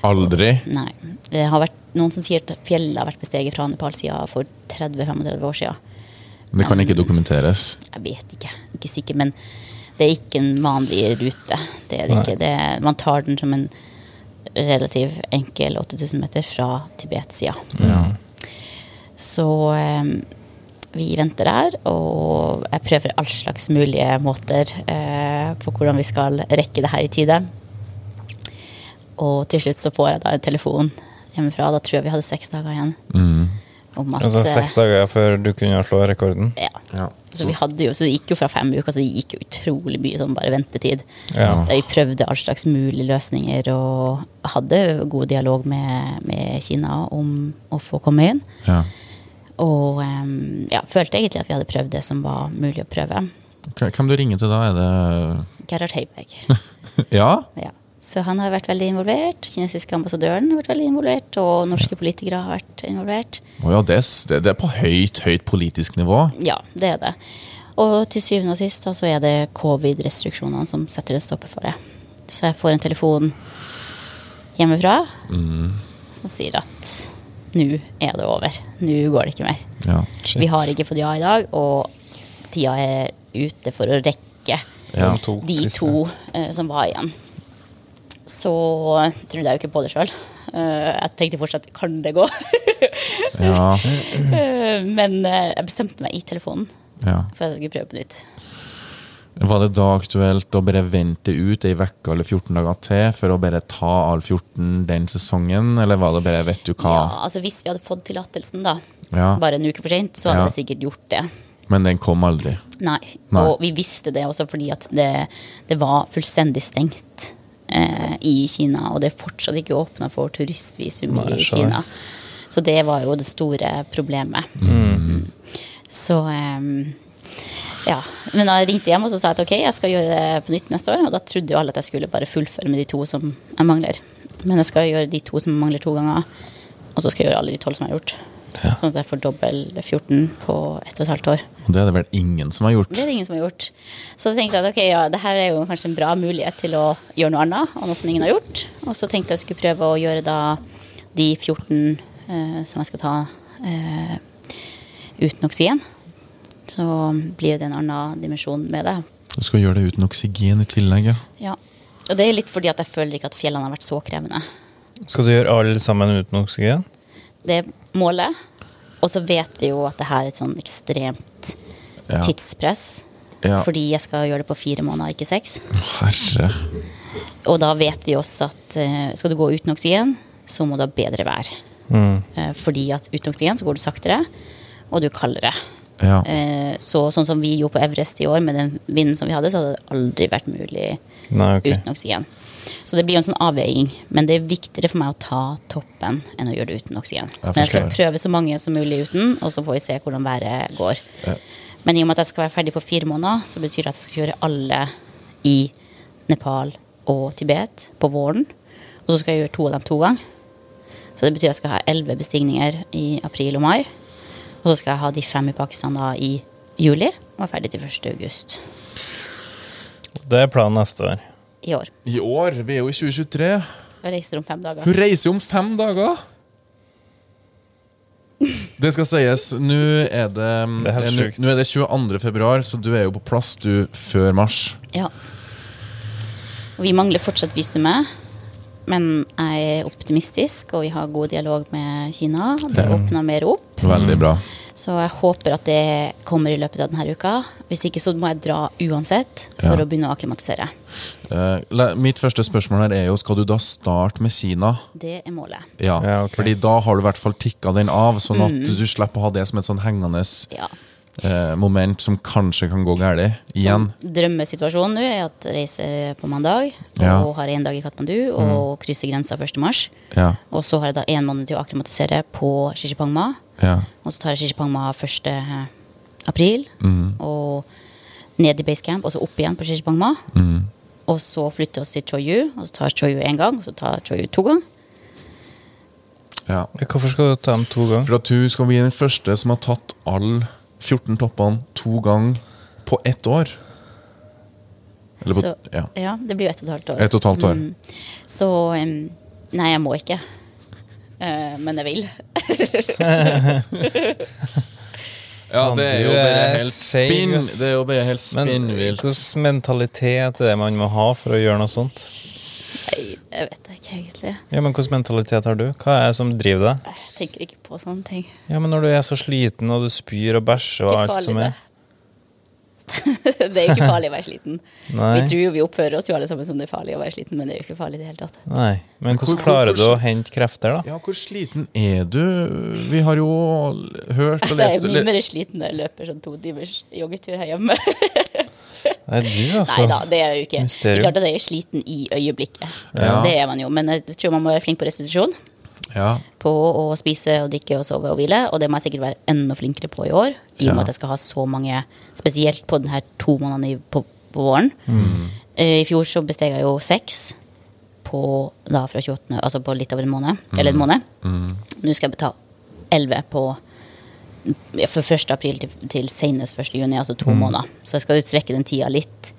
Aldri. Nei. Det har vært noen som sier at fjellet har vært besteget fra Nepal-sida for 30-35 år siden. Det kan ikke dokumenteres. Jeg vet ikke, ikke sikker, men det er ikke en vanlig rute. Det er det Nei. ikke. Det man tar den som en relativt enkel 8000 meter fra Tibet-sida. Ja. Så eh, vi venter der, og jeg prøver all slags mulige måter eh, på hvordan vi skal rekke det her i tide. Og til slutt så får jeg da en telefon hjemmefra. Da tror jeg vi hadde seks dager igjen. Mm. Om at, Altså eh, seks dager før du kunne slå rekorden. ja, Ja. så, vi hadde jo, så det gikk jo fra fem uker, så det gikk jo utrolig mye sånn bare ventetid. Ja. Der vi prøvde all slags mulige løsninger og hadde god dialog med, med Kina om å få komme inn. ja. Og um, ja, følte egentlig at vi hadde prøvd det som var mulig å prøve. Hvem du ringer til da? Er det Gerhard Heiberg. <laughs> Ja? Ja. Så han har vært veldig involvert. Kinesiske ambassadøren har vært veldig involvert. Og norske politikere har vært involvert. Oh ja, det, er det, er på høyt, høyt politisk nivå. Ja, det er det. Og til syvende og sist så er det covid-restriksjonene som setter en stopper for det. Så jeg får en telefon hjemmefra som sier at nå er det over. Nå går det ikke mer. Ja. Shit. Vi har ikke fått ja i dag, og tida er ute for å rekke Ja. De to de siste. to uh, som var igjen. Så trodde jeg jo ikke på det sjøl. jeg tenkte fortsatt kan det gå? Ja. <laughs> Eh, Men eh, jeg bestemte meg i telefonen ja. for at jeg skulle prøve på nytt. Var det da aktuelt å bare vente ut ei uke eller 14 dager til for å bare ta alle 14 den sesongen, eller var det bare vet du hva? Ja, altså Hvis vi hadde fått tillatelsen da, Ja. bare en uke for sent, så hadde Ja. jeg sikkert gjort det. Men den kom aldri. Nei. Nei. Og vi visste det også fordi at det, det var fullstendig stengt eh, i Kina. Og det er fortsatt ikke åpna for turistvisum i. Kina. Så det var jo det store problemet. Mm. Så em, ja. Men jeg ringte hjem og så sa at ok, jeg skal gjøre det på nytt neste år. Og da trodde jo alle at jeg skulle bare fullføre med de to som jeg mangler. Men jeg skal gjøre de to som jeg mangler to ganger. Og så skal jeg gjøre alle de tolv som jeg har gjort. Ja. Sånn at jeg får dobbel 14 på ett og et halvt år. Og det er det vel ingen som har gjort. Det er det ingen som har gjort. Så jeg tenkte at ok, ja, det her er jo kanskje en bra mulighet til å gjøre noe annet, og noe som ingen har gjort. Og så tenkte jeg skulle prøve å gjøre da de 14 eh, som jeg skal ta eh, uten oksygen. Så blir det en annen dimensjon med det. Du skal gjøre det uten oksygen i tillegg, ja. Ja. Og det er litt fordi at jeg føler ikke at fjellene har vært så krevende. Skal du gjøre alle sammen uten oksygen? Det er målet. Og så vet vi jo at det her er et sånn ekstremt Ja. tidspress. Ja. Fordi jeg skal gjøre det på fire måneder, ikke seks. Herre. Og da vet vi også at eh, skal du gå uten oksygen, så må du ha bedre vær. Mm. Eh, fordi at uten oksygen så går du saktere, og du er kaldere. Ja. Eh, så sånn som vi gjorde på Everest i år, med den vinden som vi hadde, så hadde det aldri vært mulig Nei, okay. uten oksygen. Så det blir jo en sånn avveiing. Men det er viktigere for meg å ta toppen enn å gjøre det uten oksygen. Jeg Men jeg skal prøve så mange som mulig uten, og så får vi se hvordan været går. Ja. Men i og med at jeg skal være ferdig på fire måneder, så betyr det at jeg skal kjøre alle i Nepal og Tibet på våren. Og så skal jeg gjøre to av dem to ganger. Så det betyr at jeg skal ha elleve bestigninger i april og mai. Og så skal jeg ha de fem i Pakistan da i juli, og er ferdig til 1. august Det er planen neste år. i år. I år, vi er jo i 2023. Hun reiser om fem dager. Hun reiser om fem dager! Det skal sies, nå er det, Det er nå- Nå er det 22. februar, så du er jo på plass du før mars. Ja. Og vi mangler fortsatt visumet, men jeg er optimistisk, og vi har god dialog med Kina. Det åpner mer opp, Veldig bra. Så jeg håper at det kommer i løpet av denne uka. Hvis ikke så må jeg dra uansett for Ja. å begynne å akklimatisere. Eh, mitt første spørsmål her er jo, skal du da starte med Kina? Det er målet. Ja, Ja, okay. fordi da har du i hvert fall tikka den av, sånn at du slipper å ha det som et sånn hengende Ja. eh, moment som kanskje kan gå galt igjen. Så drømmesituasjonen nå er at jeg reiser på mandag Ja. og har én dag i Katmandu og krysser grensa 1. mars. Ja, Og så har jeg da én måned til å akklimatisere på Shishipangma. Ja, Og så tar jeg Shishipangma 1. april. Mm. Og ned i basecamp, og så opp igjen på Shishipangma. mm. Og så flytter vi oss til Choyu, og så tar Choyu én gang, og så tar Choyu to ganger. ja. Hvorfor skal du ta dem to ganger? For at du skal bli den første som har tatt alle 14 toppene to ganger på ett år. Eller på, Så, ja. ja, det blir jo ett og et halvt år. Et og et halvt år. Mm. Så um, Nei, jeg må ikke. Eh, men jeg vil. <laughs> Ja, det er jo bare er helt spinn. Det er jo bare helt spinnvilt. hvilken mentalitet er det man må ha for å gjøre noe sånt? Nei, jeg vet ikke egentlig. Ja, men Hvilken mentalitet har du? Hva er det som driver deg? Jeg tenker ikke på sånne ting. Ja, men Når du er så sliten og du spyr og bæsjer og alt som som det. <laughs> det er jo ikke farlig å være sliten. Nei. Vi tror jo vi oppfører oss jo alle sammen som det er farlig å være sliten, men det er jo ikke farlig i det hele tatt. Nei. Men hvor- hvordan klarer du hvor- å hente krefter, da? Ja, hvor sliten er du? Vi har jo hørt og lest jeg er mye mer sliten når jeg løper sånn to timers joggetur her hjemme. Nei, du, <laughs> altså. Nei da, det er jo ikke. Det er klart at jeg er sliten i øyeblikket. Ja. Det er man jo, men jeg tror man må være flink på restitusjon. Ja. på å spise og drikke og sove og hvile, og det må jeg sikkert være enda flinkere på i år, i og med at jeg skal ha så mange, spesielt på den her to månedene på, på våren. Mm. I fjor så besteg jeg jo seks på, da fra 28., altså på litt over en måned, eller en måned. Nå skal jeg ta elleve på fra 1. april til, til senest 1. juni, altså to måneder. Så jeg skal strekke den tida litt.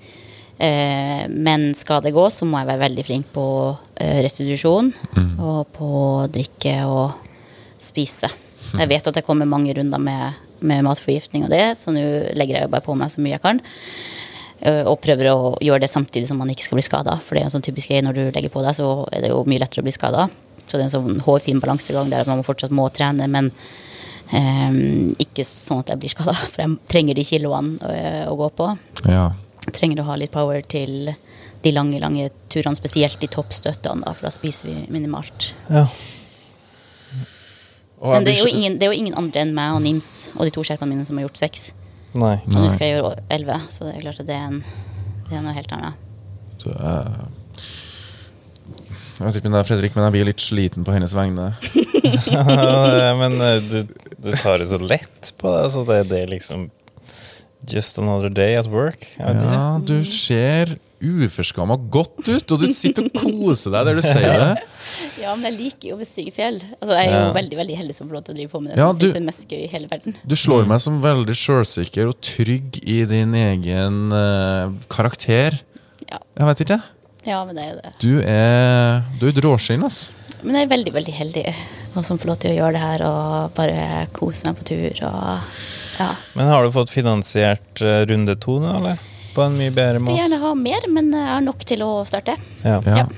Eh, men skal det gå, så må jeg være veldig flink på restitusjon restitusjon og på drikke og spise. Jeg vet at det kommer mange runder med, med matforgiftning og det, så nå legger jeg bare på meg så mye jeg kan. Eh, Og prøver å gjøre det samtidig som man ikke skal bli skada. For det er jo sånn typisk når du legger på deg, så er det jo mye lettere å bli skada. Så det er en sånn hårfin balansegang der at man fortsatt må trene, men um, ikke sånn at jeg blir skada. <laughs> For jeg trenger de kiloene å, å gå på. ja. Trenger å ha litt power til de lange, lange turene, spesielt de toppstøttene, da, for da spiser vi minimalt. Ja. Og Men det er, jo ingen, det er jo ingen andre enn meg og Nims og de to skjerpene mine som har gjort seks. Nei. Og nå skal jeg gjøre elleve, så det er klart at det er, en, det er noe helt annet. Så, eh, Jeg vet ikke om det er Fredrik, men jeg blir litt sliten på hennes vegne. <laughs> <laughs> Men eh, du, du tar det så lett på det, så det, det liksom Just another day at work. Ja, du ser uforskamma godt ut, og du sitter og koser deg der du sier det. <laughs> Ja, men jeg liker jo å bestige fjell. Altså, jeg er jo Ja. veldig veldig heldig som får lov til å drive på med det Ja, du- synes er mest gøy i hele verden. Du slår meg som veldig sjølsikker og trygg i din egen uh, karakter. Ja. Jeg vet ikke. ja, men det er det. Du er Du er et råskinn, ass. Men jeg er veldig, veldig heldig og som får lov til å gjøre det her og bare kose meg på tur og ja. Men har du fått finansiert eh, runde to nå, eller? På en mye bedre Skal måte? gjerne ha mer, men jeg har nok til å starte. Ja. Ja. Ja.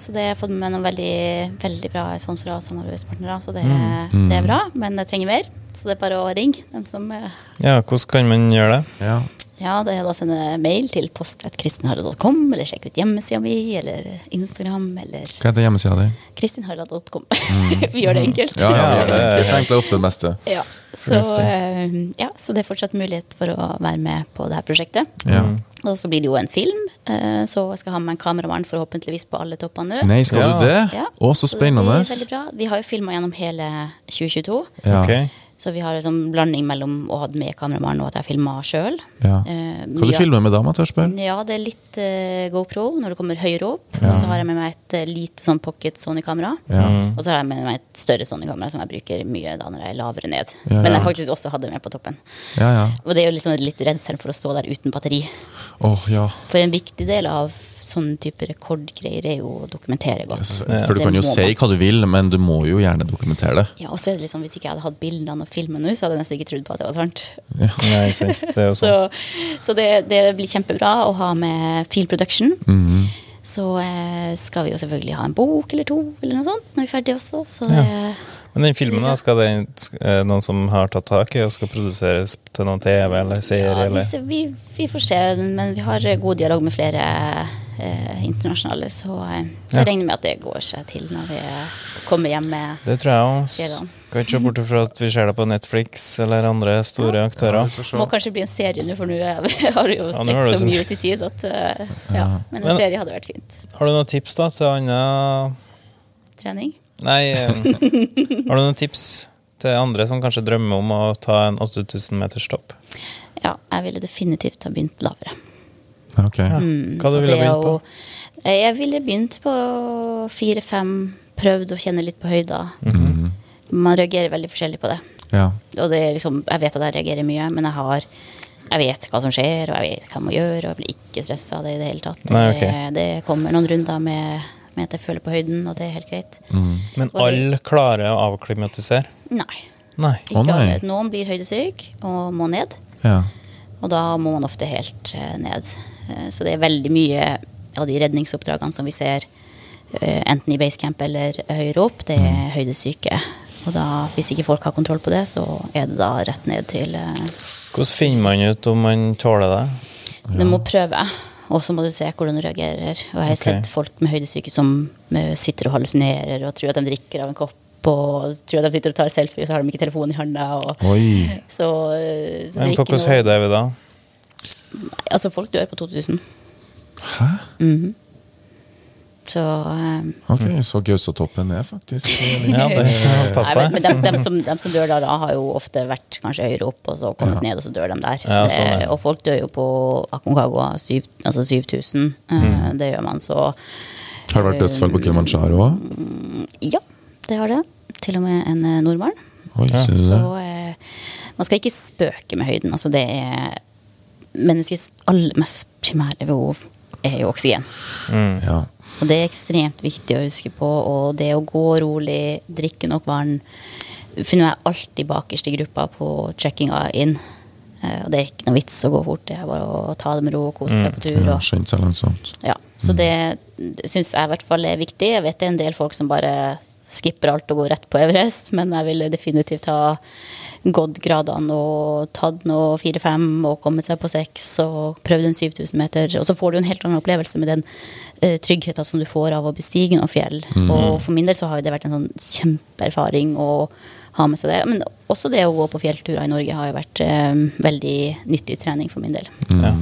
Så det har fått med noen veldig, veldig bra sponsorer og samarbeidspartnere. Så det, Mm. det er bra, men jeg trenger mer. Så det er bare å ringe dem som eh, ja, hvordan kan man gjøre det? Ja. Ja, det er da å sende mail til post.kristinharald.com, eller sjekke ut hjemmesida mi, eller Instagram, eller Hva heter hjemmesida di? kristinharald.com. <laughs> vi gjør det enkelt. Ja, ja, vi Ja, det. er- enkelt. Egentlig ofte det beste. Ja, så, eh, ja, så det er fortsatt mulighet for å være med på det her prosjektet. Ja. Og så blir det jo en film, eh, så jeg skal ha med en kameramann forhåpentligvis på alle toppene nå. Nei, skal Ja. du det? Ja, Å, så spennende. Det blir veldig bra. Vi har jo filma gjennom hele 2022. Ja. Ok. Så vi har en sånn blanding mellom å ha med kameramann og at jeg filma sjøl. Ja. Eh, Hva du filmer med da, om jeg spørre? Ja, det er litt eh, GoPro når det kommer høyere opp. Ja. Og så har jeg med meg et eh, lite sånn pocket Sony-kamera. Ja. Og så har jeg med meg et større Sony-kamera som jeg bruker mye da når jeg er lavere ned. Ja. Men jeg faktisk også hadde med på toppen. Ja, ja. Og det er jo sånn, litt redselen for å stå der uten batteri. Oh, ja. For en viktig del av sånn type rekordgreier er jo å dokumentere godt. For du kan jo si hva du vil, men du må jo gjerne dokumentere det. Ja, og så er det liksom, Hvis ikke jeg hadde hatt bildene og filmen nå, så hadde jeg nesten ikke trodd på at det var sant. Ja. Nei, synes, sant. Det er jo <laughs> Så, sånn. så det, det blir kjempebra å ha med Field Production. Mhm. Så eh, skal vi jo selvfølgelig ha en bok eller to eller noe sånt når vi er ferdige også. Så det, Men den filmen, da, skal det eh, noen som har tatt tak i og skal produseres til noen TV eller serie? ja, vi, vi får se, men vi har god dialog med flere eh, internasjonale, så, eh, så Ja. jeg regner med at det går seg til når vi eh, kommer hjem med Det tror jeg òg. Skal ikke se bort fra at vi ser det på Netflix eller andre store aktører. Må kanskje bli en serie nå, for nå <laughs> har det jo Ja, det så mye ut i tid at uh, ja. Men en Men- serie hadde vært fint. Har du noen tips da til annen Trening. Nei, um, <laughs> har du noen tips til andre som kanskje drømmer om å ta en 8000 meters stopp? Ja, jeg ville definitivt ha begynt lavere. Ok. Ja. Mm, Hva du ville er begynt på? Eh, Jeg ville begynt på fire-fem, prøvd å kjenne litt på høyder. -hmm. Man reagerer veldig forskjellig på det. Ja. Og det er liksom, jeg vet at jeg reagerer mye, men jeg har jeg vet hva som skjer, og jeg vet hva jeg må gjøre, og jeg blir ikke stressa av det i det hele tatt. Nei, det, det kommer noen runder med, med at jeg føler på høyden, og det er helt greit. Mm. Men alle klarer å avklimatisere? Nei. Nei. Ikke alle. Noen blir høydesyk og må ned. ja. Og da må man ofte helt eh, ned. Eh, så det er veldig mye av de redningsoppdragene som vi ser, eh, enten i basecamp eller høyere opp, det er høydesyke. Og da, hvis ikke folk har kontroll på det, så er det da rett ned til eh, Hvordan finner man ut om man tåler det? Du må prøve, og så må du se hvordan du reagerer. Og jeg har okay. sett folk med høydesyke som sitter og hallusinerer og tror at de drikker av en kopp. Og tror at de sitter og tar selfie, så har de ikke telefonen i hånda. Og, så, så Men på hvilken høyde er vi da? Altså, folk dør på 2000. Hæ? Mhm. Så um, Ok, så Gausatoppen er faktisk <laughs> Ja, det Nei, men, men dem, dem, som, dem som dør der, da, har jo ofte vært kanskje høyere opp, og så kommet ned, og så dør de der. Ja, sånn. Eh, og folk dør jo på Aconcagua, syv, altså 7000. Eh, Mm. Det gjør man, så Har det vært dødsfall på Kilimanjaro òg? ja, det har det. Til og med en eh, nordmann. Oi, Så eh, man skal ikke spøke med høyden. Altså, det er Menneskets aller mest primære behov er jo oksygen. Ja. Og det er ekstremt viktig å huske på. Og det å gå rolig, drikke nok vann finner jeg alltid bakerst i gruppa på checkinga inn. Eh, Og det er ikke noe vits å gå fort. Det er bare å ta det med ro og kose seg på tur. Og, ja. Så det, det syns jeg i hvert fall er viktig. Jeg vet det er en del folk som bare skipper alt og går rett på Everest, men jeg ville definitivt ha gått gradene og tatt noe fire-fem og kommet seg på seks og prøvd en 7000 meter. Og så får du en helt annen opplevelse med den uh, tryggheten som du får av å bestige noen fjell. Og for min del så har jo det vært en sånn kjempeerfaring å ha med seg det. Men også det å gå på fjellturer i Norge har jo vært eh, veldig nyttig trening for min del. Ja.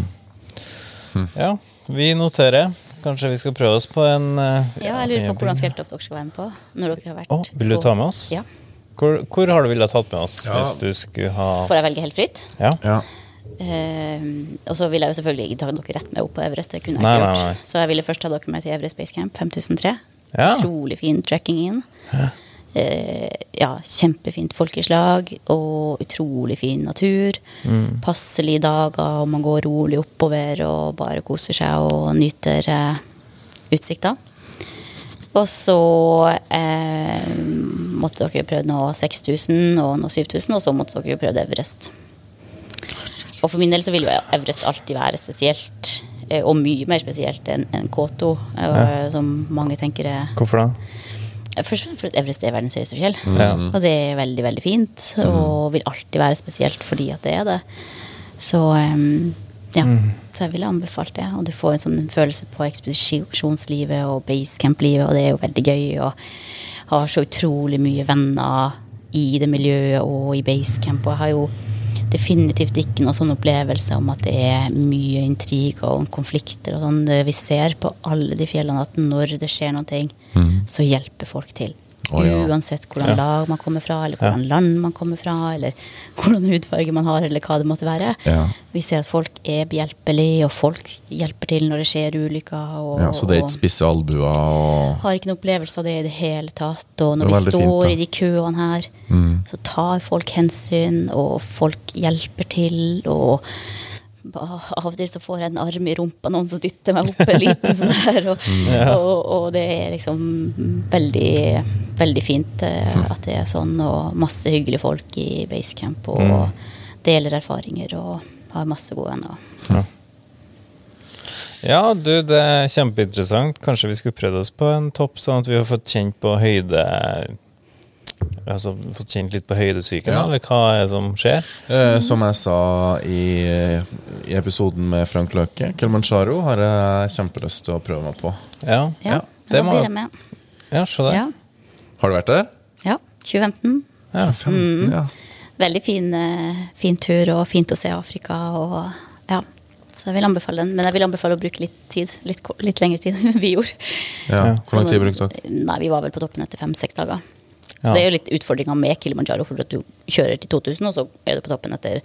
ja, vi noterer. Kanskje vi skal prøve oss på en uh, Ja, jeg lurer på hvordan fjelltopp dere skal være med på. Når dere har vært Oh, vil du ta med oss? Ja. Hvor, hvor har du villet tatt med oss Ja. hvis du skulle ha Får jeg velge helt fritt? Ja. Ja. Uh, og så vil jeg jo selvfølgelig ikke ta dere rett med opp på Everest. Det kunne jeg Nei, ikke gjort. nei. Så jeg ville først ta dere med til Everest Base Camp 5003. Ja. Utrolig fin trekking inn. Uh, ja, kjempefint folkeslag og utrolig fin natur. Mm. Passelige dager, og man går rolig oppover og bare koser seg og nyter uh, utsikta. Og så eh, måtte dere prøve noe 6000 og noe 7000, og så måtte dere prøve Everest. Og for min del så vil jo Everest alltid være spesielt, eh, og mye mer spesielt enn en K2, ja. som mange tenker er Hvorfor da? Først og fremst Everest er verdens høyeste fjell. Ja. Og det er veldig, veldig fint, og vil alltid være spesielt fordi at det er det. Så em, ja, så jeg ville anbefalt det. Og du får en sånn følelse på ekspedisjonslivet og basecamp-livet, og det er jo veldig gøy. Og har så utrolig mye venner i det miljøet og i basecamp. Og jeg har jo definitivt ikke noen sånn opplevelse om at det er mye intrig og konflikter og sånn. Vi ser på alle de fjellene at når det skjer noe, så hjelper folk til. Å, ja. Uansett hvordan Ja. lag man kommer fra, eller hvordan land man kommer fra, eller hvordan hudfarge man har, eller hva det måtte være. Ja. Vi ser at folk er behjelpelige, og folk hjelper til når det skjer ulykker. Og, ja, så det er ikke spisse albuer og har ikke noen opplevelse av det i det hele tatt. Og når vi står fint, i de køene her, Mm. så tar folk hensyn, og folk hjelper til. og av og til så får jeg en arm i rumpa, noen som dytter meg opp en liten sånn her. Og, <laughs> Mm. og, og det er liksom veldig, veldig fint eh, Mm. at det er sånn, og masse hyggelige folk i basecamp, og og deler erfaringer og har masse gode venner. Ja, du, det er kjempeinteressant. Kanskje vi skulle prøvd oss på en topp, sånn at vi har fått kjent på høyde Altså fått kjent litt på høydesyken, Ja. eller hva er det som skjer? Eh, Som jeg sa i, i episoden med Frank Løke, Kilimanjaro har jeg kjempelyst til å prøve meg på. Ja, Ja, det da må jeg med. Ja, se det. Ja, Har du vært der? ja 2015. Ja. 15, ja. Veldig fin, eh, fin tur, og fint å se Afrika. Og, ja. Så jeg vil anbefale den. Men jeg vil anbefale å bruke litt tid. Litt, litt lengre tid enn vi gjorde. ja. Hvor lang tid brukte dere? Nei, Vi var vel på toppen etter fem-seks dager. Så Ja. det er jo litt utfordringa med Kilimanjaro, for at du kjører til 2000, og så er du på toppen etter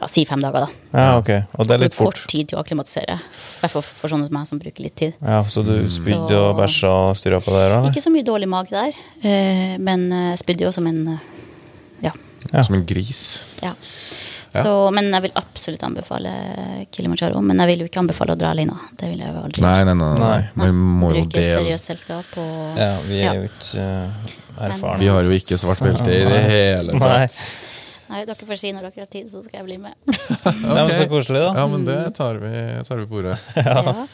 ja, si fem dager. da. Ja, ok. Og det er litt fort. kort tid til å akklimatisere. I hvert fall for sånne som meg som bruker litt tid. Ja, Så du spydde Så- og bæsja og styra på det? Eller? Ikke så mye dårlig mage der, eh, men eh, spydde jo som en eh, ja. Ja. Som en gris. Ja. Så, men jeg vil absolutt anbefale Kilimanjaro. Men jeg vil jo ikke anbefale å dra alene. Det vil jeg jo aldri Nei, nei, nei. nei. Nei. nei. Bruke et seriøst selskap. Og, Ja, vi er jo ikke uh, erfarne. Vi har jo ikke svart belte i det hele tatt. Nei, dere får si når dere har tid, så skal jeg bli med. <laughs> Nei, men så koselig, da. Ja, men det tar vi, tar vi på ordet. <laughs> Ja.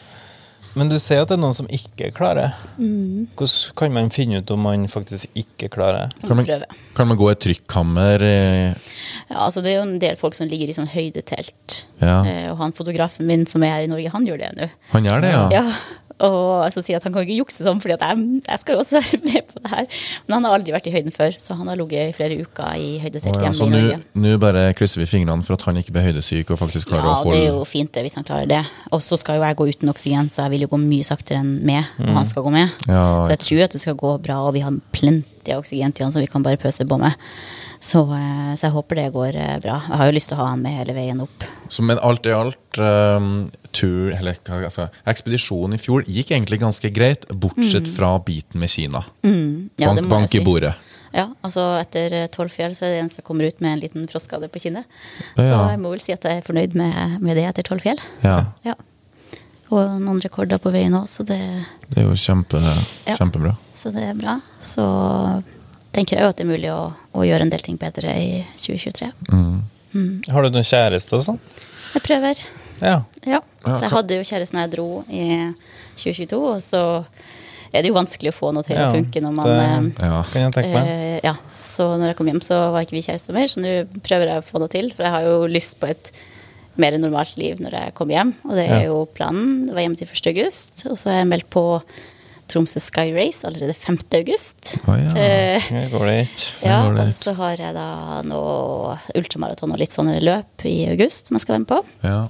Men du ser at det er noen som ikke klarer. Mm. Hvordan kan man finne ut om man faktisk ikke klarer? Kan man, kan man gå i et trykkammer? Ja, altså det er jo en del folk som ligger i sånn høydetelt. Ja. Eh, og han fotografen min som er her i Norge, han gjør det nå. Han gjør det, ja? Ja, Og så sier at han kan ikke jukse sånn, at jeg, jeg skal jo også <laughs> være med på det her. Men han har aldri vært i høyden før, så han har ligget i flere uker i høydetelt ja, hjemme så i nå bare krysser vi fingrene for at han ikke blir høydesyk og faktisk klarer Ja, å det er jo fint det, hvis han klarer det. Og så skal jo jeg gå uten oksygen, så jeg vil jo gå mye saktere enn med, og han skal gå med. Mm. Ja, så jeg tror at det skal gå bra, og vi har plenty av oksygen til han, så vi kan bare pøse på med. Så, eh, så jeg håper det går eh, bra. Jeg har jo lyst til å ha han med hele veien opp. Så, men alt i alt, um, tur, eller, altså, ekspedisjonen i fjor gikk egentlig ganske greit, bortsett fra biten med Kina. Mm. Ja, bank bank i bordet. Ja, altså etter eh, tolv fjell så er det eneste jeg kommer ut med en liten frostskade på kinnet. Ja. Så jeg må vel si at jeg er fornøyd med, med det etter tolv fjell. Ja, Ja. Og noen rekorder på veien òg, så, det- det er jo kjempe, kjempebra. så det er bra. Så tenker jeg jo at det er mulig å, å gjøre en del ting bedre i 2023. Har du noen kjæreste og sånn? Jeg prøver. Ja. Ja. Så jeg hadde jo kjæresten jeg dro i 2022, og så er det jo vanskelig å få noe til Ja, å funke når man det- eh, Ja. Kan jeg tenke meg. Eh, ja, så når jeg kom hjem, så var ikke vi kjærester mer, så nå prøver jeg å få noe til. For jeg har jo lyst på et mer normalt liv når jeg kommer hjem, og det er Ja. jo planen. Det var hjemme til 1. august, og så har jeg meldt på Tromsø Sky Race allerede 5. august. Oh, ja. Eh, Det går litt ja, går det og så har jeg da noe ultramaraton og litt sånne løp i august som jeg skal være med på. Ja.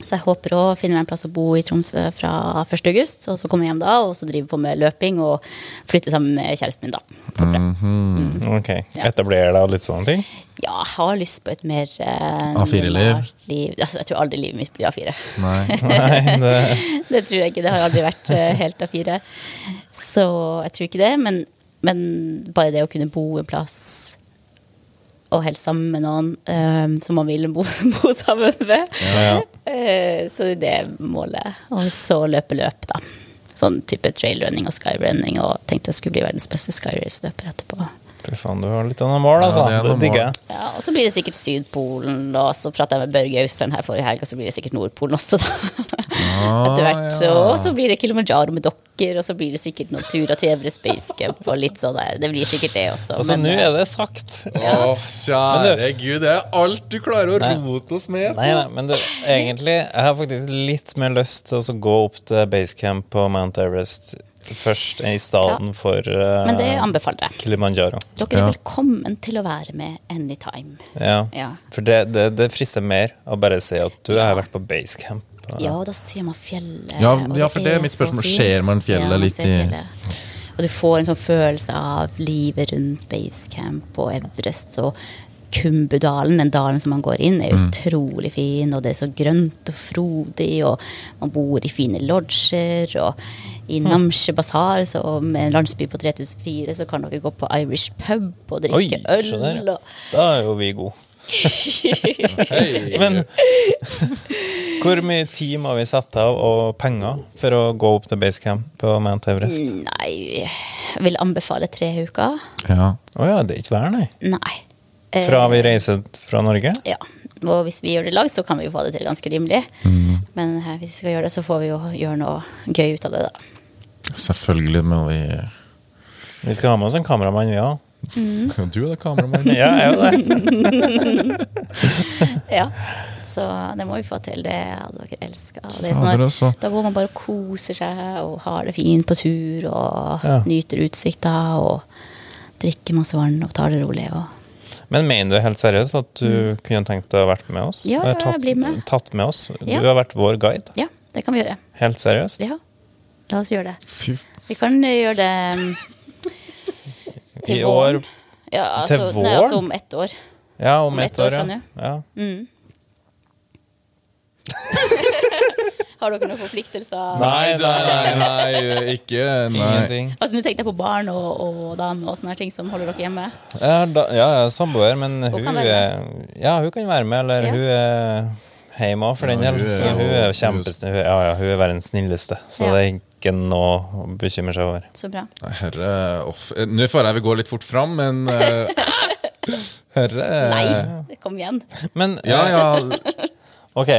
Så jeg håper å finne meg en plass å bo i Tromsø fra 1. august, og så komme hjem da, og så drive på med løping og flytte sammen med kjæresten min da. Mm -hmm. mm. Ok. Ja. Etablere deg og litt sånne ting? Ja, jeg har lyst på et mer eh, A4-liv? Altså, jeg tror aldri livet mitt blir A4. Nei. <laughs> Nei, det det tror jeg ikke. Det har aldri vært eh, helt A4. Så jeg tror ikke det. Men, men bare det å kunne bo en plass og helst sammen med noen eh, som man vil bo, <laughs> bo sammen med. Ja. Eh, så det er målet. Og så løpe løp, da. Sånn type trailrunning og skyrunning. Og tenkte jeg skulle bli verdens beste skyrace-løper etterpå. Fy faen, du har litt av noen mål, Ja, altså. det er det digger jeg. Ja, og så blir det sikkert Sydpolen, og så pratet jeg med Børge Austern her forrige helg, og så blir det sikkert Nordpolen også, da. Etter hvert. ja. Og så blir det Kilimanjaro med dokker, og så blir det sikkert noen turer til Everest Space Camp og litt sånn der. Det blir sikkert det også. Altså, men, nå eh, er det sagt. Å, kjære du, gud, det er alt du klarer å Nei. rote oss med på. Nei, nei, men du, egentlig, jeg har faktisk litt mer lyst til å gå opp til basecamp på Mount Everest først i stedet Ja. for uh, men det anbefaler jeg. Kilimanjaro. Dere er Ja. velkommen til å være med anytime. Ja. Ja. For det, det, det frister mer å bare si at du har vært på basecamp. Ja, da ser man fjellet. Ja, ja, for det er mitt spørsmål. Ser man fjellet man litt i- Og du får en sånn følelse av livet rundt Basecamp og Everest og Kumbudalen, den dalen som man går inn, er Mm. utrolig fin, og det er så grønt og frodig, og man bor i fine lodger, og i Namche Bazaar, så med en landsby på 3004, så kan dere gå på Irish pub og drikke Oi, øl. Skjønner. Og Da er jo vi gode. <laughs> Men <laughs> hvor mye tid må vi sette av og penger for å gå opp til basecamp på Mount Everest? Nei, jeg vil anbefale tre uker. Ja. ja, det er ikke hver, nei. Nei. Eh, Fra vi reiser fra Norge? Ja. Og hvis vi gjør det i lag, så kan vi jo få det til ganske rimelig. Mm. Men eh, hvis vi skal gjøre det, så får vi jo gjøre noe gøy ut av det, da. Selvfølgelig må vi Vi skal ha med oss en kameramann, vi òg. <laughs> Du er da kameramann. Ja, jeg er jo det. <laughs> Ja. Så det må vi få til. Det hadde dere elska. Er sånn altså. da går man bare og koser seg og har det fint på tur og Ja. nyter utsikta og drikker masse vann og tar det rolig. Og Men mener du helt seriøst at du kunne tenkt deg å vært med oss? Mm. Ja, jeg tatt, jeg blir med. Tatt med oss? Ja. Du har vært vår guide. ja, det kan vi gjøre. Helt seriøst? Ja. La oss gjøre det. Fy Vi kan eh, gjøre det <laughs> mm, til I våren. år Ja, Til altså, nei, altså om ett år. Ja, om, Om ett ett år år, fra ja. nå. ja. Mm. <laughs> Har dere noen forpliktelser? Nei, nei, nei, nei, ikke Nei. Ingenting. Altså, Nå tenkte jeg på barn og, og dame og sånne ting som holder dere hjemme. Jeg har da, ja, jeg er samboer, men Hun hun, er, ja, hun kan være med, eller Ja. hun er hjemme for den Ja, hun er er kjempesnill. Hun- Ja, ja, hun er verdens snilleste, så Ja. det er ikke noe å bekymre seg over. Så bra. Herre off. Nå får jeg vel gå litt fort fram, men eh, <laughs> Herre Nei, kom igjen. Men Ja, ja. <laughs> ok,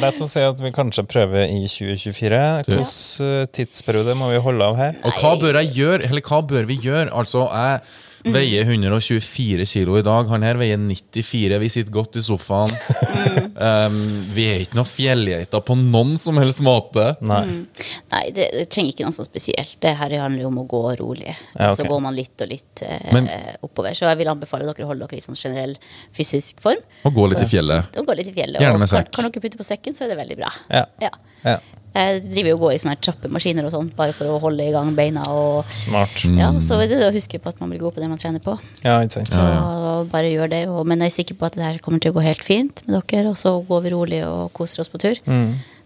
la oss si at vi kanskje prøver i 2024. Hvilken eh, tidsperiode må vi holde av her? Og hva bør jeg gjøre, eller hva bør vi gjøre? Altså, jeg Veier 124 kilo i dag. Han her veier 94. Vi sitter godt i sofaen. Um, vi er ikke noen fjellgeiter på noen som helst måte. Nei. Nei, det, det trenger ikke noe sånt spesielt. Det her handler jo om å gå rolig. Ja, okay. Så går man litt og litt eh, Men- oppover. Så jeg vil anbefale dere å holde dere i sånn generell fysisk form. Og gå litt i fjellet. Og gå litt i fjellet. Gjerne med sekk. kan, kan dere putte på sekken, så er det veldig bra. Ja. Ja. ja. Jeg driver jo og går i sånne trappemaskiner og sånn, bare for å holde i gang beina. Og, Smart. ja, så er det å huske på at man blir god på det man trener på. Ja, ikke sant. Så bare gjør det. Og, men jeg er sikker på at det her kommer til å gå helt fint med dere, og så går vi rolig og koser oss på tur.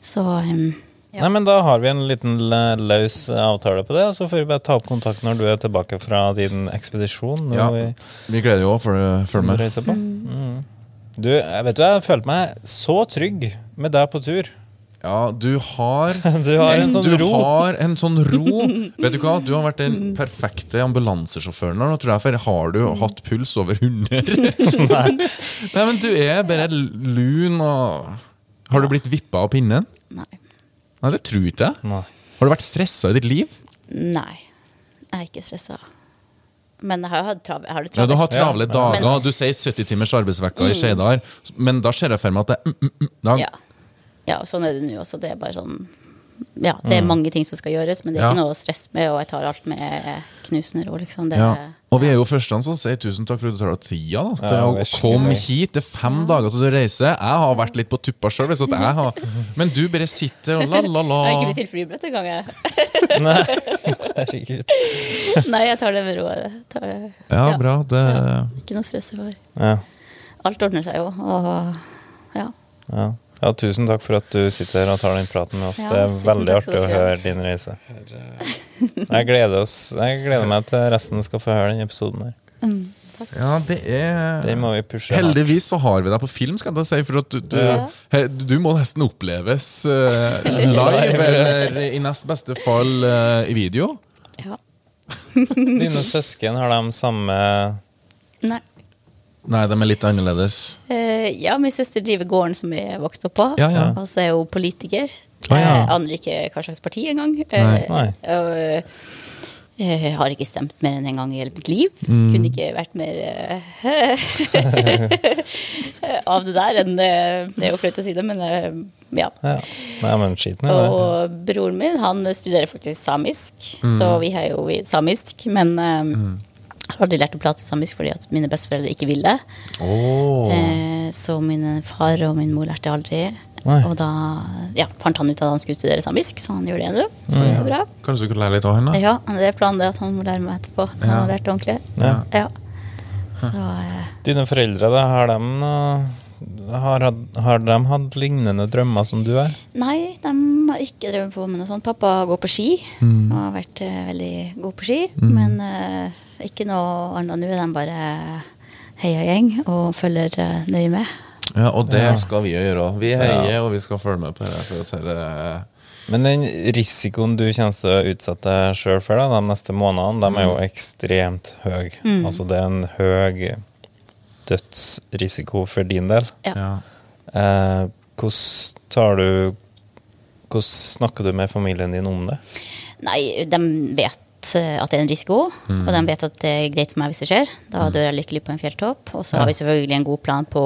Så um, ja. Nei, men Da har vi en liten løs avtale på det, og så får vi bare ta opp kontakt når du er tilbake fra din ekspedisjon. nå Ja. vi, Vi gleder jo òg for å følge du med. reiser. Mm. Du, vet du, jeg følte meg så trygg med deg på tur. Ja, du har <laughs> Du har en sånn du ro. har en sånn ro. <laughs> Vet du hva? Du har vært den perfekte ambulansesjåføren. Nå tror jeg, for Har du hatt puls over 100? <laughs> Nei. Nei, men du er bare lun og Har du blitt vippa av pinnen? Nei. Nei, det tror ikke jeg. Nei. Har du vært stressa i ditt liv? Nei. Jeg er ikke stressa. Men jeg har jo hatt trav- jeg har det Ja, du har travelt. travle Ja. dager. Men- Du sier 70 timers arbeidsvekka i Skeidar, men da ser jeg for meg at det er mm, mm, mm, dag. Ja. og sånn er det nå også. Det er bare sånn Ja, det er mange ting som skal gjøres, men det er Ja. ikke noe å stresse med, og jeg tar alt med knusende ro, liksom. Det, Ja. Og vi er jo første som sier tusen takk for at du tar deg tida da, til Ja, å komme hit. Det er fem dager til du reiser. Jeg har vært litt på tuppa sjøl, <laughs> men du bare sitter og Jeg har ikke la-la-la. bestilt flybillett engang, jeg. <laughs> Nei, <laughs> herregud. Nei, jeg tar det med ro. tar det- Ja, bra. Det Ikke noe stress over. Ja. Alt ordner seg jo, og ja. Ja. Ja, tusen takk for at du sitter her og tar den praten med oss. Ja, det er veldig artig å høre din reise. <laughs> Jeg gleder, oss, jeg gleder meg til resten skal få høre den episoden her. Mm. Ja, det er Den må vi pushe. Heldigvis så har vi deg på film, skal jeg si. For at du, du, Ja. he- du må nesten oppleves uh, live, <laughs> eller i nest beste fall uh, i video. Ja. <laughs> Dine søsken, har de samme Nei. Nei, de er litt annerledes. Eh, ja, min søster driver gården som jeg vokste opp på, Ja, ja. og så er hun politiker. Ah, ja. Jeg aner ikke hva slags parti engang. Nei. Eh, Nei. og, eh, jeg har ikke stemt mer enn en gang i hele mitt liv. Mm. Kunne ikke vært mer eh, <laughs> av det der enn eh, Det er jo flaut å si det, men eh, ja. Ja. Nei, men skiten, det. Og broren min han studerer faktisk samisk, Mm. så vi har jo samisk. Men eh, jeg har aldri lært å prate samisk fordi at mine besteforeldre ikke ville. Oh. Eh, så min far og min mor lærte aldri. Nei. Og da ja, fant han ut at han skulle studere samisk, så han gjorde det nå. Så det er bra. Kanskje du kan lære litt av henne? Ja, det er planen det at han må lære meg etterpå. Han har lært det ordentlig. Ja. Ja. Så eh, Dine foreldre, da, har de har, hatt- har de hatt lignende drømmer som du har? Nei, de har ikke drømt på med noe sånt. Pappa går på ski Mm. og har vært eh, veldig god på ski. Men eh, ikke noe annet nå. De bare heiagjeng og følger eh, nøye med. Ja, og det Ja. skal vi jo gjøre. Vi heier, og vi skal følge med på det. For at det Men den risikoen du kommer til å utsette deg sjøl for da, de neste månedene, de er jo ekstremt høy. Altså det er en høy dødsrisiko for din del. Ja. ja. Eh, hvordan tar du Hvordan snakker du med familien din om det? Nei, de vet eh, at det er en risiko, Mm. og de vet at det er greit for meg hvis det skjer. Da dør jeg lykkelig på en fjelltopp. Og så har vi selvfølgelig en god plan på,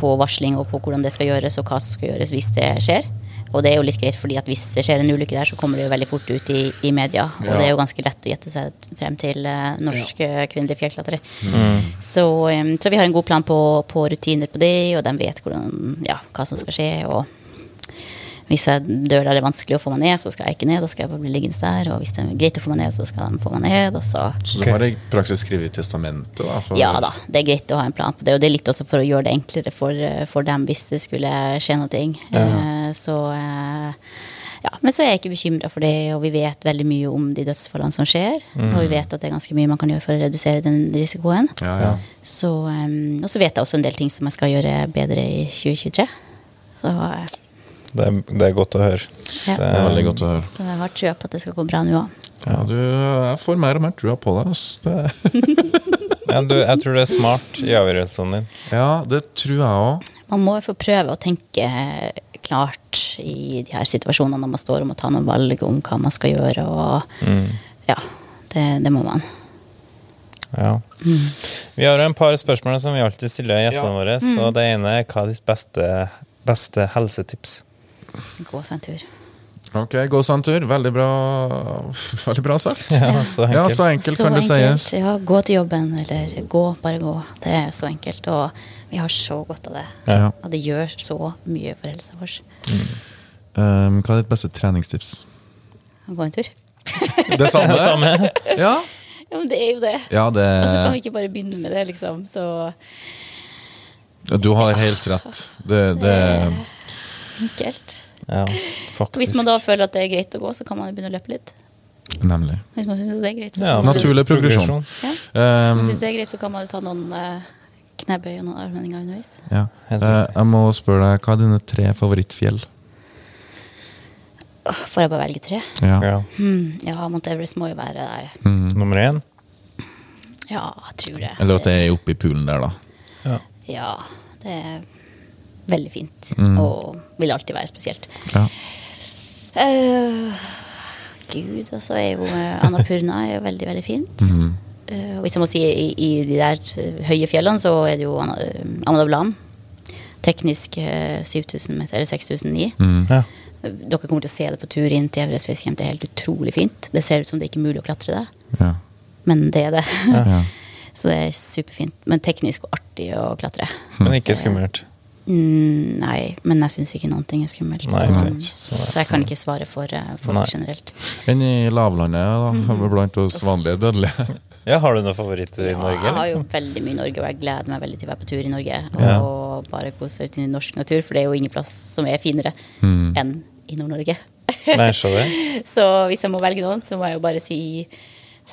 på varsling og på hvordan det skal gjøres, og hva som skal gjøres hvis det skjer. Og det er jo litt greit, fordi at hvis det skjer en ulykke der, så kommer det jo veldig fort ut i, i media. Og Ja. det er jo ganske lett å gjette seg frem til eh, norske kvinnelige fjellklatrere. Så, um, så vi har en god plan på, på rutiner på det, og de vet hvordan, ja, hva som skal skje. og hvis jeg dør der det er vanskelig å få meg ned, så skal jeg ikke ned. Da skal jeg bare bli liggende der. Og hvis det er greit å få meg ned, så skal de få meg ned. Og så Så du har i praksis skrevet i testamentet? Da, for, Ja da, det er greit å ha en plan på det. Og det er litt også for å gjøre det enklere for, for dem hvis det skulle skje noe. Eh, Så eh, ja, Men så er jeg ikke bekymra for det, og vi vet veldig mye om de dødsfallene som skjer. Og vi vet at det er ganske mye man kan gjøre for å redusere den risikoen. Ja, ja. Så, eh, og så vet jeg også en del ting som jeg skal gjøre bedre i 2023. Så, eh, Det er, det er godt å høre. Ja. Det er veldig godt å høre. så jeg har trua på at det skal gå bra nå òg. Ja, du, jeg får mer og mer trua på deg. Det, <laughs> Ja, du, jeg tror det er smart i avgjørelsene dine. ja, det tror jeg òg. Man må jo få prøve å tenke klart i de her situasjonene når man står og må ta noen valg om hva man skal gjøre. Og ja, det, det må man. Ja. Vi har en par spørsmål som vi alltid stiller gjestene Ja. våre. Så det ene er hva er ditt beste, beste helsetips? Gå seg en tur. Ok, gå seg en tur. Veldig bra Veldig bra sagt. Ja, så Ja, enkelt. så enkelt Så kan det sies. Ja, gå til jobben, eller gå, bare gå. Det er så enkelt, og vi har så godt av det. Ja. Og det gjør så mye for helsa vår. Um, hva er ditt beste treningstips? Gå en tur. <laughs> Det samme? <laughs> Samme. Ja. Ja, men det er jo det. ja, det Og så kan vi ikke bare begynne med det, liksom. Så Du har helt rett. Det, det enkelt. Ja, faktisk. Hvis man da føler at det er greit å gå, så kan man begynne å løpe litt. Nemlig. Hvis man syns det er greit, så Ja, Naturlig progresjon. Ja. Hvis man syns det er greit, så kan man jo ta noen eh, knebøy og noen armhevinger underveis. ja. Eh, jeg må spørre deg, hva er dine tre favorittfjell? Får jeg bare velge tre? Ja. Ja. Hmm, ja, Mount Everest må jo være der. Mm. Nummer én? Ja, jeg tror det. Eller at det er oppe i poolen der, da. Ja. Ja, det er veldig fint. Mm. Og vil alltid være spesielt. Ja. Uh, Gud, altså er jo Annapurna er jo veldig, veldig fint. Mhm. Eh, og hvis jeg må si i, i de der eh, høye fjellene, så er det jo Amadablam. Teknisk eh, 7000 meter, eller 6009. Mm. Ja. Dere kommer til å se det på tur inn til Everest Base Det er helt utrolig fint. Det ser ut som det ikke er mulig å klatre det, Ja. men det er det. Ja. <laughs> Så det er superfint. Men teknisk og artig å klatre. Men ikke skummelt. Mm, nei, men jeg syns ikke noen ting er skummelt. Nei, så, ikke så, jeg kan ikke svare for eh, folk Nei. generelt. Enn i lavlandet, da, blant oss vanlige dødelige. <laughs> Ja, Har du noen favoritter i Ja, Norge? jeg har jo Liksom? veldig mye i Norge, og jeg gleder meg veldig til å være på tur i Norge. Ja. Og bare kose seg ut i norsk natur, for det er jo ingen plass som er finere Mm. enn i Nord-Norge. Nei, se det. <laughs> Så hvis jeg må velge noen, så må jeg jo bare si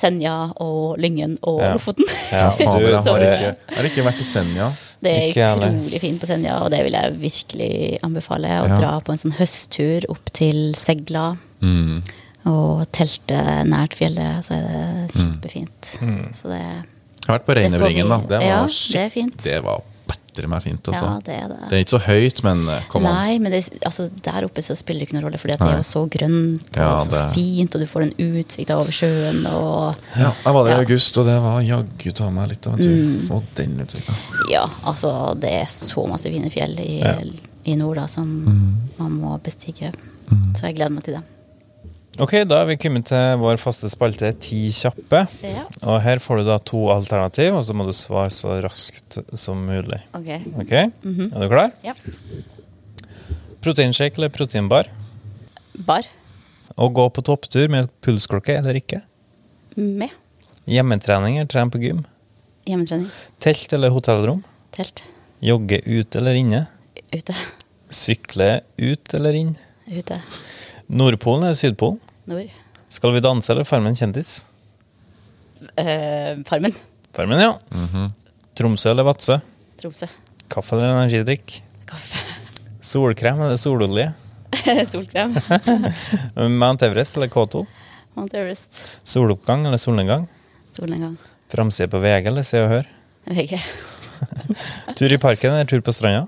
Senja og Lyngen og Ja. Lofoten. Ja, Fader, jeg <laughs> har ikke, jeg har ikke vært i Senja. Det er Ikke utrolig fint på Senja, og det vil jeg virkelig anbefale. Å Ja. dra på en sånn høsttur opp til Segla Mm. og telte nært fjellet, så er det kjempefint. Så det, Jeg har vært på det Reinevringen, da. Det var, ja, det er. Det var bedre meg fint, Også. Ja, det er det. Det er ikke så høyt, men eh, kom an. Nei, men det, altså, der oppe så spiller det ikke noen rolle, for det er jo så grønt og Ja, så det- fint, og du får en utsikt over sjøen. Og Ja, jeg var der i august, og det var jaggu ta meg litt av en tur. Mm. Og den utsikta. ja, altså det er så masse fine fjell i, i nord da, som Mm. man må bestige. Så jeg gleder meg til det. Ok, da er vi kommet til vår faste spalte Ti kjappe. Ja, Og her får du da to alternativ, og så må du svare så raskt som mulig. ok. Ok? Er du klar? Ja. Proteinshake eller proteinbar? Bar. Å gå på topptur med pulsklokke eller ikke? Med. Hjemmetrening eller tren på gym? Hjemmetrening. Telt eller hotellrom? Telt. Jogge ute eller inne? Ute. Sykle ut eller inn? Ute. Nordpolen eller Sydpolen? Nord. Skal vi danse eller Farmen kjendis? Eh, Farmen. Farmen, ja. Tromsø eller Vadsø? Tromsø. Kaffe eller energidrikk? Kaffe. <laughs> Solkrem eller sololje? <laughs> Solkrem. <laughs> Mount Everest eller K2? Mount Everest. Soloppgang eller solnedgang? Solnedgang. Framside på VG eller Se og Hør? VG. Tur i parken eller tur på stranda?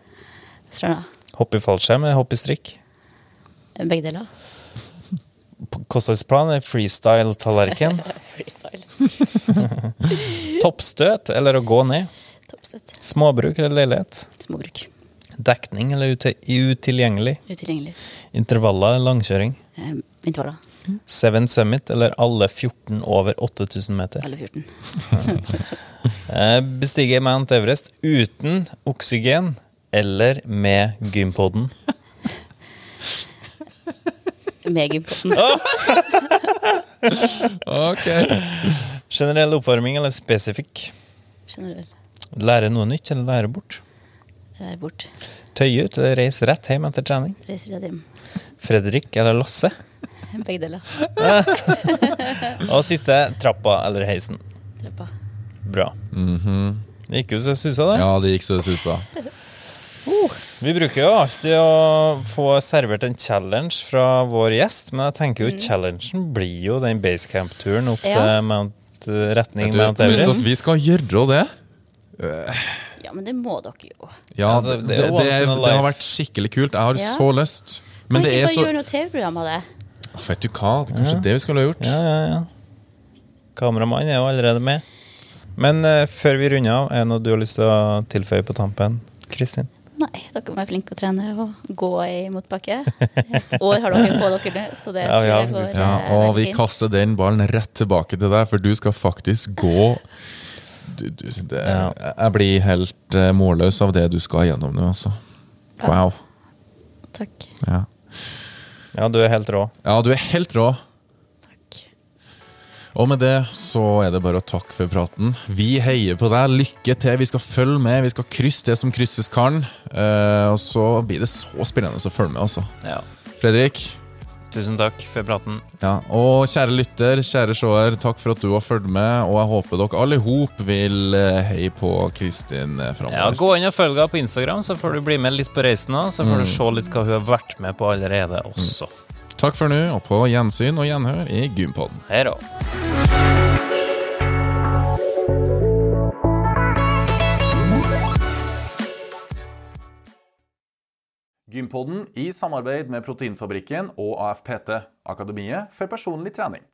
Stranda. Hopp i fallskjerm eller hopp i strikk? Begge deler. Kostholdsplan freestyle-tallerken? <laughs> Freestyle. <laughs> Toppstøt eller å gå ned? Toppstøt. Småbruk eller leilighet? Småbruk. Dekning eller utilgjengelig? Utilgjengelig. Intervaller eller langkjøring? Eh, intervaller. Seven Summit eller alle 14 over 8000 meter? Alle 14. <laughs> Eh, Bestige Mount Everest uten oksygen eller med gympodden? potten. <laughs> Ok. Generell oppvarming eller spesifikk? Generell. Lære noe nytt eller lære bort? Lære bort. Tøye ut eller reise rett hjem etter trening? Reise rett hjem. Fredrik eller Lasse? <laughs> Begge deler. <laughs> Og siste trappa eller heisen. Trappa. Bra. Mhm. Det gikk jo så susa, det. Ja, det gikk så det susa. Vi bruker jo alltid å få servert en challenge fra vår gjest, men jeg tenker jo challengen blir jo den basecamp-turen opp Ja. til Mount, retning Du, Mount hvis Everest. vi skal gjøre det Ja, men det må dere jo. Ja, Altså, det, det det, er det har vært skikkelig kult. Jeg har Ja. så lyst. Men kan vi ikke er bare gjøre noe TV-program av det? Vet du hva, det er kanskje det vi skulle ha gjort. Ja, ja, ja. Kameramannen er jo allerede med. Men uh, før vi runder av, er det noe du har lyst til å tilføye på tampen? Kristin? Nei, dere må være flinke å trene og gå i motbakke. Et år har dere på dere nå, så det Ja, tror jeg går Ja, eh, og vi fint. kaster den ballen rett tilbake til deg, for du skal faktisk gå du, du, det, Ja. Jeg blir helt eh, målløs av det du skal gjennom nå, altså. Wow. Takk. Ja. Ja, du er helt rå. ja, du er helt rå. Og med det så er det bare å takke for praten. Vi heier på deg. Lykke til. Vi skal følge med. Vi skal krysse det som krysses kan. Uh, og så blir det så spennende å følge med, altså. Ja. Fredrik. Tusen takk for praten. Ja, og kjære lytter, kjære seer, takk for at du har fulgt med. Og jeg håper dere alle i hop vil eh, heie på Kristin framover. Ja. Gå inn og følg henne på Instagram, så får du bli med litt på reisen. òg. Så får du se litt hva hun har vært med på allerede også. Takk for nå, og på gjensyn og gjenhør i Gympodden. Hei da. Gympodden i samarbeid med Proteinfabrikken og AFPT, Akademiet for personlig trening.